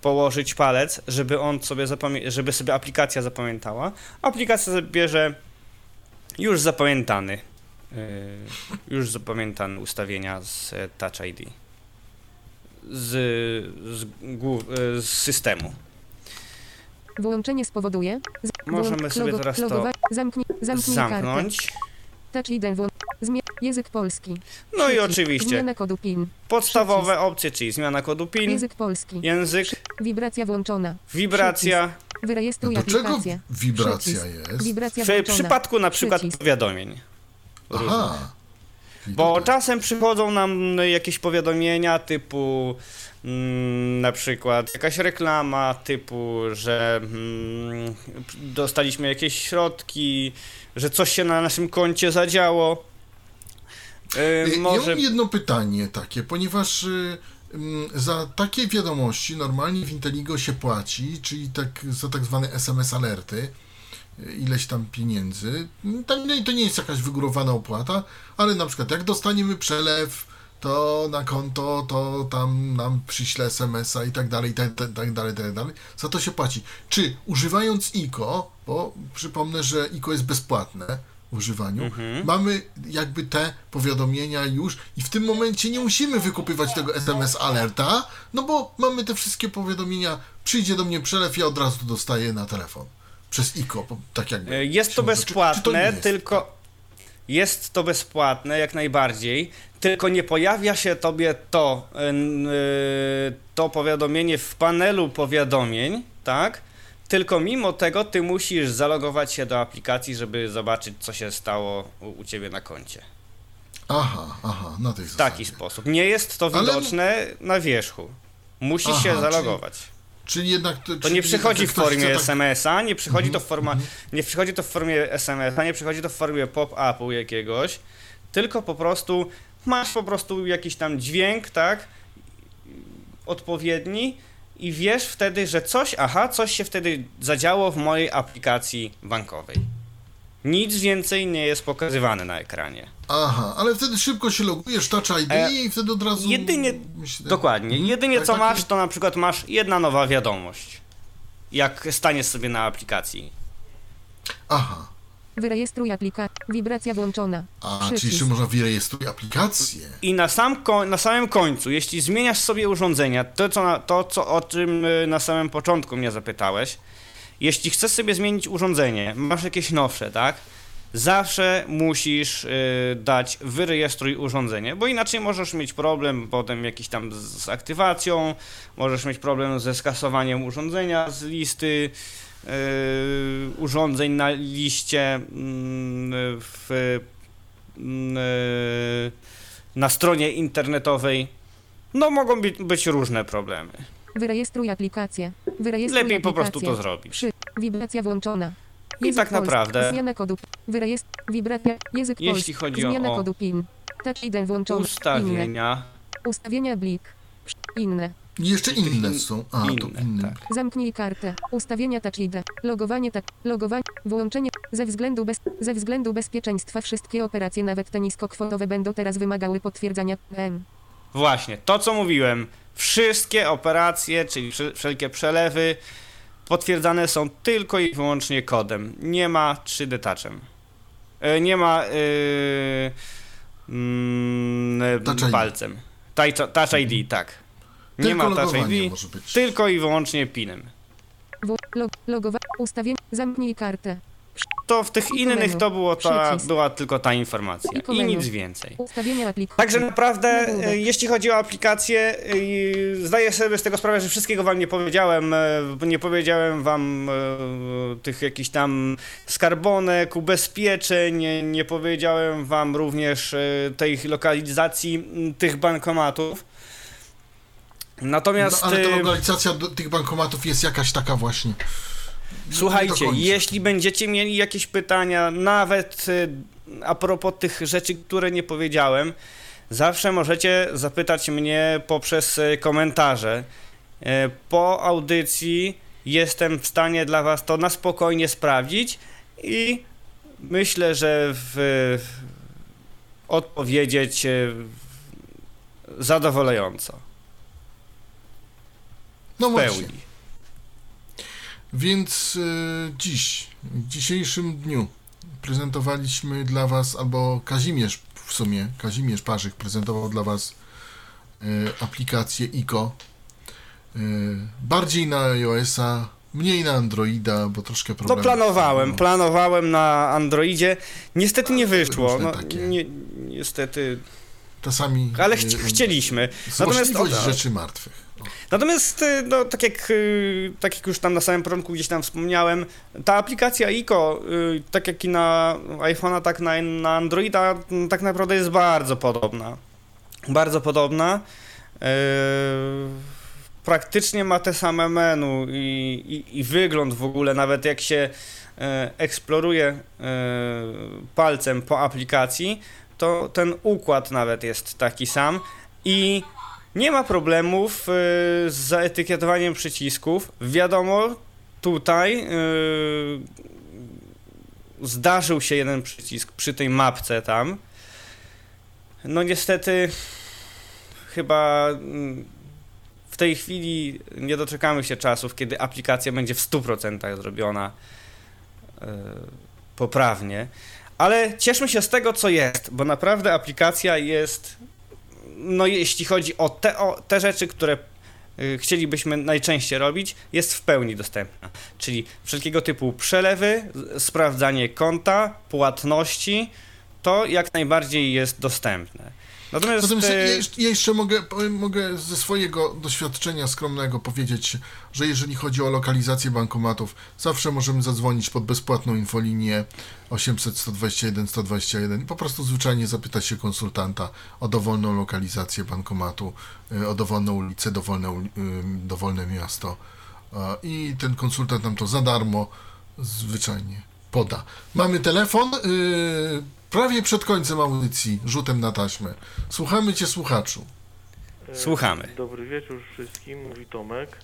położyć palec, żeby on sobie zapamię- żeby sobie aplikacja zapamiętała. Aplikacja sobie bierze już zapamiętany, e, już zapamiętane ustawienia z e, Touch ID. Z, z, e, z systemu. Wyłączenie spowoduje. Możemy sobie teraz to Zamknij, zamknij. Zamknąć. Touch ID. Język polski. No i Przycisk. oczywiście Zmiana kodu PIN. podstawowe opcje, czyli zmiana kodu PIN, Język polski. język, Wibracja włączona. wibracja. Wyrejestruj Do czego aplikację. wibracja Przycisk. jest? Wibracja W włączona. przypadku na przykład Przycisk. powiadomień. Aha. Bo czasem przychodzą nam jakieś powiadomienia typu mm, na przykład jakaś reklama typu, że mm, dostaliśmy jakieś środki, że coś się na naszym koncie zadziało. Yy, Y, Ja może mam jedno pytanie takie, ponieważ y, za takie wiadomości normalnie w Inteligo się płaci, czyli tak za tak zwane SMS alerty, y, ileś tam pieniędzy. Mm, to nie jest jakaś wygórowana opłata, ale na przykład jak dostaniemy przelew, to na konto, to tam nam przyśle SMS-a i tak dalej, i tak, tak, tak dalej, tak dalej. Za to się płaci. Czy używając ICO, bo przypomnę, że ICO jest bezpłatne używaniu, mamy jakby te powiadomienia już i w tym momencie nie musimy wykupywać tego SMS alerta, no bo mamy te wszystkie powiadomienia, przyjdzie do mnie przelew, ja od razu dostaję na telefon. Przez ICO, tak jakby. E, Jest to mówi. Czy- czy to bezpłatne, jest? tylko jest to bezpłatne jak najbardziej, tylko nie pojawia się tobie to, e, to powiadomienie w panelu powiadomień, tak? Tylko mimo tego ty musisz zalogować się do aplikacji, żeby zobaczyć, co się stało u, u ciebie na koncie. Aha, aha, na tej W zasadzie. taki sposób. Nie jest to Ale- widoczne na wierzchu. Musisz Aha, się czyli- zalogować. Czyli jednak. To, To czyli nie przychodzi w formie tak- SMS-a, nie przychodzi to w Mhm, forma, nie przychodzi to w formie SMS-a, nie przychodzi to w formie pop-upu jakiegoś, tylko po prostu masz po prostu jakiś tam dźwięk, tak? Odpowiedni i wiesz wtedy, że coś, aha, coś się wtedy zadziało w mojej aplikacji bankowej. Nic więcej nie jest pokazywane na ekranie. Aha, ale wtedy szybko się logujesz, Touch ID E, i wtedy od razu. jedynie- myślę- Dokładnie. Mhm. Jedynie Tak, co tak, masz, to na przykład masz jedna nowa wiadomość. Jak staniesz sobie na aplikacji. Aha. Wyrejestruj aplikację. Wibracja włączona. A, czyli Przycisk. jeszcze można wyrejestrować aplikację. I na, sam ko- na samym końcu, jeśli zmieniasz sobie urządzenia, to, co na, to co, o czym y, na samym początku mnie zapytałeś, jeśli chcesz sobie zmienić urządzenie, masz jakieś nowsze, tak? Zawsze musisz y, dać wyrejestruj urządzenie, bo inaczej możesz mieć problem potem jakiś tam z, z aktywacją, możesz mieć problem ze skasowaniem urządzenia z listy y, urządzeń na liście mm, w mm, y, na stronie internetowej. No mogą być, być różne problemy. Wyrejestruj aplikację. Wyrejestruj Lepiej po prostu aplikację. to zrobić. Przy... Wibracja włączona. I tak polski. naprawdę Zmiana kodu. Wyrejestr... Wibracja. Język Jeśli polski. chodzi Zmiana o- kodu PIN. Tak jeden włączony. Inne. ustawienia. Ustawienia blik. Inne. Jeszcze inne In- są. A, to inne, inne. tak. Zamknij kartę. Ustawienia Touch ID. Logowanie tak. Logowanie. Wyłączenie. Ze względu, bez, ze względu bezpieczeństwa wszystkie operacje, nawet te niskokwotowe, będą teraz wymagały potwierdzania M. Właśnie, to co mówiłem. Wszystkie operacje, czyli wsze- wszelkie przelewy potwierdzane są tylko i wyłącznie kodem. Nie ma 3D touchem. E, Nie ma yy, mm, palcem. Touch, touch ID, tak. Nie Tylko ma Touch ID, tylko i wyłącznie pinem. Log, logowanie. Ustawienie. Zamknij kartę. to w tych innych to było ta, była tylko ta informacja i nic więcej. Także naprawdę, e, jeśli chodzi o aplikację, e, zdaję sobie z tego sprawę, że wszystkiego wam nie powiedziałem. e, Nie powiedziałem wam tych jakichś tam skarbonek, ubezpieczeń, nie- powiedziałem wam również tej lokalizacji tych bankomatów. No, Natomiast ale ta e, lokalizacja tych bankomatów jest jakaś taka właśnie. Nie Słuchajcie, jeśli będziecie mieli jakieś pytania, nawet y, a propos tych rzeczy, które nie powiedziałem, zawsze możecie zapytać mnie poprzez y, komentarze. Y, Po audycji jestem w stanie dla Was to na spokojnie sprawdzić i myślę, że w, odpowiedzieć y, zadowalająco. No W właśnie. pełni. Więc y, dziś, w dzisiejszym dniu prezentowaliśmy dla Was, albo Kazimierz w sumie, Kazimierz Parzyk prezentował dla Was y, aplikację ICO. Y, bardziej na iOS-a, mniej na Androida, bo troszkę No problemów. planowałem, było. planowałem na Androidzie. Niestety nie wyszło. No, nie, niestety, Czasami. ale y, chci chcieliśmy. Natomiast, rzeczy martwych. Natomiast y, no, tak, jak, y, tak jak już tam na samym początku gdzieś tam wspomniałem, ta aplikacja ICO, y, tak jak i na iPhone'a, tak na, na Androida, m, tak naprawdę jest bardzo podobna. Bardzo podobna. Praktycznie ma te same menu i, i, i wygląd w ogóle, nawet jak się eksploruje palcem po aplikacji, to ten układ nawet jest taki sam i nie ma problemów e, z zaetykietowaniem przycisków. Wiadomo, tutaj e, zdarzył się jeden przycisk przy tej mapce tam. No niestety chyba mm, w tej chwili nie doczekamy się czasów, kiedy aplikacja będzie w 100% zrobiona e, poprawnie. Ale cieszmy się z tego, co jest, bo naprawdę aplikacja jest, no jeśli chodzi o te, o te rzeczy, które y, chcielibyśmy najczęściej robić, jest w pełni dostępna. Czyli wszelkiego typu przelewy, sprawdzanie konta, płatności, to jak najbardziej jest dostępne. Natomiast, Natomiast ja e, jeszcze, ja jeszcze mogę, mogę ze swojego doświadczenia skromnego powiedzieć, że jeżeli chodzi o lokalizację bankomatów, zawsze możemy zadzwonić pod bezpłatną infolinię 800 121 121 i po prostu zwyczajnie zapytać się konsultanta o dowolną lokalizację bankomatu, y, o dowolną ulicę, dowolne, y, dowolne miasto i ten konsultant nam to za darmo zwyczajnie poda. Mamy telefon y, prawie przed końcem audycji, rzutem na taśmę. Słuchamy Cię, słuchaczu. Słuchamy. Dobry wieczór wszystkim, mówi Tomek.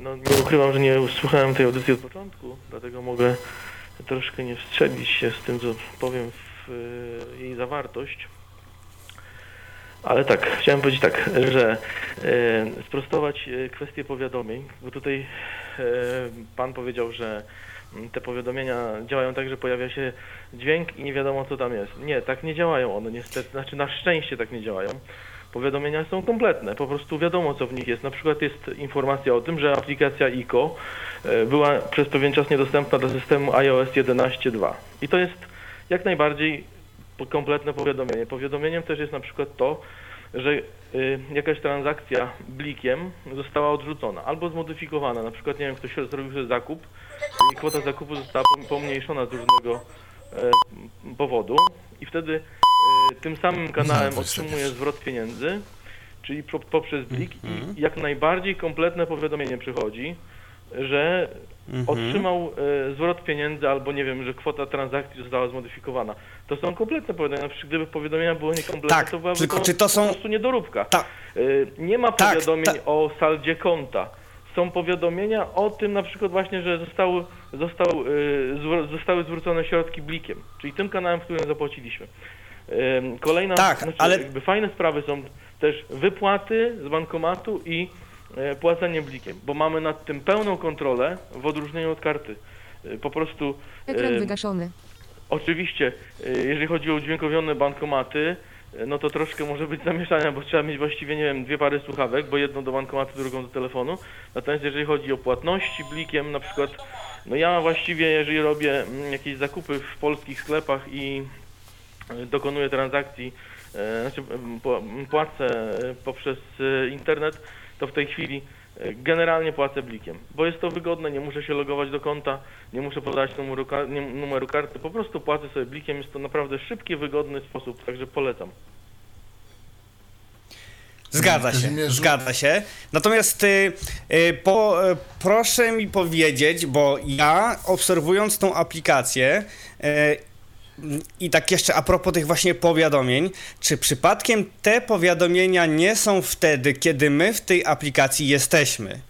No, nie ukrywam, że nie słuchałem tej audycji od początku, dlatego mogę troszkę nie wstrzelić się z tym, co powiem w e, jej zawartość. Ale tak, chciałem powiedzieć tak, że e, sprostować e, kwestię powiadomień, bo tutaj e, Pan powiedział, że te powiadomienia działają tak, że pojawia się dźwięk i nie wiadomo co tam jest. Nie, tak nie działają one niestety, znaczy na szczęście tak nie działają. Powiadomienia są kompletne, po prostu wiadomo co w nich jest. Na przykład jest informacja o tym, że aplikacja ICO e, była przez pewien czas niedostępna dla systemu iOS 11.2. I to jest jak najbardziej kompletne powiadomienie. Powiadomieniem też jest na przykład to, że y, jakaś transakcja blikiem została odrzucona albo zmodyfikowana. Na przykład, nie wiem, ktoś zrobił sobie zakup i kwota zakupu została pom- pomniejszona z różnego e, powodu. I wtedy e, tym samym kanałem otrzymuje zwrot pieniędzy, czyli po, poprzez blik i jak najbardziej kompletne powiadomienie przychodzi, że Mhm. otrzymał e, zwrot pieniędzy albo nie wiem, że kwota transakcji została zmodyfikowana. To są kompletne powiadomienia. Przecież Gdyby powiadomienia były niekompletne, Tak, to byłaby tylko to czy to są- po prostu niedoróbka. Ta- E, Nie ma Tak, powiadomień tak. o saldzie konta. Są powiadomienia o tym na przykład właśnie, że zostały, został, e, zwr- zostały zwrócone środki blikiem, czyli tym kanałem, w którym zapłaciliśmy. E, Kolejna, Tak, znaczy, ale- fajne sprawy są też wypłaty z bankomatu i płacenie blikiem, bo mamy nad tym pełną kontrolę w odróżnieniu od karty. E, Po prostu Ekran e, wygaszony. Oczywiście, y, jeżeli chodzi o udźwiękowione bankomaty, no to troszkę może być zamieszania, bo trzeba mieć właściwie, nie wiem, dwie pary słuchawek, bo jedną do bankomatu, drugą do telefonu. Natomiast jeżeli chodzi o płatności blikiem, na przykład, no ja właściwie, jeżeli robię mm, jakieś zakupy w polskich sklepach i e, dokonuję transakcji, e, znaczy m, pła- m, płacę e, poprzez e, internet, to w tej chwili e, generalnie płacę blikiem, bo jest to wygodne, nie muszę się logować do konta, nie muszę podać numeru, numeru karty, po prostu płacę sobie blikiem, jest to naprawdę szybki, wygodny sposób, także polecam. Zgadza się, zgadza się. Natomiast y, y, po, y, proszę mi powiedzieć, bo ja obserwując tą aplikację y, i tak jeszcze a propos tych właśnie powiadomień, czy przypadkiem te powiadomienia nie są wtedy, kiedy my w tej aplikacji jesteśmy?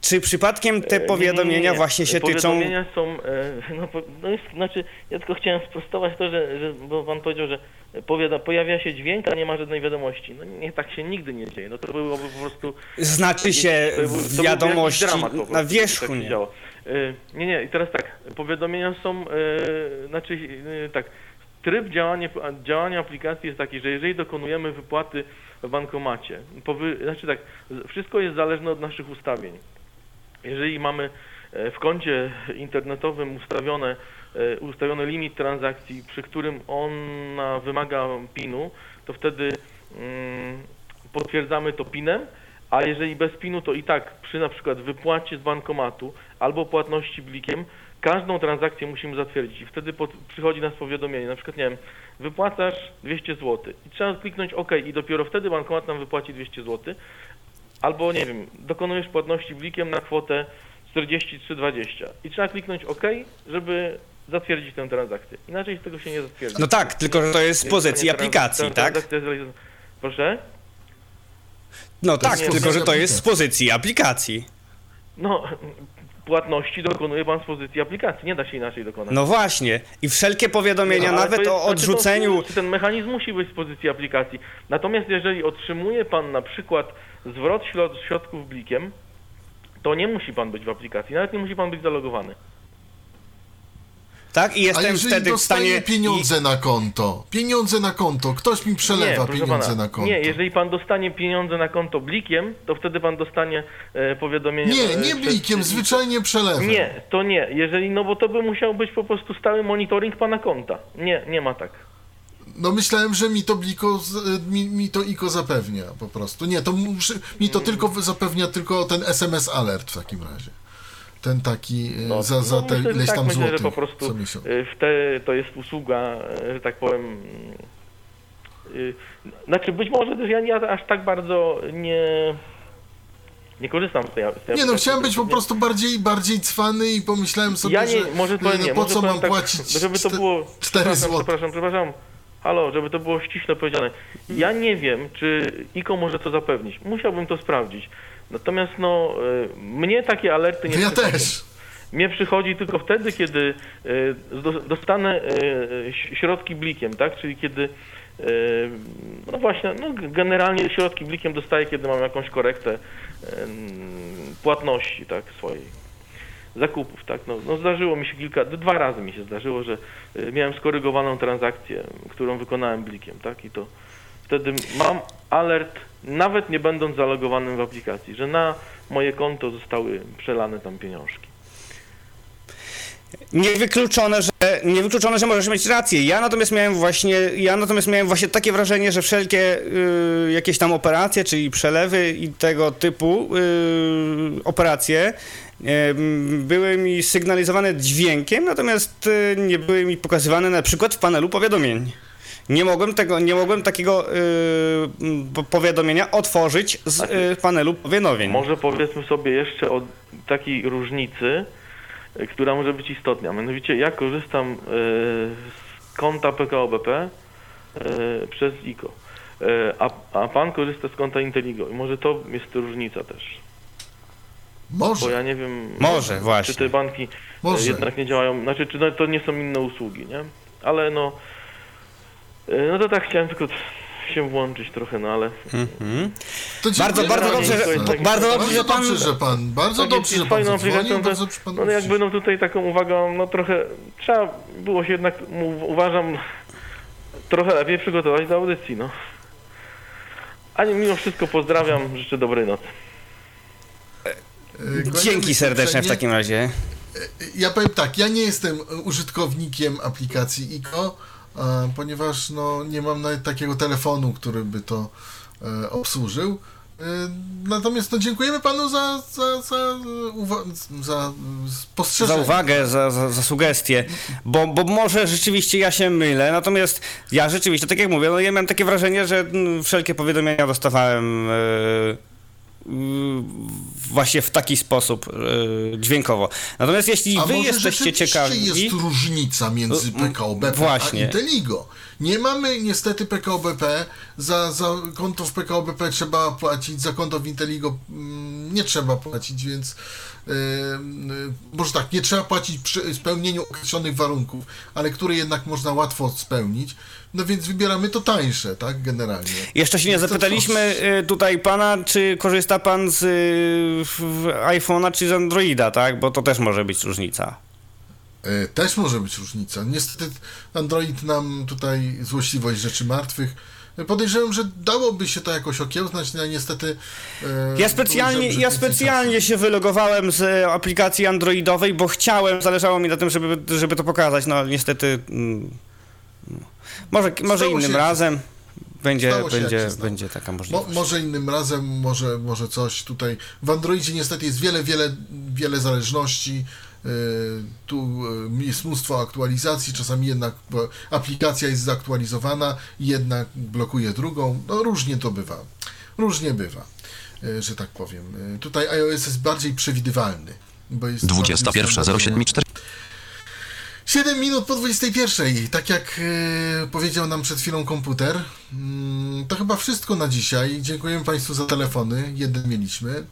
Czy przypadkiem te E, nie, powiadomienia nie, nie. właśnie się tyczą... Powiadomienia są, e, no, no jest, znaczy, ja tylko chciałem sprostować to, że, że bo pan powiedział, że powiada, pojawia się dźwięk, a nie ma żadnej wiadomości. No nie, tak się nigdy nie dzieje. No to byłoby po prostu... Znaczy się to był- to byłby wiadomości jakiś dramat po prostu, na wierzchu, Tak się nie? działo. E, nie, nie, i teraz tak, powiadomienia są, e, znaczy, e, tak, tryb działania, działania aplikacji jest taki, że jeżeli dokonujemy wypłaty w bankomacie, powy, znaczy tak, wszystko jest zależne od naszych ustawień. Jeżeli mamy w koncie internetowym ustawione, ustawiony limit transakcji, przy którym ona wymaga PIN-u, to wtedy mm, potwierdzamy to PIN-em, a jeżeli bez PIN-u, to i tak przy na przykład wypłacie z bankomatu albo płatności blikiem, każdą transakcję musimy zatwierdzić i wtedy pod, przychodzi nas powiadomienie, na przykład nie wiem, wypłacasz 200 zł i trzeba kliknąć OK i dopiero wtedy bankomat nam wypłaci 200 zł, albo nie wiem, dokonujesz płatności blikiem na kwotę 43,20 i trzeba kliknąć OK, żeby zatwierdzić tę transakcję. Inaczej z tego się nie zatwierdzi. No tak, tylko że to jest z pozycji aplikacji, tak? Proszę? No tak, tylko że to jest z pozycji aplikacji. No, płatności dokonuje pan z pozycji aplikacji, nie da się inaczej dokonać. No właśnie. I wszelkie powiadomienia, to nawet jest- o znaczy to odrzuceniu. Ten mechanizm musi być z pozycji aplikacji. Natomiast jeżeli otrzymuje pan na przykład zwrot środ- środków blikiem, to nie musi pan być w aplikacji, nawet nie musi pan być zalogowany. Tak? I A jestem jeżeli wtedy w stanie. pieniądze na konto, pieniądze na konto, ktoś mi przelewa proszę pieniądze pana, na konto. Nie, jeżeli pan dostanie pieniądze na konto blikiem, to wtedy pan dostanie e, powiadomienie. Nie, e, nie przez- blikiem, zwyczajnie przelewem. Nie, to nie. Jeżeli, no bo to by musiał być po prostu stały monitoring pana konta. Nie, nie ma tak. No myślałem, że mi to bliko, z- mi, mi to IKO zapewnia po prostu. Nie, to muszę, mi to tylko zapewnia tylko ten SMS alert w takim razie. Ten taki e, No, za, za no te myślę, tak, tam myślę, złotych że po prostu y, w te, to jest usługa, y, że tak powiem. Znaczy być może też ja, ja aż tak bardzo nie, nie korzystam z tej, z tej Nie no, chciałem być po prostu bardziej, bardziej cwany i pomyślałem sobie, Ja nie, że może e, powiem nie, po może co mam tak, płacić żeby to było, 4 przepraszam, zł. przepraszam, przepraszam, halo, żeby to było ściśle powiedziane. Ja nie wiem, czy IKO może to zapewnić. Musiałbym to sprawdzić. Natomiast no, y, mnie takie alerty nie Ja przychodzą. też. Mnie przychodzi tylko wtedy, kiedy do- dostanę ś- środki blikiem, tak? Czyli kiedy no właśnie, no generalnie środki blikiem dostaję, kiedy mam jakąś korektę płatności, tak, swojej zakupów, tak? No, no zdarzyło mi się kilka, dwa razy mi się zdarzyło, że miałem skorygowaną transakcję, którą wykonałem blikiem, tak? I to wtedy mam alert, nawet nie będąc zalogowanym w aplikacji, że na moje konto zostały przelane tam pieniążki. Niewykluczone, że, niewykluczone, że możesz mieć rację. Ja natomiast miałem właśnie, ja natomiast miałem właśnie takie wrażenie, że wszelkie y, jakieś tam operacje, czyli przelewy i tego typu y, operacje y, były mi sygnalizowane dźwiękiem, natomiast y, nie były mi pokazywane na przykład w panelu powiadomień. Nie mogłem tego, nie mogłem takiego y, po- powiadomienia otworzyć z y, panelu powiadomień. Może powiedzmy sobie jeszcze o takiej różnicy, y, która może być istotna. Mianowicie ja korzystam y, z konta PKO BP y, przez IKO, y, a, a pan korzysta z konta Inteligo. I może to jest różnica też. Bo Może, ja nie wiem, Może, czy właśnie. te banki może. jednak nie działają, znaczy czy to nie są inne usługi, nie? Ale no, E, no to tak chciałem tylko się włączyć trochę, no ale. Mm-hmm. bardzo, bardzo dobrze, że, no. bardzo dobrze, że pan, dobrze, że pan. Bardzo dobrze, że pan. Dzwoni, bardzo dobrze pan no, no jak będą tutaj taką uwagą, no trochę trzeba było się jednak, uważam, trochę lepiej przygotować do audycji, no. A mimo wszystko pozdrawiam, życzę dobrej nocy. E, Dzięki serdecznie w takim razie. E, ja powiem tak, ja nie jestem użytkownikiem aplikacji ICO ponieważ no, nie mam nawet takiego telefonu, który by to e, obsłużył. E, Natomiast no, dziękujemy panu za, za, za, za spostrzeżenie. Za uwagę, za, za, za sugestie, bo, bo może rzeczywiście ja się mylę, natomiast ja rzeczywiście, tak jak mówię, no ja miałem takie wrażenie, że mm, wszelkie powiadomienia dostawałem e, właśnie w taki sposób e, dźwiękowo. Natomiast jeśli A wy jesteście ciekawi... jest różnica między PKO BP właśnie. a Inteligo. Nie mamy niestety PKO BP. Za, za konto w PKO BP trzeba płacić, za konto w Inteligo mm, nie trzeba płacić, więc yy, może tak, nie trzeba płacić przy spełnieniu określonych warunków, ale które jednak można łatwo spełnić. No więc wybieramy to tańsze, tak, generalnie. Jeszcze się nie zapytaliśmy y, tutaj pana, czy korzysta pan z y, iPhone'a czy z Androida, tak? Bo to też może być różnica. E, Też może być różnica. Niestety Android nam tutaj złośliwość rzeczy martwych. E, Podejrzewam, że dałoby się to jakoś okiełznać, no niestety. e, Ja specjalnie, ja specjalnie się wylogowałem z aplikacji androidowej, bo chciałem, zależało mi na tym, żeby, żeby to pokazać, no ale niestety mm. Może, może Stało innym się- razem będzie, stało się, jak będzie, się będzie taka Mo, możliwość. może innym razem, może, może coś tutaj. W Androidzie niestety jest wiele, wiele, wiele zależności. e, Tu e, jest mnóstwo aktualizacji, czasami jednak bo aplikacja jest zaktualizowana, jednak blokuje drugą. No różnie to bywa. Różnie bywa, e, że tak powiem. Tutaj iOS jest bardziej przewidywalny. Bo jest bardziej 21.07.4 7 minut po 21. Tak jak e, powiedział nam przed chwilą komputer, mm, to chyba wszystko na dzisiaj. Dziękujemy Państwu za telefony. Jeden mieliśmy.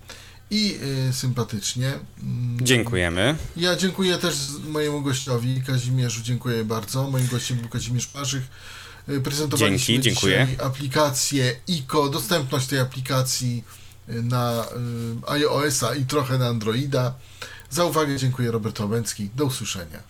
I e, sympatycznie. Mm, Dziękujemy. Ja dziękuję też mojemu gościowi, Kazimierzu. Dziękuję bardzo. Moim gościem był Kazimierz Parzyk. E, Prezentowaliśmy Dzięki, dziękuję. aplikację ICO, dostępność tej aplikacji na iOS-a i trochę na Androida. Za uwagę dziękuję Robert Łabęcki. Do usłyszenia.